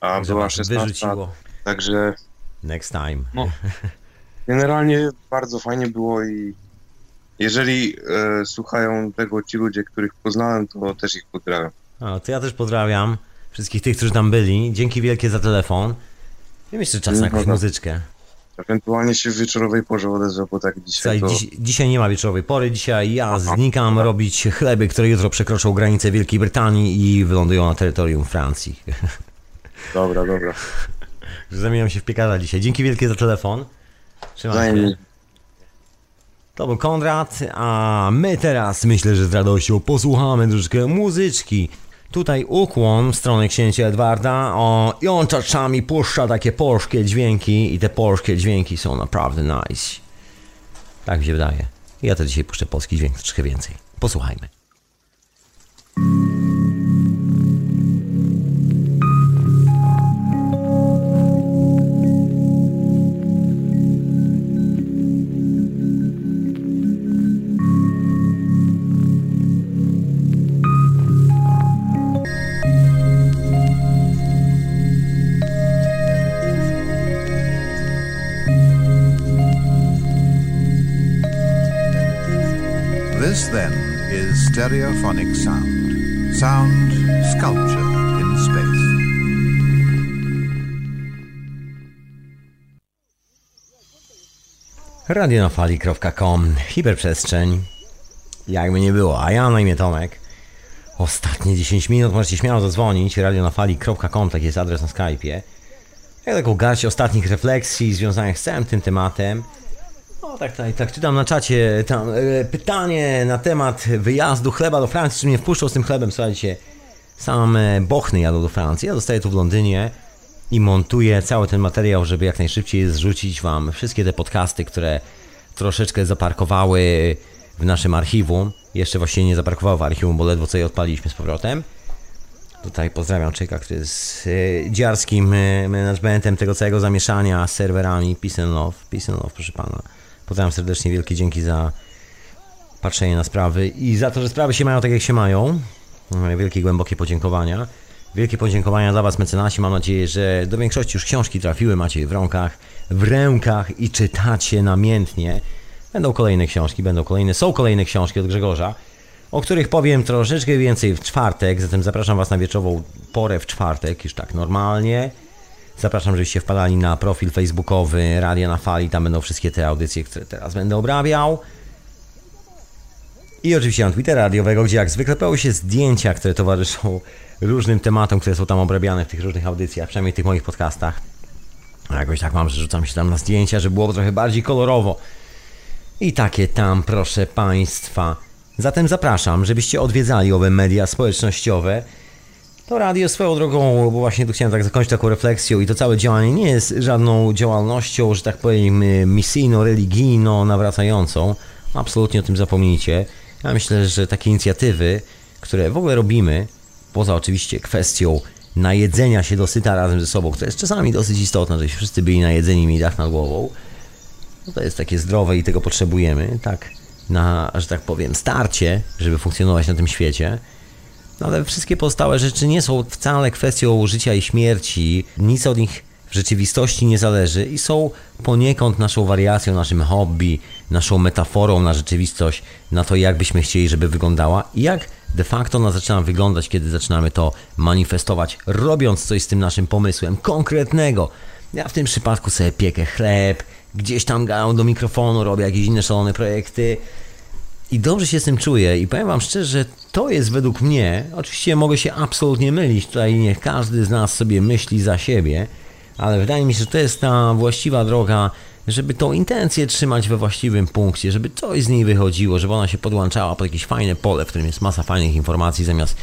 A była was 16, wyrzuciło. także Next time. No. Generalnie bardzo fajnie było i jeżeli e, słuchają tego ci ludzie, których poznałem, to też ich pozdrawiam. A, to ja też pozdrawiam wszystkich tych, którzy tam byli. Dzięki wielkie za telefon. Wiem jeszcze czas na jakąś muzyczkę. Ewentualnie się w wieczorowej porze odezwę, bo tak dzisiaj to... dziś, dzisiaj nie ma wieczorowej pory, dzisiaj ja znikam robić chleby, które jutro przekroczą granicę Wielkiej Brytanii i wylądują na terytorium Francji. Dobra, dobra. Zamieniam się w piekarza dzisiaj. Dzięki wielkie za telefon. Trzymaj się. Wzajemnie. To był Konrad, a my teraz myślę, że z radością posłuchamy troszkę muzyczki. Tutaj ukłon w stronę księcia Edwarda, o, i on czasami puszcza takie polskie dźwięki i te polskie dźwięki są naprawdę nice. Tak mi się wydaje. Ja to dzisiaj puszczę polski dźwięk troszkę więcej. Posłuchajmy. Stereophonic sound. Sound sculpture in space. radionafali.com Hiperprzestrzeń Jakby nie było, a ja na imię Tomek Ostatnie 10 minut możecie śmiało zadzwonić radionafali.com, taki jest adres na Skype'ie Ja taką garść ostatnich refleksji związanych z całym tym tematem no tak, tak, tak, czytam na czacie tam, e, pytanie na temat wyjazdu chleba do Francji, czy mnie wpuszczą z tym chlebem, słuchajcie sam e, Bochny jadą do Francji, ja zostaję tu w Londynie i montuję cały ten materiał, żeby jak najszybciej zrzucić Wam wszystkie te podcasty, które troszeczkę zaparkowały w naszym archiwum. Jeszcze właściwie nie zaparkowały w archiwum, bo ledwo co je odpaliśmy z powrotem. Tutaj pozdrawiam Czeka, który jest e, dziarskim e, managementem tego całego zamieszania z serwerami. Peace and love, peace and love, proszę Pana. Pozdrawiam serdecznie, wielkie dzięki za patrzenie na sprawy i za to, że sprawy się mają tak jak się mają. Wielkie, głębokie podziękowania. Wielkie podziękowania dla Was, mecenasi. Mam nadzieję, że do większości już książki trafiły, macie je w rękach, w rękach i czytacie namiętnie. Będą kolejne książki, będą kolejne, są kolejne książki od Grzegorza, o których powiem troszeczkę więcej w czwartek, zatem zapraszam Was na wieczorową porę w czwartek, już tak normalnie. Zapraszam, żebyście wpadali na profil facebookowy Radia na Fali, tam będą wszystkie te audycje, które teraz będę obrabiał. I oczywiście na Twittera radiowego, gdzie jak zwykle pojawią się zdjęcia, które towarzyszą różnym tematom, które są tam obrabiane w tych różnych audycjach, przynajmniej w tych moich podcastach. A jakoś tak mam, że rzucam się tam na zdjęcia, żeby było trochę bardziej kolorowo. I takie tam, proszę Państwa. Zatem zapraszam, żebyście odwiedzali owe media społecznościowe. To radio swoją drogą, bo właśnie tu chciałem tak zakończyć taką refleksją i to całe działanie nie jest żadną działalnością, że tak powiem, misyjno-religijno nawracającą. Absolutnie o tym zapomnijcie. Ja myślę, że takie inicjatywy, które w ogóle robimy, poza oczywiście kwestią najedzenia się dosyta razem ze sobą, która jest czasami dosyć istotna, żebyśmy wszyscy byli najedzeni i mieli dach nad głową, no to jest takie zdrowe i tego potrzebujemy, tak, na, że tak powiem, starcie, żeby funkcjonować na tym świecie. No ale wszystkie pozostałe rzeczy nie są wcale kwestią życia i śmierci, nic od nich w rzeczywistości nie zależy i są poniekąd naszą wariacją, naszym hobby, naszą metaforą na rzeczywistość, na to, jak byśmy chcieli, żeby wyglądała i jak de facto ona zaczyna wyglądać, kiedy zaczynamy to manifestować, robiąc coś z tym naszym pomysłem konkretnego. Ja w tym przypadku sobie piekę chleb, gdzieś tam gadam do mikrofonu, robię jakieś inne szalone projekty i dobrze się z tym czuję i powiem Wam szczerze, że to jest według mnie, oczywiście mogę się absolutnie mylić, tutaj niech każdy z nas sobie myśli za siebie, ale wydaje mi się, że to jest ta właściwa droga, żeby tą intencję trzymać we właściwym punkcie, żeby coś z niej wychodziło, żeby ona się podłączała pod jakieś fajne pole, w którym jest masa fajnych informacji, zamiast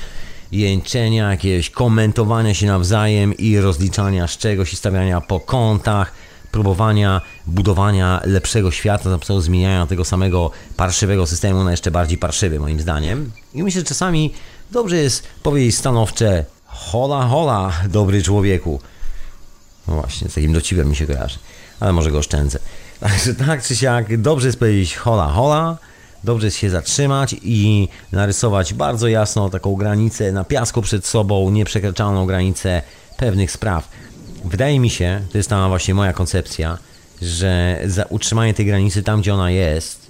jęczenia, jakiegoś komentowania się nawzajem i rozliczania z czegoś i stawiania po kątach, próbowania budowania lepszego świata, za pomocą zmieniania tego samego parszywego systemu na jeszcze bardziej parszywy, moim zdaniem. I myślę, że czasami dobrze jest powiedzieć stanowcze hola hola, dobry człowieku. No właśnie, z takim dociwem mi się kojarzy, ale może go oszczędzę. Także tak czy siak, dobrze jest powiedzieć hola hola, dobrze jest się zatrzymać i narysować bardzo jasno taką granicę na piasku przed sobą, nieprzekraczalną granicę pewnych spraw. Wydaje mi się, to jest ta właśnie moja koncepcja, że za utrzymanie tej granicy tam, gdzie ona jest,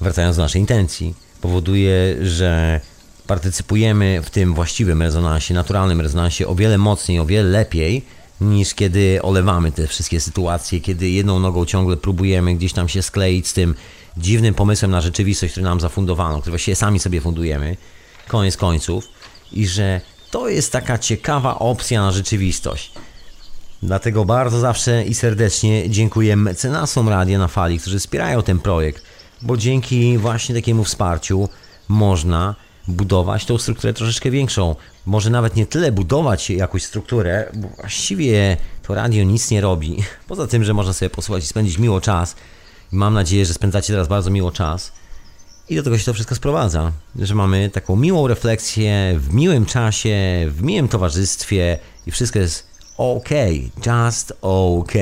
wracając do naszej intencji, powoduje, że partycypujemy w tym właściwym rezonansie, naturalnym rezonansie o wiele mocniej, o wiele lepiej, niż kiedy olewamy te wszystkie sytuacje, kiedy jedną nogą ciągle próbujemy gdzieś tam się skleić z tym dziwnym pomysłem na rzeczywistość, który nam zafundowano, który właściwie sami sobie fundujemy, koniec końców, i że to jest taka ciekawa opcja na rzeczywistość. Dlatego bardzo zawsze i serdecznie dziękuję mecenasom Radia na Fali, którzy wspierają ten projekt, bo dzięki właśnie takiemu wsparciu można budować tą strukturę troszeczkę większą. Może nawet nie tyle budować jakąś strukturę, bo właściwie to radio nic nie robi. Poza tym, że można sobie posłuchać i spędzić miło czas. I mam nadzieję, że spędzacie teraz bardzo miło czas. I do tego się to wszystko sprowadza, że mamy taką miłą refleksję w miłym czasie, w miłym towarzystwie i wszystko jest ok, just ok.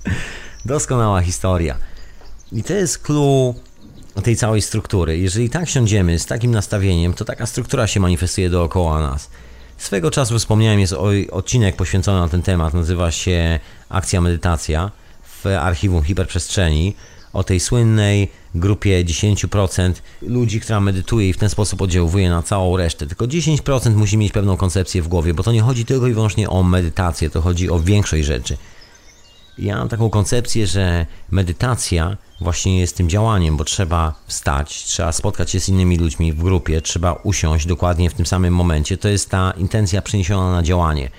Doskonała historia. I to jest clue tej całej struktury. Jeżeli tak siądziemy z takim nastawieniem, to taka struktura się manifestuje dookoła nas. Swego czasu wspomniałem, jest odcinek poświęcony na ten temat, nazywa się Akcja Medytacja w archiwum hiperprzestrzeni o tej słynnej grupie 10% ludzi, która medytuje i w ten sposób oddziałuje na całą resztę. Tylko 10% musi mieć pewną koncepcję w głowie, bo to nie chodzi tylko i wyłącznie o medytację, to chodzi o większość rzeczy. Ja mam taką koncepcję, że medytacja właśnie jest tym działaniem, bo trzeba wstać, trzeba spotkać się z innymi ludźmi w grupie, trzeba usiąść dokładnie w tym samym momencie. To jest ta intencja przeniesiona na działanie.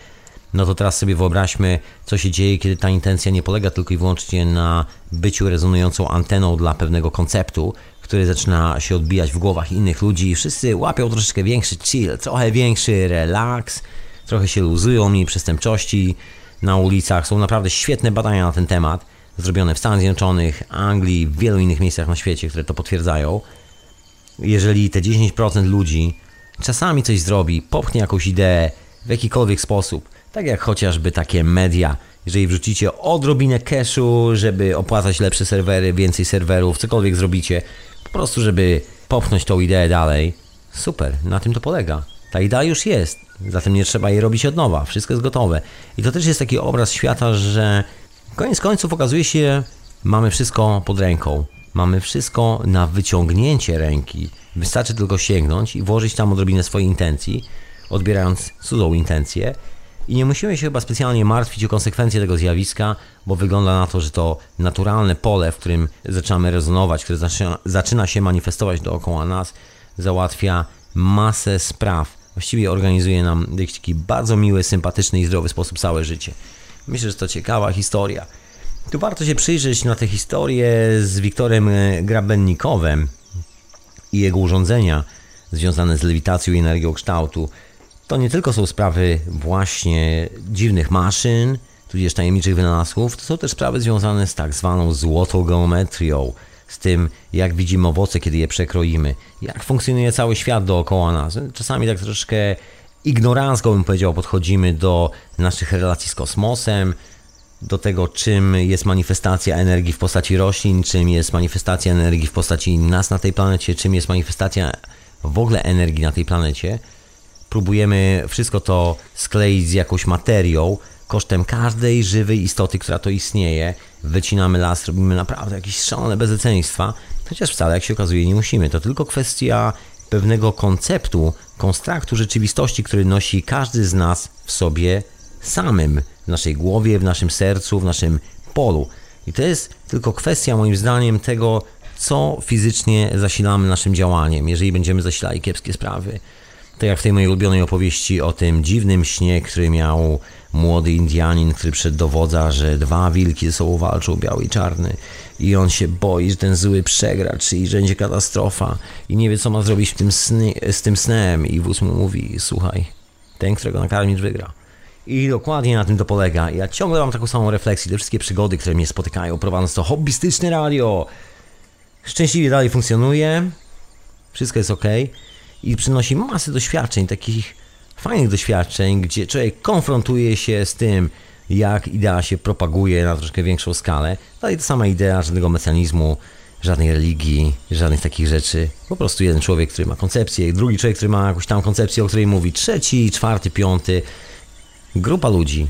No to teraz sobie wyobraźmy, co się dzieje, kiedy ta intencja nie polega tylko i wyłącznie na byciu rezonującą anteną dla pewnego konceptu, który zaczyna się odbijać w głowach innych ludzi i wszyscy łapią troszeczkę większy chill, trochę większy relaks, trochę się luzują mniej przestępczości na ulicach. Są naprawdę świetne badania na ten temat, zrobione w Stanach Zjednoczonych, Anglii, w wielu innych miejscach na świecie, które to potwierdzają. Jeżeli te 10% ludzi czasami coś zrobi, popchnie jakąś ideę w jakikolwiek sposób, tak jak chociażby takie media, jeżeli wrzucicie odrobinę cashu, żeby opłacać lepsze serwery, więcej serwerów, cokolwiek zrobicie, po prostu żeby popchnąć tą ideę dalej, super, na tym to polega. Ta idea już jest, zatem nie trzeba jej robić od nowa, wszystko jest gotowe. I to też jest taki obraz świata, że koniec końców okazuje się, mamy wszystko pod ręką. Mamy wszystko na wyciągnięcie ręki. Wystarczy tylko sięgnąć i włożyć tam odrobinę swojej intencji, odbierając cudzą intencję I nie musimy się chyba specjalnie martwić o konsekwencje tego zjawiska, bo wygląda na to, że to naturalne pole, w którym zaczynamy rezonować, które zaczyna, się manifestować dookoła nas, załatwia masę spraw. Właściwie organizuje nam w taki bardzo miły, sympatyczny i zdrowy sposób całe życie. Myślę, że to ciekawa historia. Tu warto się przyjrzeć na tę historię z Wiktorem e, Grabennikowem i jego urządzenia związane z lewitacją i energią kształtu. To nie tylko są sprawy właśnie dziwnych maszyn, tudzież tajemniczych wynalazków, to są też sprawy związane z tak zwaną złotą geometrią, z tym jak widzimy owoce, kiedy je przekroimy, jak funkcjonuje cały świat dookoła nas. Czasami tak troszkę ignorancko bym powiedział podchodzimy do naszych relacji z kosmosem, do tego, czym jest manifestacja energii w postaci roślin, czym jest manifestacja energii w postaci nas na tej planecie, czym jest manifestacja w ogóle energii na tej planecie. Próbujemy wszystko to skleić z jakąś materią, kosztem każdej żywej istoty, która to istnieje. Wycinamy las, robimy naprawdę jakieś szalone bezeceństwa, chociaż wcale, jak się okazuje, nie musimy. To tylko kwestia pewnego konceptu, konstruktu rzeczywistości, który nosi każdy z nas w sobie samym w naszej głowie, w naszym sercu, w naszym polu. I to jest tylko kwestia, moim zdaniem, tego, co fizycznie zasilamy naszym działaniem, jeżeli będziemy zasilali kiepskie sprawy. Tak jak w tej mojej ulubionej opowieści o tym dziwnym śnie, który miał młody Indianin, który przed dowodza, że dwa wilki ze sobą walczą, biały i czarny. I on się boi, że ten zły przegra, czyli że będzie katastrofa. I nie wie, co ma zrobić tym sny, z tym snem. I wóz mu mówi, słuchaj, ten, którego nakarmisz, wygra. I dokładnie na tym to polega. Ja ciągle mam taką samą refleksję. Te wszystkie przygody, które mnie spotykają, prowadząc to hobbystyczne radio. Szczęśliwie dalej funkcjonuje. Wszystko jest ok. I przynosi masę doświadczeń, takich fajnych doświadczeń, gdzie człowiek konfrontuje się z tym, jak idea się propaguje na troszkę większą skalę. Dalej ta sama idea, żadnego mechanizmu, żadnej religii, żadnych takich rzeczy. Po prostu jeden człowiek, który ma koncepcję, drugi człowiek, który ma jakąś tam koncepcję, o której mówi, trzeci, czwarty, piąty grupa ludzi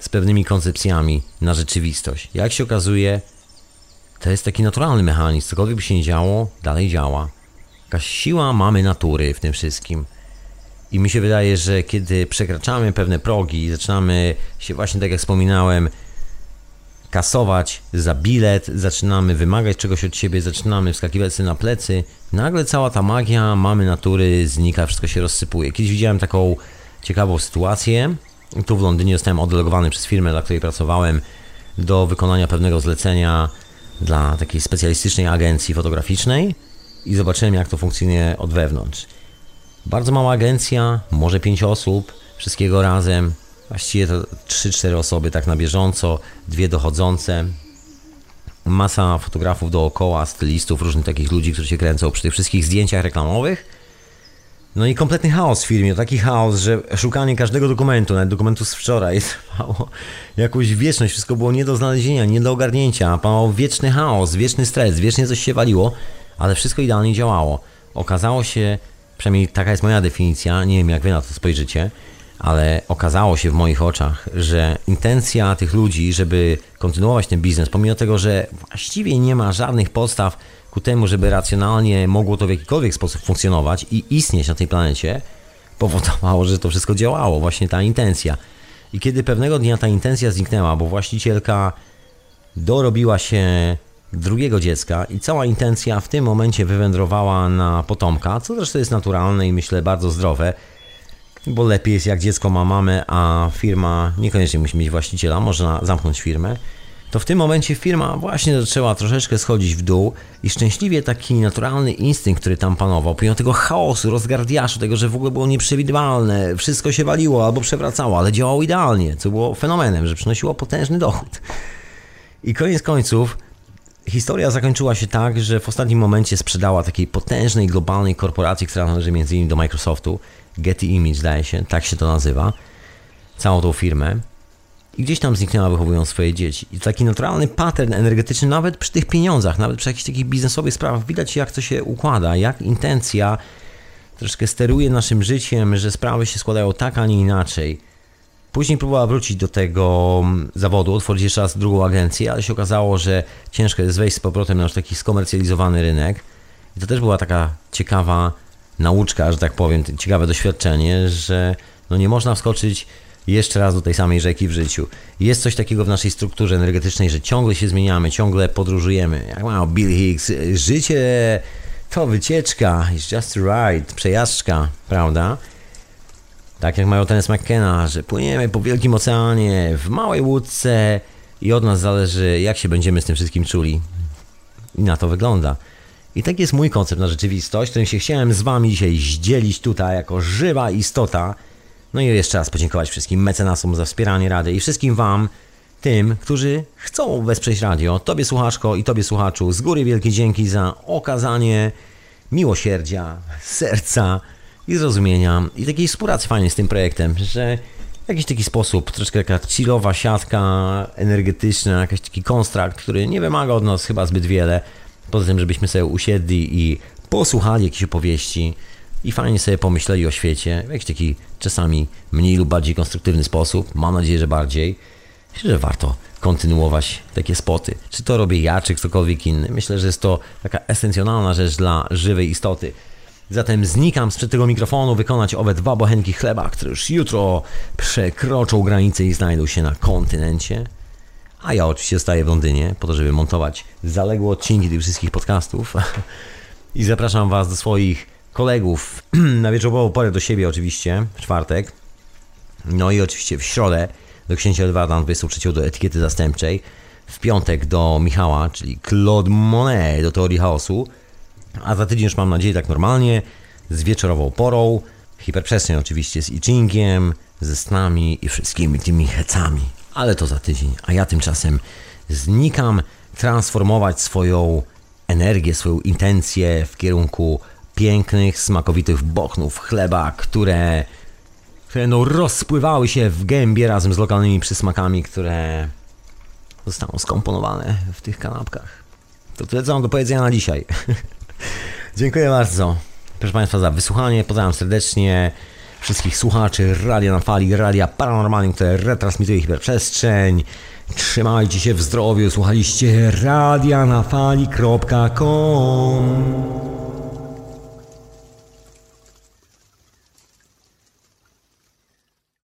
z pewnymi koncepcjami na rzeczywistość. Jak się okazuje, to jest taki naturalny mechanizm. Cokolwiek by się nie działo, dalej działa. Jakaś siła mamy natury w tym wszystkim. I mi się wydaje, że kiedy przekraczamy pewne progi i zaczynamy się właśnie, tak jak wspominałem, kasować za bilet, zaczynamy wymagać czegoś od siebie, zaczynamy wskakiwać sobie na plecy, nagle cała ta magia mamy natury znika, wszystko się rozsypuje. Kiedyś widziałem taką ciekawą sytuację. Tu w Londynie zostałem oddelegowany przez firmę, dla której pracowałem, do wykonania pewnego zlecenia dla takiej specjalistycznej agencji fotograficznej i zobaczyłem, jak to funkcjonuje od wewnątrz. Bardzo mała agencja, może 5 osób, wszystkiego razem. Właściwie to 3-4 osoby tak na bieżąco, dwie dochodzące. Masa fotografów dookoła, stylistów, różnych takich ludzi, którzy się kręcą przy tych wszystkich zdjęciach reklamowych no i kompletny chaos w firmie, taki chaos, że szukanie każdego dokumentu, nawet dokumentu z wczoraj, trwało jakąś wieczność, wszystko było nie do znalezienia, nie do ogarnięcia, panował wieczny chaos, wieczny stres, wiecznie coś się waliło, ale wszystko idealnie działało. Okazało się, przynajmniej taka jest moja definicja, nie wiem jak wy na to spojrzycie, ale okazało się w moich oczach, że intencja tych ludzi, żeby kontynuować ten biznes, pomimo tego, że właściwie nie ma żadnych podstaw ku temu, żeby racjonalnie mogło to w jakikolwiek sposób funkcjonować i istnieć na tej planecie, powodowało, że to wszystko działało, właśnie ta intencja. I kiedy pewnego dnia ta intencja zniknęła, bo właścicielka dorobiła się drugiego dziecka i cała intencja w tym momencie wywędrowała na potomka, co zresztą jest naturalne i myślę bardzo zdrowe, bo lepiej jest jak dziecko ma mamę, a firma niekoniecznie musi mieć właściciela, można zamknąć firmę to w tym momencie firma właśnie zaczęła troszeczkę schodzić w dół i szczęśliwie taki naturalny instynkt, który tam panował, pomimo tego chaosu, rozgardiaszu, tego, że w ogóle było nieprzewidywalne, wszystko się waliło albo przewracało, ale działało idealnie, co było fenomenem, że przynosiło potężny dochód. I koniec końców historia zakończyła się tak, że w ostatnim momencie sprzedała takiej potężnej globalnej korporacji, która należy m.in. do Microsoftu, Getty Image zdaje się, tak się to nazywa, całą tą firmę i gdzieś tam zniknęła wychowując swoje dzieci. I taki naturalny pattern energetyczny, nawet przy tych pieniądzach, nawet przy jakichś takich biznesowych sprawach, widać jak to się układa, jak intencja troszkę steruje naszym życiem, że sprawy się składają tak, a nie inaczej. Później próbowała wrócić do tego mm, zawodu, otworzyć jeszcze raz drugą agencję, ale się okazało, że ciężko jest wejść z powrotem na już taki skomercjalizowany rynek. I to też była taka ciekawa nauczka, że tak powiem, ciekawe doświadczenie, że no nie można wskoczyć jeszcze raz do tej samej rzeki w życiu. Jest coś takiego w naszej strukturze energetycznej, że ciągle się zmieniamy, ciągle podróżujemy. Jak mają Bill Hicks, życie to wycieczka, it's just ride, przejażdżka, prawda? Tak jak mają Tennis McKenna, że płyniemy po wielkim oceanie, w małej łódce i od nas zależy, jak się będziemy z tym wszystkim czuli. I na to wygląda. I taki jest mój koncept na rzeczywistość, którym się chciałem z Wami dzisiaj zdzielić tutaj jako żywa istota. No i jeszcze raz podziękować wszystkim mecenasom za wspieranie rady i wszystkim Wam, tym, którzy chcą wesprzeć radio. Tobie słuchaczko i Tobie słuchaczu, z góry wielkie dzięki za okazanie miłosierdzia, serca i zrozumienia i takiej współpracy fajnej z tym projektem, że w jakiś taki sposób, troszkę taka chillowa siatka energetyczna, jakiś taki konstrakt, który nie wymaga od nas chyba zbyt wiele, poza tym, żebyśmy sobie usiedli i posłuchali jakiejś opowieści i fajnie sobie pomyśleli o świecie w jakiś taki czasami mniej lub bardziej konstruktywny sposób, mam nadzieję, że bardziej, Myślę, że warto kontynuować takie spoty. Czy to robię ja, czy ktokolwiek inny. Myślę, że jest to taka esencjonalna rzecz dla żywej istoty. Zatem znikam sprzed tego mikrofonu wykonać owe dwa bochenki chleba, które już jutro przekroczą granicę i znajdą się na kontynencie. A ja oczywiście zostaję w Londynie po to, żeby montować zaległe odcinki tych wszystkich podcastów. I zapraszam Was do swoich kolegów na wieczorową porę do siebie oczywiście, w czwartek. No i oczywiście w środę do księcia Edwarda 23 do etykiety zastępczej, w piątek do Michała, czyli Claude Monet do teorii chaosu, a za tydzień już mam nadzieję tak normalnie, z wieczorową porą, hiperprzestrzeń oczywiście z I Chingiem, ze snami i wszystkimi tymi hecami. Ale to za tydzień, a ja tymczasem znikam transformować swoją energię, swoją intencję w kierunku pięknych, smakowitych bochnów chleba, które które no rozpływały się w gębie razem z lokalnymi przysmakami, które zostaną skomponowane w tych kanapkach. To tyle, co mam do powiedzenia na dzisiaj. Dziękuję bardzo, proszę Państwa, za wysłuchanie. Pozdrawiam serdecznie wszystkich słuchaczy Radia na Fali, Radia Paranormalnym, które retransmituje hiperprzestrzeń. Trzymajcie się w zdrowiu, słuchaliście radia na fali.com